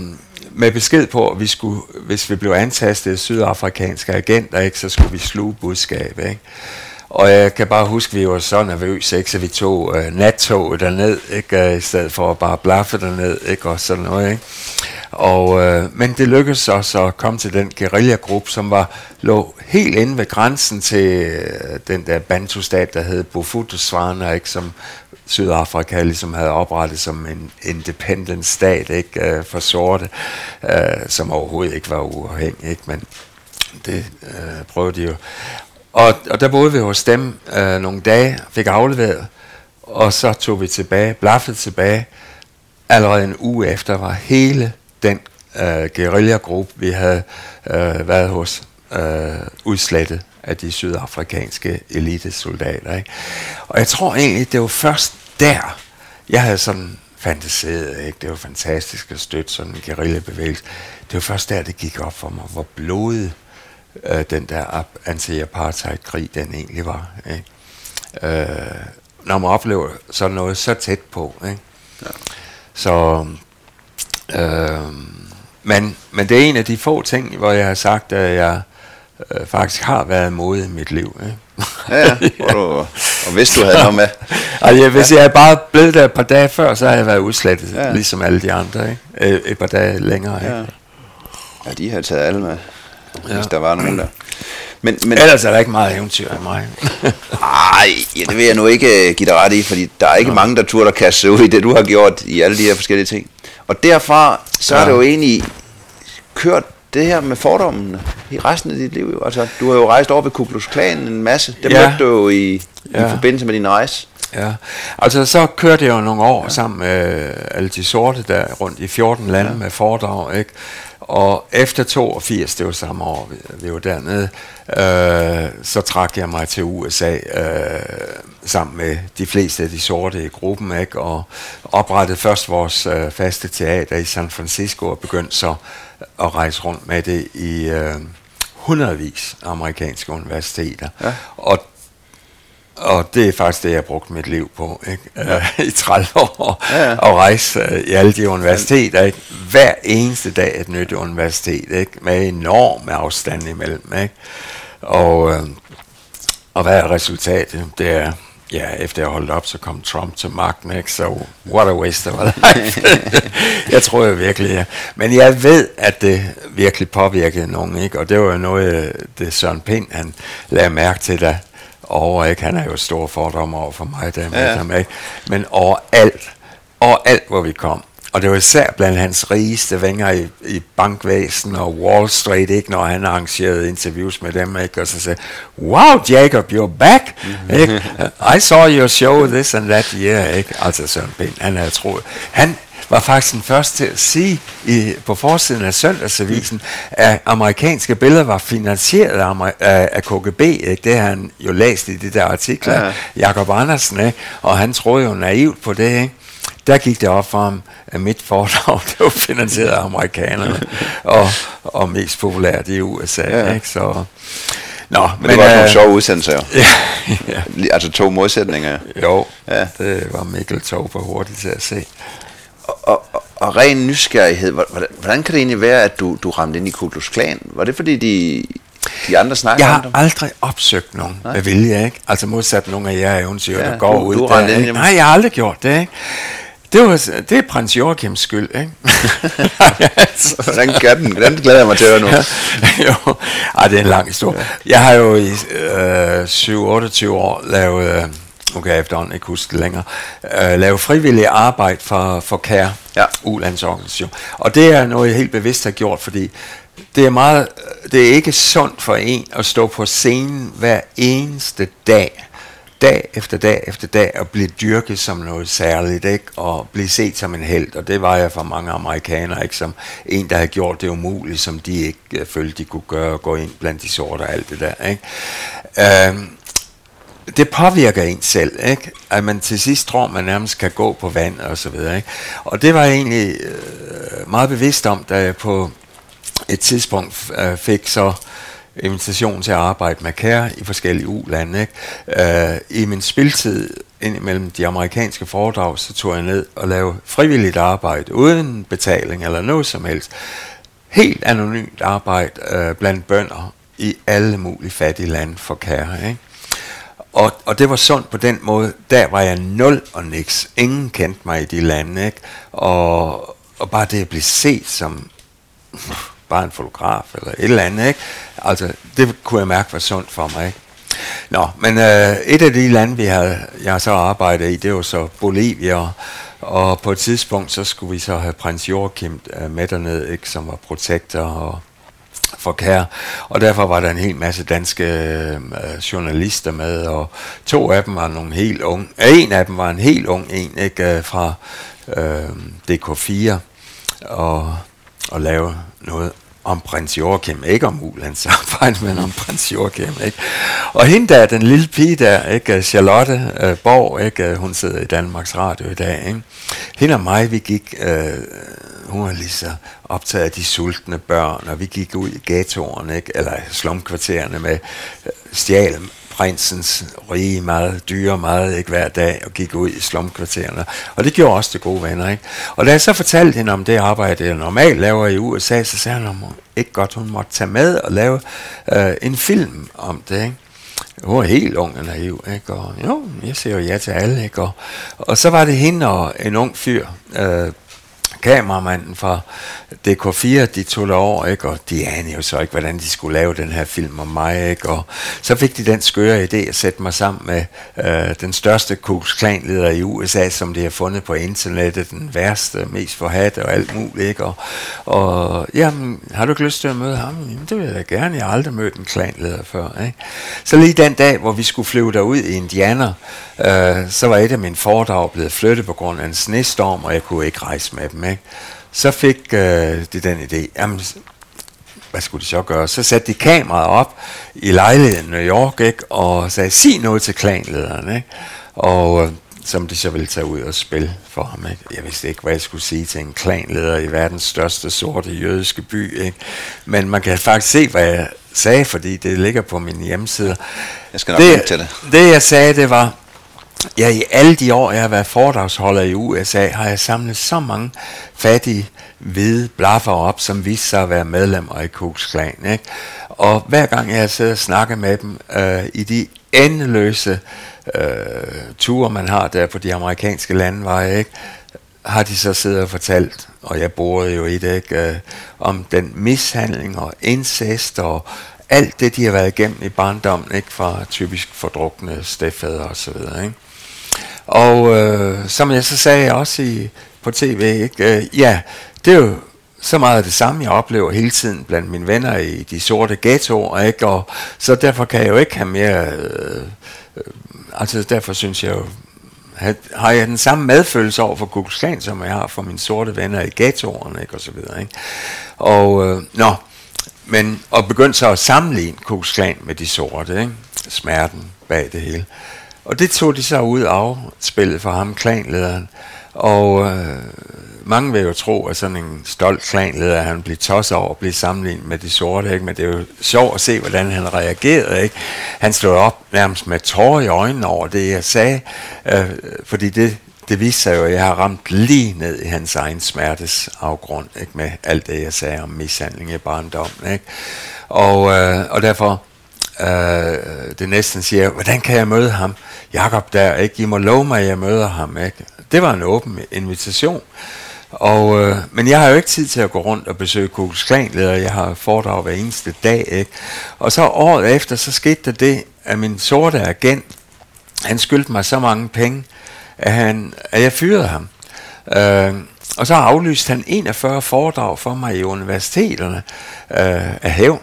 med besked på, at vi skulle, hvis vi blev antastet af sydafrikanske agenter, ikke, så skulle vi sluge budskab. Ikke? Og jeg kan bare huske, at vi var så nervøse, ikke? så vi tog øh, nattoget derned, ikke? Øh, I stedet for at bare blaffe derned, ikke? og sådan noget. Ikke? Og, øh, men det lykkedes os at komme til den guerillagruppe, som var lå helt inde ved grænsen til øh, den der bantustat, der hed Bofutuswana, ikke? som Sydafrika ligesom havde oprettet som en independent stat ikke? øh, for sorte, øh, som overhovedet ikke var uafhængig. Ikke? Men det øh, prøvede de jo. Og, og der boede vi hos dem øh, nogle dage, fik afleveret, og så tog vi tilbage, blaffede tilbage. Allerede en uge efter var hele den øh, guerillagruppe, vi havde øh, været hos, øh, udslettet af de sydafrikanske elitesoldater. Ikke? Og jeg tror egentlig, det var først der, jeg havde sådan fantaseret, ikke? det var fantastisk at støtte sådan en guerillabevægelse. Det var først der, det gik op for mig, hvor blodet øh, den der anti-apartheid-krig, den egentlig var. Ikke? Øh, når man oplever sådan noget så tæt på. Ikke? Ja. Så, øh, men, men det er en af de få ting, hvor jeg har sagt, at jeg øh, faktisk har været modig i mit liv. Ikke? ja, ja. <laughs> Og, du, og hvis du havde noget med. <laughs> altså, hvis ja. jeg bare blevet der et par dage før, så har jeg været udslettet, ja. ligesom alle de andre. Ikke? Et, et par dage længere. Ja. Ikke? ja, de har taget alle med ja. hvis der var nogen der. Men, men, Ellers er der ikke meget eventyr af mig. <laughs> Nej, ja, det vil jeg nu ikke uh, give dig ret i, fordi der er ikke Nå. mange, der turde kaste sig ud i det, du har gjort i alle de her forskellige ting. Og derfra, så ja. er det jo egentlig kørt det her med fordommene i resten af dit liv. Jo. Altså, du har jo rejst over ved Kublus Klan en masse. Det ja. mødte du jo i, ja. i forbindelse med din rejse. Ja, altså så kørte jeg jo nogle år ja. sammen med alle de sorte der rundt i 14 lande ja. med foredrag, ikke? Og efter 82, det var samme år, vi, vi var dernede, øh, så trak jeg mig til USA øh, sammen med de fleste af de sorte i gruppen, ikke? og oprettede først vores øh, faste teater i San Francisco og begyndte så at rejse rundt med det i øh, hundredvis af amerikanske universiteter. Ja. Og og det er faktisk det, jeg har brugt mit liv på, ikke? Ja. <laughs> i 30 år, ja, ja. at rejse uh, i alle de universiteter, ikke? hver eneste dag et nyt universitet, ikke? med enorme afstand imellem. Ikke? Og, uh, og hvad er resultatet? Det er, ja, efter jeg holdt op, så kom Trump til magten, ikke? så what a waste of life. <laughs> jeg tror jeg virkelig, ja. Men jeg ved, at det virkelig påvirkede nogen, ikke? og det var jo noget, det Søren Pind, han lagde mærke til, da over, ikke? Han er jo stor fordom over for mig, der med ja. ham, ikke? Men overalt, overalt, hvor vi kom, og det var især blandt hans rigeste venner i, i bankvæsen og Wall Street, ikke, når han arrangerede interviews med dem, ikke, og så sagde, wow, Jacob, you're back, ikke? I saw your show this and that year, ikke? Altså Søren Pind, han havde troet, han, var faktisk den første til at sige i, på forsiden af søndagsavisen, at amerikanske billeder var finansieret af, af, af KGB. Ikke? Det har han jo læst i de der artikler, ja. Jakob Andersen, ikke? og han troede jo naivt på det. Ikke? Der gik det op for ham, at mit foredrag <laughs> det var finansieret af amerikanerne, <laughs> og, og mest populært i USA. Ja. Ikke? Så, Nå, men, men det var øh, nogle sjove udsendelser jo. <laughs> ja, ja. Altså to modsætninger. Jo, ja. det var Mikkel Tog for hurtigt til at se og, og, og ren nysgerrighed, hvordan, hvordan kan det egentlig være, at du, du ramte ind i Kutlus Klan? Var det fordi, de, de andre snakker Jeg har om aldrig opsøgt nogen Nej. med vilje, ikke? Altså modsat nogle af jer eventyr, ja, der går du, ud du der. Ikke? Nej, jeg har aldrig gjort det, ikke? Det, var, det er prins Joachims skyld, ikke? <laughs> hvordan gør den? Hvordan glæder jeg mig til at høre nu. <laughs> jo, ej, det er en lang historie. Jeg har jo i øh, 7-28 år lavet... Øh, nu kan jeg efterhånden ikke huske det længere, øh, lave frivillig arbejde for, for CARE, ja. ulandsorganisation. Og det er noget, jeg helt bevidst har gjort, fordi det er, meget, det er ikke sundt for en at stå på scenen hver eneste dag, dag efter dag efter dag, og blive dyrket som noget særligt, ikke? og blive set som en held. Og det var jeg for mange amerikanere, ikke? som en, der havde gjort det umuligt, som de ikke uh, følte, de kunne gøre, gå ind blandt de sorte og alt det der. Ikke? Uh, det påvirker en selv, ikke? at man til sidst tror, man nærmest kan gå på vand og så videre. Ikke? Og det var jeg egentlig øh, meget bevidst om, da jeg på et tidspunkt øh, fik så invitation til at arbejde med kære i forskellige U-lande. Ikke? Øh, I min spiltid imellem de amerikanske foredrag, så tog jeg ned og lavede frivilligt arbejde, uden betaling eller noget som helst. Helt anonymt arbejde øh, blandt bønder i alle mulige fattige lande for kære. Ikke? Og, og det var sundt på den måde. Der var jeg nul og niks. Ingen kendte mig i de lande. Ikke? Og, og bare det at blive set som <laughs> bare en fotograf eller et eller andet. Ikke? Altså, det kunne jeg mærke var sundt for mig. Ikke? Nå, men øh, et af de lande, vi havde, jeg så arbejdet i, det var så Bolivia, og på et tidspunkt, så skulle vi så have prins Joachim øh, med derned, ikke, som var protektor, og for kære. og derfor var der en hel masse danske øh, øh journalister med, og to af dem var nogle helt unge, øh, en af dem var en helt ung en, ikke, øh, fra øh, DK4, og, og lave noget om prins Joachim, ikke om Ulands arbejde, <laughs> men om prins Joachim, ikke? Og hende der, den lille pige der, ikke, Charlotte øh, Borg, ikke, hun sidder i Danmarks Radio i dag, ikke? Hende og mig, vi gik øh, hun var lige så optaget af de sultne børn, og vi gik ud i ghettoerne, ikke? eller slumkvartererne med øh, stjal prinsens rige meget, dyre meget, ikke hver dag, og gik ud i slumkvartererne. Og det gjorde også det gode venner, ikke? Og da jeg så fortalte hende om det arbejde, jeg normalt laver i USA, så sagde hun, at ikke godt, hun måtte tage med og lave øh, en film om det, ikke? Hun var helt ung og naiv, ikke? Og jo, jeg siger jo ja til alle, ikke? Og, og så var det hende og en ung fyr, øh, kameramanden fra DK4, de tog over, ikke? og de anede jo så ikke, hvordan de skulle lave den her film om mig. Ikke? Og så fik de den skøre idé at sætte mig sammen med øh, den største Ku leder i USA, som de har fundet på internettet, den værste, mest forhatte og alt muligt. Ikke? Og, og jamen, har du ikke lyst til at møde ham? Jamen, det vil jeg da gerne. Jeg har aldrig mødt en klanleder før. Ikke? Så lige den dag, hvor vi skulle flyve derud i Indiana, øh, så var et af mine foredrag blevet flyttet på grund af en snestorm, og jeg kunne ikke rejse med dem. Ikke? Så fik øh, de den idé, jamen, hvad skulle de så gøre? Så satte de kameraet op i lejligheden i New York, ikke? og sagde, sig noget til klanlederen. Ikke? Og øh, som de så ville tage ud og spille for ham. Ikke? Jeg vidste ikke, hvad jeg skulle sige til en klanleder i verdens største sorte jødiske by. Ikke? Men man kan faktisk se, hvad jeg sagde, fordi det ligger på min hjemmeside. Jeg skal nok det, til det. Det jeg sagde, det var, ja, i alle de år, jeg har været foredragsholder i USA, har jeg samlet så mange fattige, hvide blaffer op, som viste sig at være medlemmer af Ku Klan. Ikke? Og hver gang jeg sidder og snakker med dem øh, i de endeløse øh, ture, man har der på de amerikanske landeveje, ikke? har de så siddet og fortalt, og jeg boede jo i det, ikke, øh, om den mishandling og incest og alt det, de har været igennem i barndommen, ikke, fra typisk fordrukne stedfædre og så videre. Ikke? Og øh, som jeg så sagde også i, på tv, ikke, øh, ja, det er jo så meget af det samme, jeg oplever hele tiden blandt mine venner i de sorte ghettoer, ikke? Og så derfor kan jeg jo ikke have mere, øh, øh, altså derfor synes jeg jo, har jeg den samme medfølelse over for Kukulkan, som jeg har for mine sorte venner i ghettoerne, ikke? Og så videre, ikke? Og, øh, nå, men, og begyndte så at sammenligne Kukulkan med de sorte, ikke? Smerten bag det hele. Og det tog de så ud af spillet for ham, klanlederen. Og øh, mange vil jo tro, at sådan en stolt klanleder, han bliver tosset over at blive sammenlignet med de sorte, ikke? men det er jo sjovt at se, hvordan han reagerede. Ikke? Han stod op nærmest med tårer i øjnene over det, jeg sagde, øh, fordi det, det viste sig jo, at jeg har ramt lige ned i hans egen smertes afgrund, ikke? med alt det, jeg sagde om mishandling i barndommen. Ikke? Og, øh, og derfor, øh, det næsten siger, hvordan kan jeg møde ham? Jakob der, ikke? I må love mig, at jeg møder ham. Ikke? Det var en åben invitation. Og, øh, men jeg har jo ikke tid til at gå rundt og besøge Kukus Klanleder. Jeg har foredrag hver eneste dag. Ikke? Og så året efter, så skete der det, at min sorte agent, han skyldte mig så mange penge, at, han, at jeg fyrede ham. Øh, og så aflyste han 41 foredrag for mig i universiteterne øh, af hævn.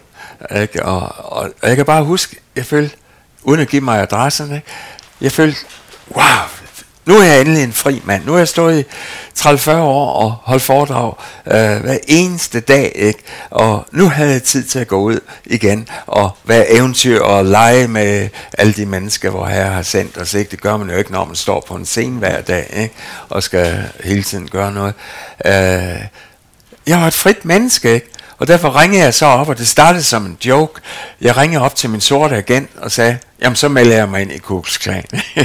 Ikke? Og, og, og jeg kan bare huske, jeg følte, uden at give mig adresserne, jeg følte, wow, nu er jeg endelig en fri mand. Nu har jeg stået i 30-40 år og holdt foredrag øh, hver eneste dag, ikke? Og nu havde jeg tid til at gå ud igen og være eventyr og lege med alle de mennesker, hvor herre har sendt os. Ikke? Det gør man jo ikke, når man står på en scene hver dag, ikke? Og skal hele tiden gøre noget. Øh, jeg var et frit menneske, ikke? Og derfor ringede jeg så op, og det startede som en joke. Jeg ringede op til min sorte agent og sagde, jamen så melder jeg mig ind i Kuks Klan. <laughs>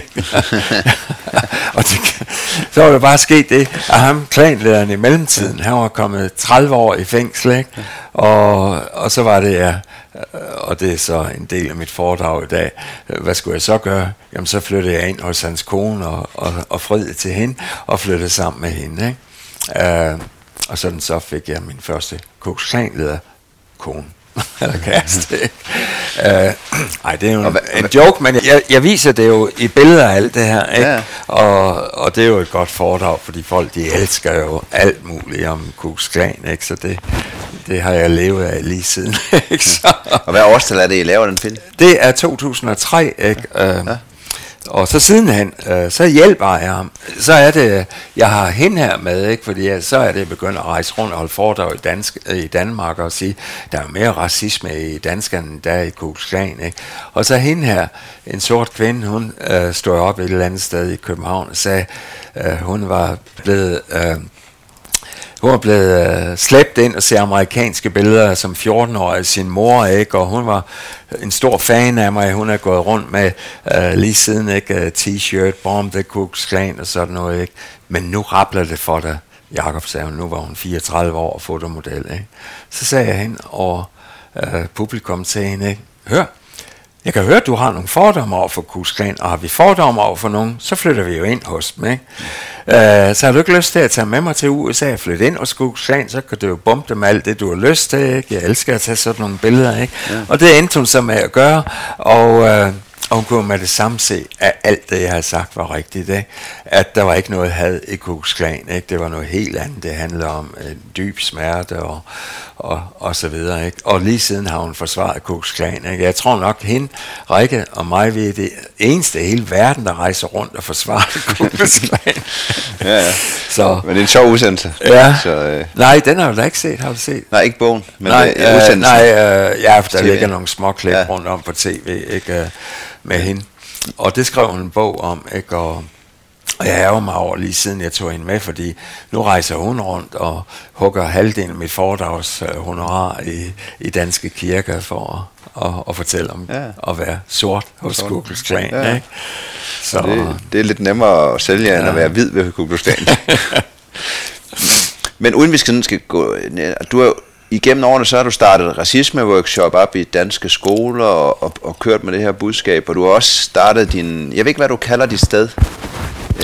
og det, så var det bare sket det, at ham klanlederen i mellemtiden, han var kommet 30 år i fængsel, ikke? Og, og så var det, ja, og det er så en del af mit foredrag i dag. Hvad skulle jeg så gøre? Jamen så flyttede jeg ind hos hans kone og, og, og friede til hende, og flyttede sammen med hende, ikke? Uh, og sådan så fik jeg min første koksanleder kone. <laughs> eller kæreste. uh, ej, det er jo en, en joke, men jeg, jeg viser det jo i billeder af alt det her. Ikke? Ja. Og, og det er jo et godt foredrag, fordi folk de elsker jo alt muligt om Kuks Klan, ikke? så det, det har jeg levet af lige siden. <laughs> ikke? Så, og hvad årstal er det, I laver den film? Det er 2003, ikke? Uh, ja. Og så sidenhen, øh, så hjælper jeg ham. Så er det, jeg har hende her med, ikke? fordi jeg, så er det begyndt at rejse rundt og holde foredrag i, dansk, øh, i Danmark og sige, der er mere racisme i danskerne, end der er i Kuksklan. Ikke? Og så hende her, en sort kvinde, hun øh, stod op et eller andet sted i København og sagde, øh, hun var blevet... Øh, hun var blevet øh, slæbt ind og se amerikanske billeder som 14-årig af sin mor, ikke? og hun var en stor fan af mig. Hun er gået rundt med øh, lige siden ikke? Øh, T-shirt, Bomb the Cooks Clan og sådan noget. Ikke? Men nu rappler det for dig. Jakob sagde hun, nu var hun 34 år og fotomodel. Ikke? Så sagde jeg hen over øh, publikum til hende, ikke? hør, jeg kan høre, at du har nogle fordomme over for Kusklan, og har vi fordomme over for nogen, så flytter vi jo ind hos dem. Ikke? Uh, så har du ikke lyst til at tage med mig til USA og flytte ind hos Kusklan, så kan du jo bombe dem alt det, du har lyst til. Ikke? Jeg elsker at tage sådan nogle billeder. Ikke? Ja. Og det endte hun så med at gøre, og... Uh, og hun kunne med det samme se, at alt det, jeg havde sagt, var rigtigt. Ikke? At der var ikke noget had i Kuks Klan. Ikke? Det var noget helt andet. Det handlede om en dyb smerte og, og, og så videre. Ikke? Og lige siden har hun forsvaret Kuks Klan. Ikke? Jeg tror nok, hende, Rikke og mig, vi er det eneste i hele verden, der rejser rundt og forsvarer <laughs> Kuks Klan. ja, ja. Så, men det er en sjov udsendelse. Ja. Så, øh. Nej, den har du da ikke set, har du set? Nej, ikke bogen, men nej, øh, nej øh, ja, der TV. ligger nogle små klip ja. rundt om på tv, ikke? med hende. Og det skrev hun en bog om, ikke? Og, Og jeg ærger mig over lige siden jeg tog hende med, fordi nu rejser hun rundt og hugger halvdelen af mit foredrags honorar i, i danske kirker for at, at, at fortælle om ja. at være sort hos Google Strand. Ja. Ikke? Så, det, det er lidt nemmere at sælge, ja. end at være hvid ved Google Strand. <laughs> Men uden vi skal, skal gå... Du har igennem årene så har du startet racisme-workshop op i danske skoler og, og, og kørt med det her budskab, og du har også startet din... Jeg ved ikke, hvad du kalder dit sted.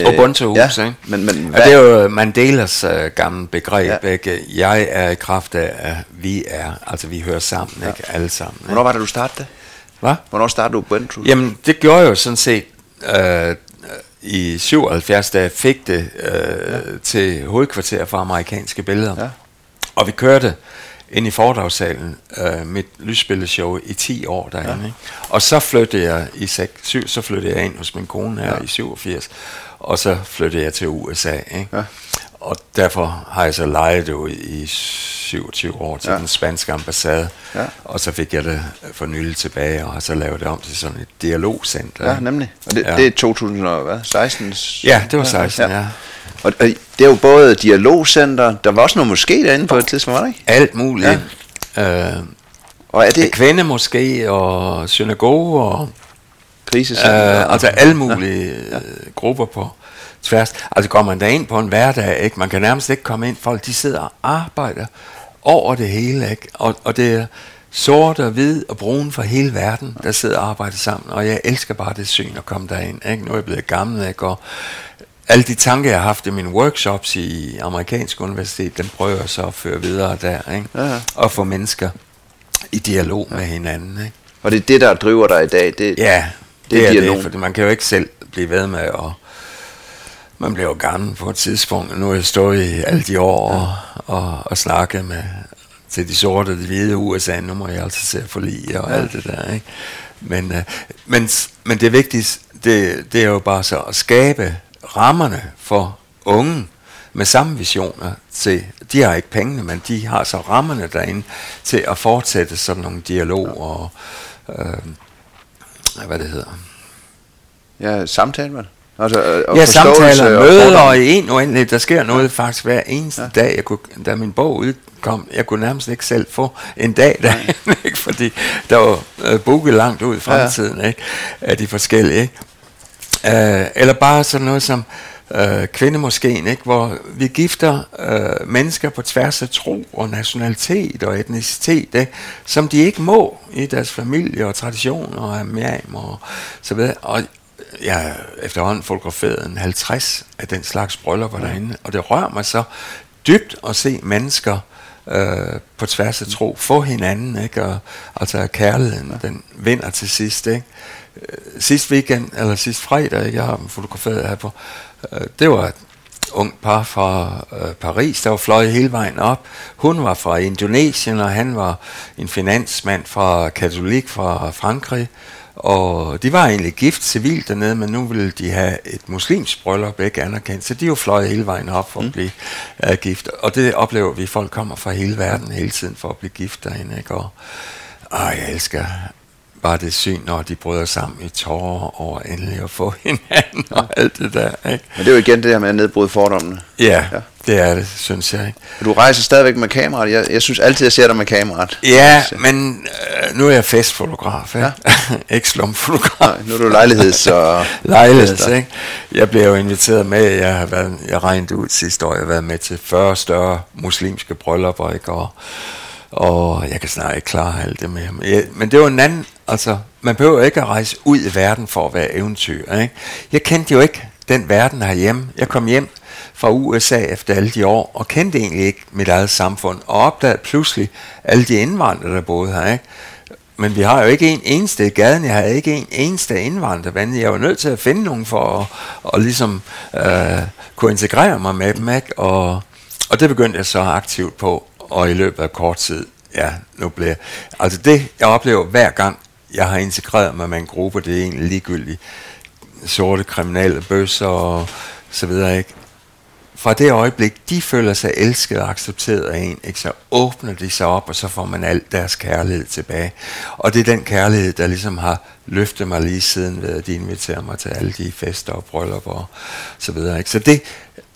Ubuntu hus, ja, ikke? Men, men? Ja, det er jo Mandelas uh, gamle begreb, ja. ikke? Jeg er i kraft af, at vi er, altså vi hører sammen, ja. ikke? Alle sammen. Ikke? Hvornår var det, du startede det? Hvad? Hvornår startede du Ubuntu? Jamen, det gjorde jeg jo sådan set uh, i 77, da jeg fik det uh, ja. til hovedkvarter for amerikanske billeder. Ja. Og vi kørte ind i foredragssalen uh, mit lysbilledshow i 10 år derinde. Ja. Ikke? Og så flyttede jeg i 6, 7, så flyttede jeg ind hos min kone her ja. i 87 og så flyttede jeg til USA. Ikke? Ja. Og derfor har jeg så lejet ud i 27 år til ja. den spanske ambassade, ja. og så fik jeg det for nylig tilbage, og har så lavet det om til sådan et dialogcenter. Ja, nemlig. Og det, ja. det er 2016? Ja, det var 16, ja. ja. Og, og det er jo både dialogcenter, der var også noget måske derinde på et tidspunkt, var det ikke? Alt muligt. Ja. Øh, og er det... Kvinde måske, og synagoge, og krisecenter. Øh, altså alle mulige ja. Øh, grupper på tværs. Altså går man ind på en hverdag, ikke? man kan nærmest ikke komme ind. Folk de sidder og arbejder over det hele. Ikke? Og, og det er sort og hvid og brun for hele verden, der sidder og arbejder sammen. Og jeg elsker bare det syn at komme derind. Ikke? Nu er jeg blevet gammel, ikke? og alle de tanker, jeg har haft i mine workshops i amerikansk universitet, dem prøver jeg så at føre videre der. Ikke? Ja, ja. Og få mennesker i dialog ja. med hinanden. Ikke? Og det er det, der driver dig i dag? Det, ja, det, det er det, for man kan jo ikke selv blive ved med at man bliver jo gammel på et tidspunkt, nu er jeg stået i alle de år og, og, og snakke med til de sorte og de hvide USA, nu må jeg altså se for lige og ja. alt det der, ikke? Men, uh, men, men det vigtigste, det, det er jo bare så at skabe rammerne for unge med samme visioner til, de har ikke pengene, men de har så rammerne derinde til at fortsætte sådan nogle dialog ja. og øh, hvad det hedder. Ja, samtale, vel? Altså, og ja, samtaler, møder og i en uendelighed. Der sker noget faktisk hver eneste ja. dag. Jeg kunne, da min bog udkom, jeg kunne nærmest ikke selv få en dag der, <laughs> ikke? fordi der var uh, booket langt ud i fremtiden ja. ikke? af de forskellige. Ikke? Uh, eller bare sådan noget som øh, kvindemoskeen, ikke? hvor vi gifter øh, mennesker på tværs af tro og nationalitet og etnicitet, ikke? som de ikke må i deres familie og traditioner og amam og så videre. Og jeg har efterhånden fotograferet en 50 af den slags bryllupper ja. derinde, og det rører mig så dybt at se mennesker øh, på tværs af tro få hinanden, ikke? Og, altså kærligheden, ja. den vinder til sidst, ikke? Øh, sidste weekend, eller sidste fredag, ikke? jeg har dem fotograferet her på, Øh, det var et ung par fra øh, Paris, der var fløjet hele vejen op. Hun var fra Indonesien, og han var en finansmand fra katolik fra Frankrig. Og de var egentlig gift civilt dernede, men nu ville de have et muslimsk bryllup ikke anerkendt. Så de jo fløjet hele vejen op for mm. at blive uh, gift. Og det oplever vi, folk kommer fra hele verden hele tiden for at blive gift derinde. Ikke? Og, og jeg elsker bare det syn, når de bryder sammen i tårer over endelig at få <laughs> hinanden og alt det der. Ikke? Men det er jo igen det her med at nedbryde fordommene. Ja, ja, det er det, synes jeg. Ikke? Du rejser stadigvæk med kameraet. Jeg, jeg synes altid, jeg ser dig med kameraet. Ja, men øh, nu er jeg festfotograf, ikke? Ja. <laughs> ikke slumfotograf. Nej, nu er du lejligheds- og <laughs> Lejligheds, ikke? Jeg blev jo inviteret med, jeg har været, jeg regnede ud sidste år, jeg har været med til 40 større muslimske bryllupper, ikke? Og, og jeg kan snart ikke klare alt det med ham. Men det var en anden, altså, man behøver ikke at rejse ud i verden for at være eventyr. Ikke? Jeg kendte jo ikke den verden herhjemme. Jeg kom hjem fra USA efter alle de år, og kendte egentlig ikke mit eget samfund, og opdagede pludselig alle de indvandrere, der boede her. Ikke? Men vi har jo ikke en eneste i gaden, jeg har ikke en eneste indvandrerven. Jeg var nødt til at finde nogen for at, og ligesom øh, kunne integrere mig med dem. Ikke? Og, og det begyndte jeg så aktivt på og i løbet af kort tid, ja, nu bliver Altså det, jeg oplever hver gang, jeg har integreret mig med en gruppe, det er egentlig ligegyldigt. Sorte kriminelle bøsser og så videre, ikke? fra det øjeblik, de føler sig elsket og accepteret af en, ikke, så åbner de sig op, og så får man al deres kærlighed tilbage. Og det er den kærlighed, der ligesom har løftet mig lige siden ved, at de inviterer mig til alle de fester og bryllupper og så videre. Ikke? Så det,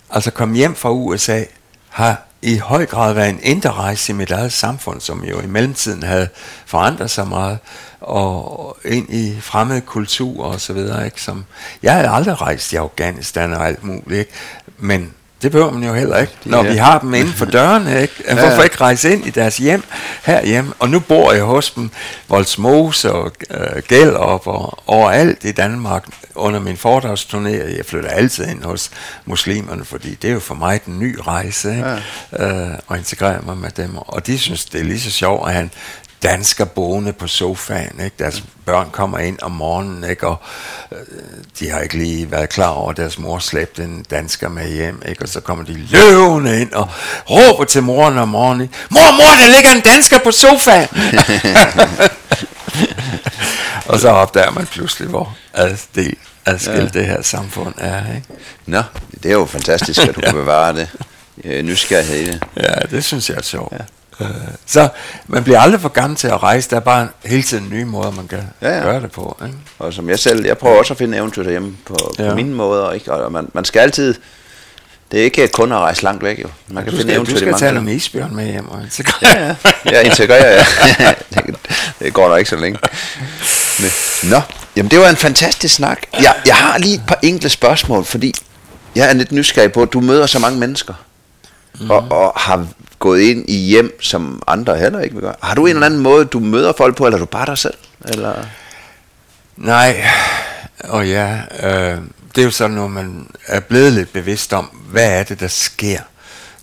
altså komme hjem fra USA, har i høj grad været en indre rejse i mit eget samfund, som jo i mellemtiden havde forandret sig meget, og ind i fremmede kultur og så videre. Ikke? Som, jeg havde aldrig rejst i Afghanistan og alt muligt, ikke? men det behøver man jo heller ikke, når ja. vi har dem inden for dørene. Ikke? Hvorfor ja, ja. ikke rejse ind i deres hjem herhjemme? Og nu bor jeg hos dem, Voldsmose og øh, Gellerup og overalt i Danmark under min foredragsturné. Jeg flytter altid ind hos muslimerne, fordi det er jo for mig den nye rejse, ikke? Ja. Øh, og integrere mig med dem. Og de synes, det er lige så sjovt at have en dansker boende på sofaen. Ikke? Deres børn kommer ind om morgenen, ikke? og øh, de har ikke lige været klar over, at deres mor slæbte en dansker med hjem. Ikke? Og så kommer de løvende ind og råber til moren om morgenen. Mor, mor, der ligger en dansker på sofaen! <laughs> og så opdager man pludselig, hvor adskilt adskil ja. det her samfund er. Ikke? Nå, det er jo fantastisk, at du <laughs> kan bevare det. Nysgerrighed i det. Ja, det synes jeg er sjovt. Ja. Øh, så man bliver aldrig for gammel til at rejse. Der er bare hele tiden nye måder, man kan ja, ja. gøre det på. Ikke? Og som jeg selv, jeg prøver også at finde eventyr derhjemme på, ja. på mine måder. Ikke? Og man, man skal altid... Det er ikke kun at rejse langt væk, jo. Man kan du finde eventyr. Du skal tage nogle isbjørn med hjem og integrere. Ja, ja. ja integrere, <laughs> ja. det, det går nok ikke så længe. Nå, jamen det var en fantastisk snak. Jeg, jeg har lige et par enkle spørgsmål, fordi jeg er lidt nysgerrig på, at du møder så mange mennesker. Mm. Og, og har gået ind i hjem, som andre heller ikke vil gøre. Har du en eller anden måde, du møder folk på, eller er du bare dig selv? Eller? Nej, og ja, øh, det er jo sådan, når man er blevet lidt bevidst om, hvad er det, der sker,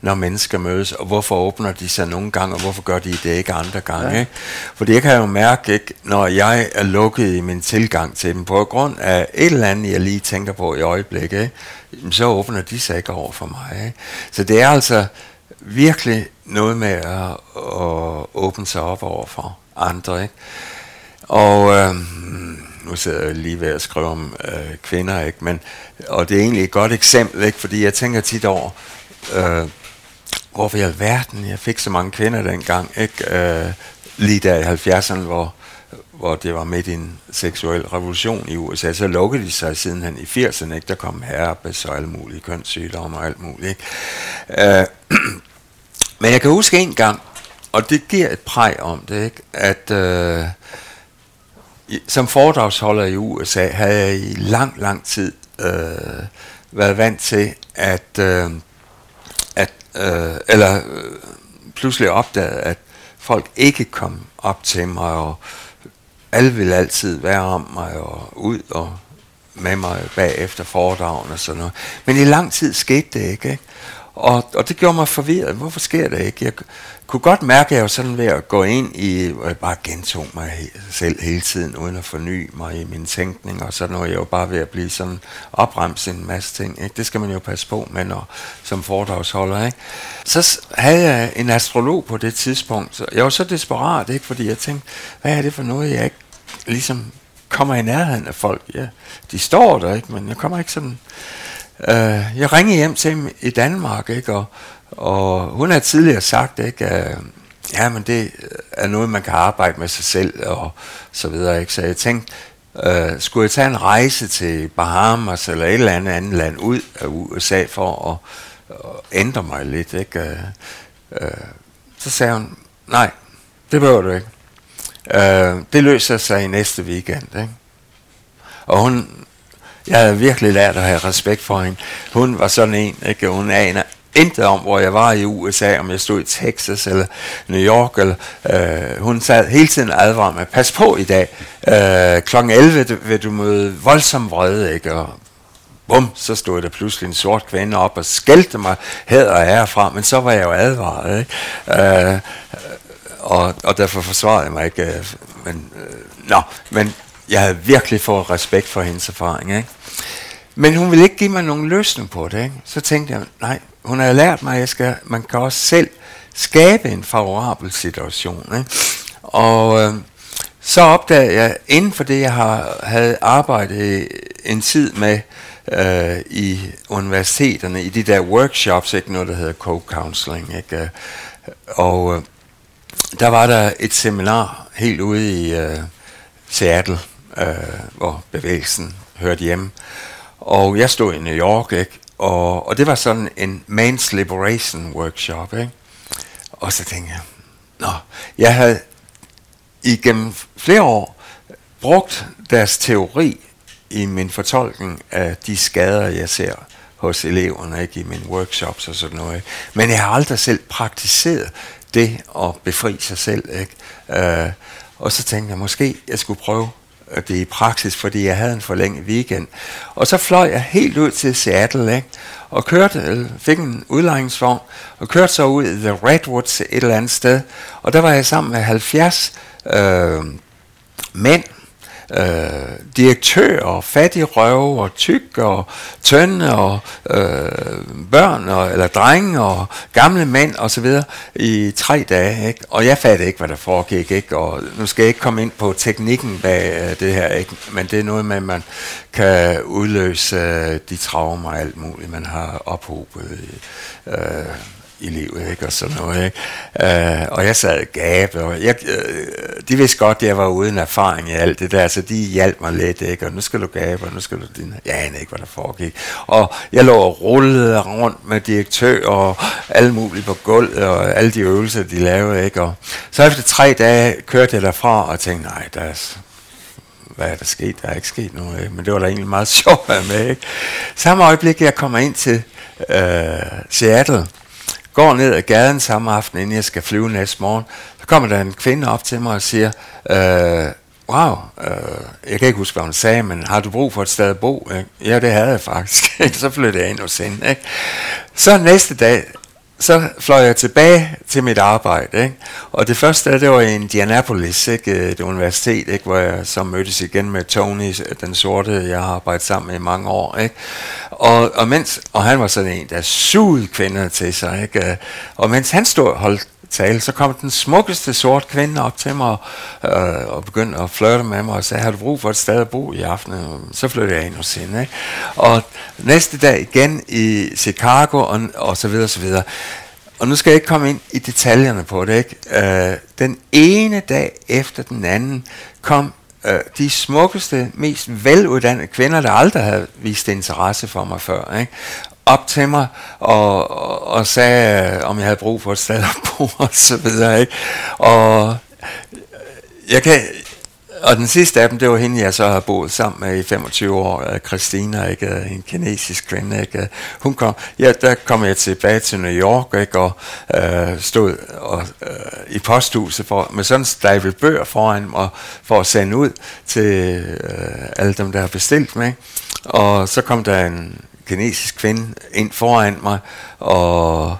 når mennesker mødes, og hvorfor åbner de sig nogle gange, og hvorfor gør de det ikke andre gange. Ja. Ikke? Fordi jeg kan jo mærke, ikke, når jeg er lukket i min tilgang til dem, på grund af et eller andet, jeg lige tænker på i øjeblikket, ikke? så åbner de sig ikke over for mig. Ikke? Så det er altså virkelig noget med at, at åbne sig op over for andre. Ikke? Og øh, nu sidder jeg lige ved at skrive om øh, kvinder, ikke? Men, og det er egentlig et godt eksempel, ikke? fordi jeg tænker tit over, øh, hvorfor i alverden jeg fik så mange kvinder dengang, ikke? Øh, lige der i 70'erne, hvor, hvor det var midt i en seksuel revolution i USA, så lukkede de sig sidenhen i 80'erne, ikke? der kom herpes og alle mulige kønssygdomme og alt muligt. Ikke? Øh, <clears throat> men jeg kan huske en gang, og det giver et præg om det, ikke? at øh, som foredragsholder i USA havde jeg i lang, lang tid øh, været vant til, at, øh, at øh, eller øh, pludselig opdaget, at folk ikke kom op til mig, og alle vil altid være om mig, og ud og med mig bagefter foredragen og sådan noget. Men i lang tid skete det ikke, ikke? Og, og det gjorde mig forvirret. Hvorfor sker det ikke? Jeg kunne godt mærke, at jeg var sådan ved at gå ind i, og jeg bare gentog mig selv hele tiden, uden at forny mig i min tænkning, og så når jeg jo bare ved at blive sådan opremset en masse ting. Ikke? Det skal man jo passe på med, når, som foredragsholder. Ikke? Så havde jeg en astrolog på det tidspunkt, så jeg var så desperat, ikke? fordi jeg tænkte, hvad er det for noget, jeg ikke ligesom kommer i nærheden af folk? Ja, de står der, ikke? men jeg kommer ikke sådan Øh, jeg ringede hjem til dem i Danmark, ikke? Og, og hun har tidligere sagt, ikke? at ja, men det er noget, man kan arbejde med sig selv og så videre, ikke? Så jeg tænkte, øh, skulle jeg tage en rejse til Bahamas eller et eller andet andet land ud af USA for at, at ændre mig lidt, ikke? Øh, øh, så sagde hun, nej, det behøver du ikke. Øh, det løser sig i næste weekend, ikke? Og hun jeg havde virkelig lært at have respekt for hende. Hun var sådan en, ikke? Hun aner intet om, hvor jeg var i USA, om jeg stod i Texas eller New York. Eller, øh, hun sad hele tiden advaret mig, pas på i dag. Øh, klokken 11 vil du møde voldsom vrede, ikke? Og bum, så stod der pludselig en sort kvinde op og skældte mig hed og herfra, men så var jeg jo advaret, ikke? Øh, og, og derfor forsvarede jeg mig ikke. Øh, men, øh, nå, men jeg havde virkelig fået respekt for hendes erfaring, ikke? Men hun ville ikke give mig nogen løsning på det. Ikke? Så tænkte jeg, nej, hun har lært mig, at jeg skal, man kan også selv skabe en favorabel situation. Ikke? Og øh, så opdagede jeg, inden for det, jeg har, havde arbejdet en tid med øh, i universiteterne, i de der workshops, ikke noget, der hedder co-counseling, ikke? Øh, og øh, der var der et seminar helt ude i øh, Seattle, øh, hvor bevægelsen hørte hjemme. Og jeg stod i New York, ikke? Og, og det var sådan en Man's Liberation Workshop, ikke? Og så tænkte jeg, nå, jeg havde igennem flere år brugt deres teori i min fortolkning af de skader, jeg ser hos eleverne, ikke i mine workshops og sådan noget. Ikke? Men jeg har aldrig selv praktiseret det at befri sig selv. Ikke? Uh, og så tænkte jeg, måske jeg skulle prøve Øh, det i praksis, fordi jeg havde en forlænget weekend. Og så fløj jeg helt ud til Seattle, ikke? og kørte, fik en udlejningsvogn, og kørte så ud i The Redwoods et eller andet sted. Og der var jeg sammen med 70 øh, mænd, øh, direktører, og fattige røve, og tyk, og tynde, og øh, børn, og, eller drenge, og gamle mænd, og så videre, i tre dage, ikke? Og jeg fattede ikke, hvad der foregik, ikke? Og nu skal jeg ikke komme ind på teknikken bag øh, det her, ikke? Men det er noget med, at man kan udløse øh, de traumer og alt muligt, man har ophobet. Øh, i livet, ikke? og sådan noget. Ikke? Øh, og jeg sad gabe, og jeg, øh, de vidste godt, at jeg var uden erfaring i alt det der, så de hjalp mig lidt, ikke? og nu skal du gabe, og nu skal du... Din... Jeg anede ikke, hvad der foregik. Og jeg lå og rullede rundt med direktør og alle mulige på gulvet, og alle de øvelser, de lavede. Ikke? Og så efter tre dage kørte jeg derfra og tænkte, nej, der er hvad er der sket? Der er ikke sket noget, ikke? men det var da egentlig meget <laughs> sjovt at være med. Ikke? Samme øjeblik, jeg kommer ind til øh, Seattle, går ned ad gaden samme aften, inden jeg skal flyve næste morgen, så kommer der en kvinde op til mig og siger, øh, wow, øh, jeg kan ikke huske, hvad hun sagde, men har du brug for et sted at bo? Ja, det havde jeg faktisk. <laughs> så flyttede jeg ind hos hende. Ikke? Så næste dag, så fløj jeg tilbage til mit arbejde, ikke? og det første det var i Indianapolis, ikke? Øh, et universitet, ikke? hvor jeg så mødtes igen med Tony, den sorte, jeg har arbejdet sammen med i mange år. Ikke? Og, og, mens, og han var sådan en, der sugede kvinder til sig, ikke? Øh, og mens han stod og holdt tale, så kom den smukkeste sort kvinde op til mig øh, og begyndte at flirte med mig og sagde, har du brug for et sted at bo i aften? Så flyttede jeg ind hos hende. Ikke? Og næste dag igen i Chicago og, og så videre, og så videre. Og nu skal jeg ikke komme ind i detaljerne på det. Ikke? Øh, den ene dag efter den anden kom øh, de smukkeste, mest veluddannede kvinder, der aldrig havde vist interesse for mig før. Ikke? Op til mig og, og, og sagde, om jeg havde brug for et sted at bo <laughs> og så videre. Ikke? Og jeg kan, og den sidste af dem, det var hende, jeg så har boet sammen med i 25 år, øh, Christina, ikke? Øh, en kinesisk kvinde. Ikke? Øh, hun kom, ja, der kom jeg tilbage til New York, ikke? og øh, stod og, øh, i posthuset for, med sådan en stabel bøger foran mig, for at sende ud til øh, alle dem, der har bestilt mig. Og så kom der en kinesisk kvinde ind foran mig, og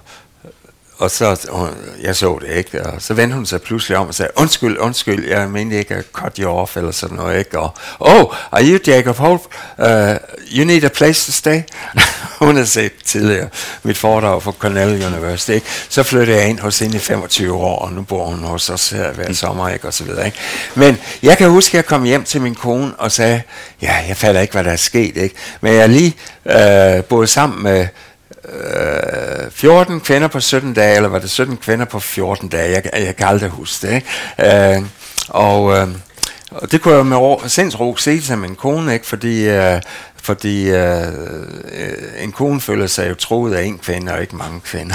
og så, hun, jeg så det ikke, og så vendte hun sig pludselig om og sagde, undskyld, undskyld, jeg mente ikke at cut you off, eller sådan noget, ikke? Og, oh, are you Jacob Holt? Uh, you need a place to stay? <laughs> hun har set tidligere mit foredrag for Cornell University, ikke? Så flyttede jeg ind hos hende i 25 år, og nu bor hun hos os her hver sommer, ikke? Og så videre, ikke? Men jeg kan huske, at jeg kom hjem til min kone og sagde, ja, jeg fatter ikke, hvad der er sket, ikke? Men jeg lige øh, uh, boet sammen med øh, 14 kvinder på 17 dage, eller var det 17 kvinder på 14 dage? Jeg, jeg kan aldrig huske det. Ikke? Øh, og, øh, og det kunne jeg med sindsro se til min kone, ikke? fordi øh, fordi øh, øh, en kone føler sig jo troet af en kvinde, og ikke mange kvinder.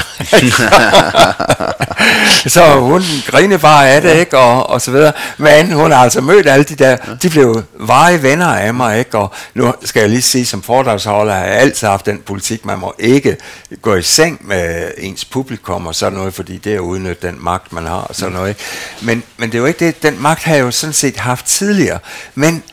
<laughs> så hun griner bare af det, ikke? Og, og så videre. Men hun har altså mødt alle de der, de blev varige venner af mig, ikke? Og nu skal jeg lige sige, som foredragsholder har jeg altid haft den politik, man må ikke gå i seng med ens publikum og sådan noget, fordi det er at udnytte den magt, man har og sådan noget. Men, men det er jo ikke det, den magt har jeg jo sådan set haft tidligere. Men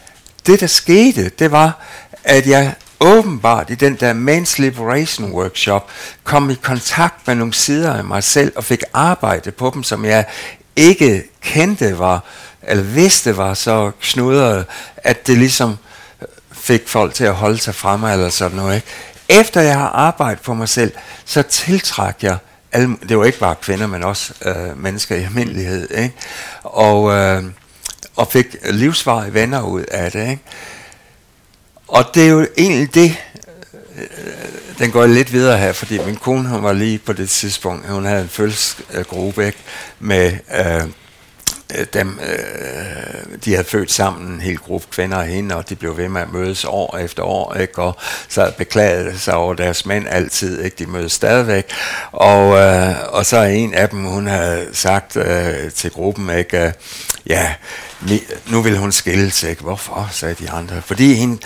det, der skete, det var, at jeg åbenbart i den der Men's Liberation Workshop kom i kontakt med nogle sider af mig selv og fik arbejde på dem, som jeg ikke kendte var, eller vidste var så knudret, at det ligesom fik folk til at holde sig fremme eller sådan noget. Ikke? Efter jeg har arbejdet på mig selv, så tiltræk jeg alle, det var ikke bare kvinder, men også øh, mennesker i almindelighed, ikke? Og, øh, og fik livsvarige venner ud af det. Ikke? Og det er jo egentlig det, øh, den går lidt videre her, fordi min kone, hun var lige på det tidspunkt, hun havde en fødselsgruppe med øh, Øh, dem, øh, de havde født sammen, en hel gruppe kvinder og hende, og de blev ved med at mødes år efter år, ikke? og så beklagede sig over deres mænd altid, ikke? de mødes stadigvæk, og, øh, og så en af dem, hun havde sagt øh, til gruppen, ikke? Øh, ja, nu vil hun skilles, ikke? hvorfor, sagde de andre, fordi hende,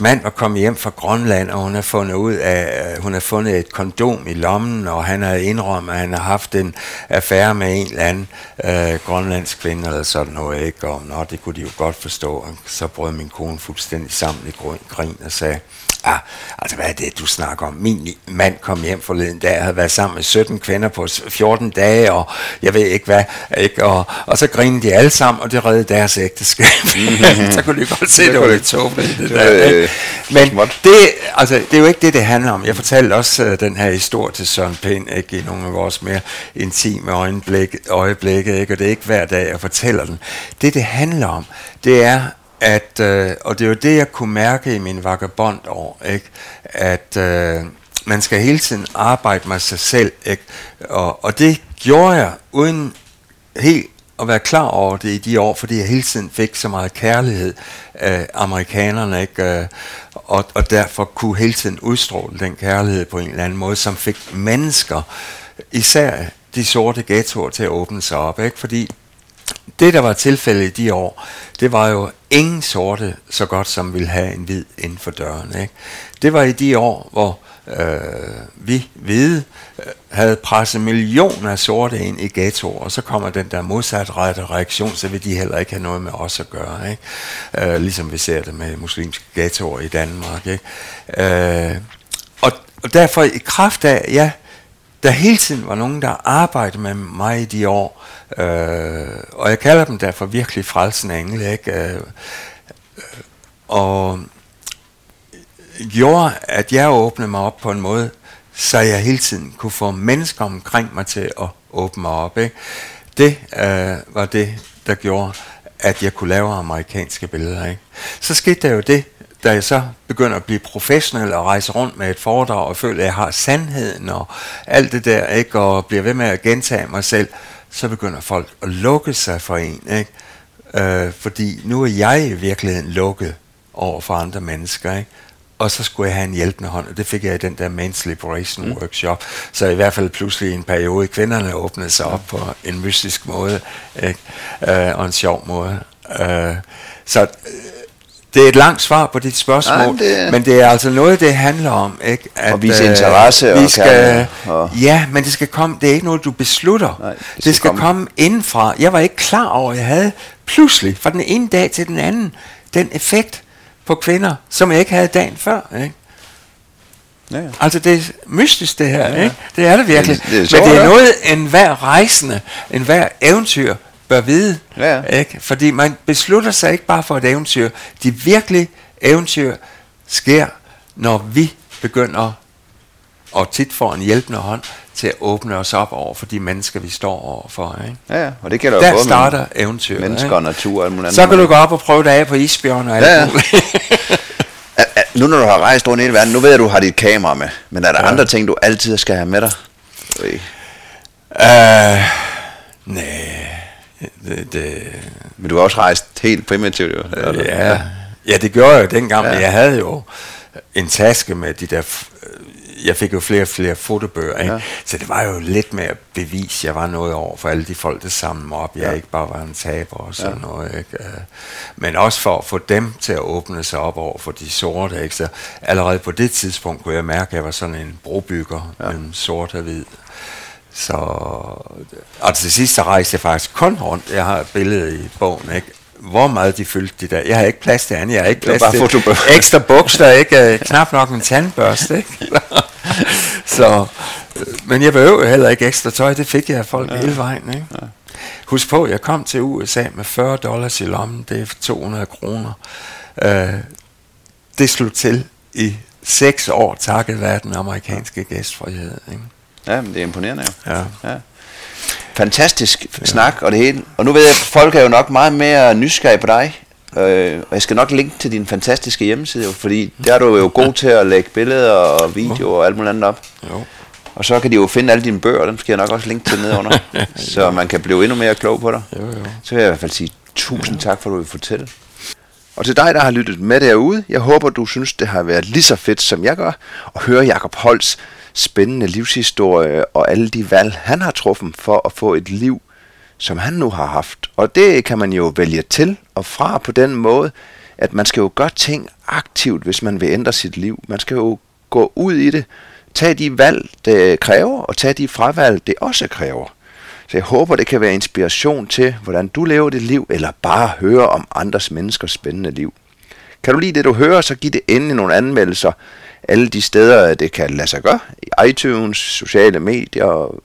mand var kommet hjem fra Grønland, og hun har fundet ud af, øh, hun har fundet et kondom i lommen, og han har indrømmet, at han har haft en affære med en eller anden øh, grønlandsk kvinde, eller sådan noget, ikke? Og nå, det kunne de jo godt forstå. Og så brød min kone fuldstændig sammen i grin og sagde, ah, altså hvad er det, du snakker om? Min mand kom hjem forleden dag, havde været sammen med 17 kvinder på 14 dage, og jeg ved ikke hvad, ikke? Og, og så grinede de alle sammen, og det reddede deres ægteskab. Mm-hmm. <laughs> så kunne de godt se, det, det var lidt tåbeligt, det der. Ikke? Men det, altså, det er jo ikke det, det handler om. Jeg fortalte også uh, den her historie til Søren Pind, ikke? i nogle af vores mere intime øjeblik, øjeblikke, ikke? og det er ikke hver dag, jeg fortæller den. Det, det handler om, det er, at, øh, og det er jo det, jeg kunne mærke i min vagabondår, ikke? at øh, man skal hele tiden arbejde med sig selv, ikke? Og, og det gjorde jeg uden helt at være klar over det i de år, fordi jeg hele tiden fik så meget kærlighed af amerikanerne, ikke? Øh, og, og derfor kunne hele tiden udstråle den kærlighed på en eller anden måde, som fik mennesker, især de sorte ghettoer, til at åbne sig op, ikke? fordi det, der var tilfældet i de år, det var jo ingen sorte så godt, som ville have en hvid inden for døren. Ikke? Det var i de år, hvor øh, vi hvide øh, havde presset millioner af sorte ind i ghettoer, og så kommer den der modsatrettede reaktion, så vil de heller ikke have noget med os at gøre. Ikke? Øh, ligesom vi ser det med muslimske ghettoer i Danmark. Ikke? Øh, og, og derfor i kraft af, ja, der hele tiden var nogen, der arbejdede med mig i de år, øh, og jeg kalder dem derfor virkelig frelsende engle, ikke? Øh, øh, og gjorde, at jeg åbnede mig op på en måde, så jeg hele tiden kunne få mennesker omkring mig til at åbne mig op. Ikke? Det øh, var det, der gjorde, at jeg kunne lave amerikanske billeder. Ikke? Så skete der jo det, da jeg så begynder at blive professionel og rejse rundt med et foredrag og føler, at jeg har sandheden og alt det der, ikke? og bliver ved med at gentage mig selv, så begynder folk at lukke sig for en. Ikke? Øh, fordi nu er jeg i virkeligheden lukket over for andre mennesker. Ikke? Og så skulle jeg have en hjælpende hånd, og det fik jeg i den der Men's Liberation mm. Workshop. Så i hvert fald pludselig en periode, kvinderne åbnede sig op på en mystisk måde, ikke? Øh, og en sjov måde. Øh, så det er et langt svar på dit spørgsmål, Nej, det... men det er altså noget, det handler om. Ikke? At, at vise interesse. Øh, vi skal, og... Ja, men det skal komme, det er ikke noget, du beslutter. Nej, det skal, det skal komme. komme indenfra. Jeg var ikke klar over, at jeg havde pludselig, fra den ene dag til den anden, den effekt på kvinder, som jeg ikke havde dagen før. Ikke? Ja, ja. Altså det er mystisk det her, ja, ja. ikke? Det er det virkelig. Det, det er Men det er noget, en hver rejsende, en hver eventyr bør vide. Ja. Ikke? Fordi man beslutter sig ikke bare for et eventyr. De virkelige eventyr sker, når vi begynder og tit får en hjælpende hånd til at åbne os op over for de mennesker, vi står overfor. Ikke? Ja, ja, og det gælder Der jo både starter eventyr. Mennesker og natur og Så kan du gå op og prøve det af på isbjørn og alt ja, ja. <laughs> nu når du har rejst rundt i verden, nu ved jeg, at du har dit kamera med, men er der ja. andre ting, du altid skal have med dig? Uh, nej, det, det... Men du har også rejst helt primitivt, jo. Ja. ja, det gjorde jeg jo dengang, ja. men jeg havde jo en taske med de der jeg fik jo flere og flere fotobøger, ikke? Ja. så det var jo lidt med at bevise, at jeg var noget over for alle de folk, der samlede mig op. Jeg ja. ikke bare var en taber og sådan ja. noget. Ikke? Øh, men også for at få dem til at åbne sig op over for de sorte. Ikke? Så allerede på det tidspunkt kunne jeg mærke, at jeg var sådan en brobygger ja. mellem sort og hvid. Så, og til sidst så rejste jeg faktisk kun rundt. Jeg har et billede i bogen, ikke? hvor meget de fyldte de der. Jeg har ikke plads til andet. Jeg har ikke plads til ekstra bukser, ikke? Øh, knap nok en tandbørste, ikke? <laughs> så, men jeg behøver heller ikke ekstra tøj. Det fik jeg af folk ja. hele vejen, ikke? Ja. Husk på, jeg kom til USA med 40 dollars i lommen. Det er 200 kroner. Uh, det slog til i seks år, takket være den amerikanske gæstfrihed. Ikke? Ja, men det er imponerende jo. Ja. ja fantastisk ja. snak og det hele. Og nu ved jeg, at folk er jo nok meget mere nysgerrige på dig, Øh, og jeg skal nok linke til din fantastiske hjemmeside, jo, fordi der er du jo god til at lægge billeder og videoer og alt muligt andet op. Jo. Og så kan de jo finde alle dine bøger, dem skal jeg nok også linke til nedenunder, <laughs> så man kan blive endnu mere klog på dig. Jo, jo. Så vil jeg i hvert fald sige tusind tak for, at du vil fortælle. Og til dig, der har lyttet med derude, jeg håber, du synes, det har været lige så fedt, som jeg gør, at høre Jakob Holts spændende livshistorie og alle de valg, han har truffet for at få et liv, som han nu har haft. Og det kan man jo vælge til og fra på den måde, at man skal jo gøre ting aktivt, hvis man vil ændre sit liv. Man skal jo gå ud i det, tage de valg, det kræver, og tage de fravalg, det også kræver. Så jeg håber, det kan være inspiration til, hvordan du lever dit liv, eller bare høre om andres menneskers spændende liv. Kan du lide det, du hører, så giv det endelig nogle anmeldelser. Alle de steder, det kan lade sig gøre. I iTunes, sociale medier,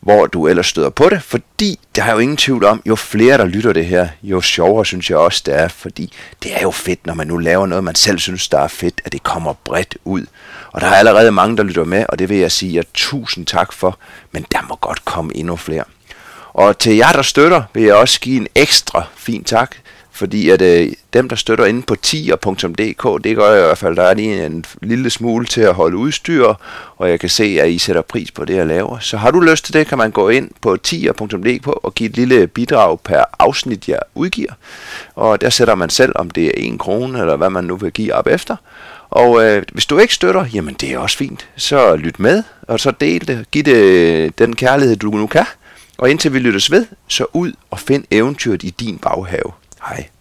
hvor du ellers støder på det. Fordi, der er jo ingen tvivl om, jo flere der lytter det her, jo sjovere synes jeg også, det er. Fordi det er jo fedt, når man nu laver noget, man selv synes, der er fedt, at det kommer bredt ud. Og der er allerede mange, der lytter med, og det vil jeg sige jer tusind tak for. Men der må godt komme endnu flere. Og til jer, der støtter, vil jeg også give en ekstra fin tak, fordi at øh, dem, der støtter inde på tier.dk, det gør jeg i hvert fald, der er lige en lille smule til at holde udstyr, og jeg kan se, at I sætter pris på det, jeg laver. Så har du lyst til det, kan man gå ind på tier.dk og give et lille bidrag per afsnit, jeg udgiver. Og der sætter man selv, om det er en krone, eller hvad man nu vil give op efter. Og øh, hvis du ikke støtter, jamen det er også fint. Så lyt med, og så del det. Giv det øh, den kærlighed, du nu kan. Og indtil vi lyttes ved, så ud og find eventyret i din baghave. Hei.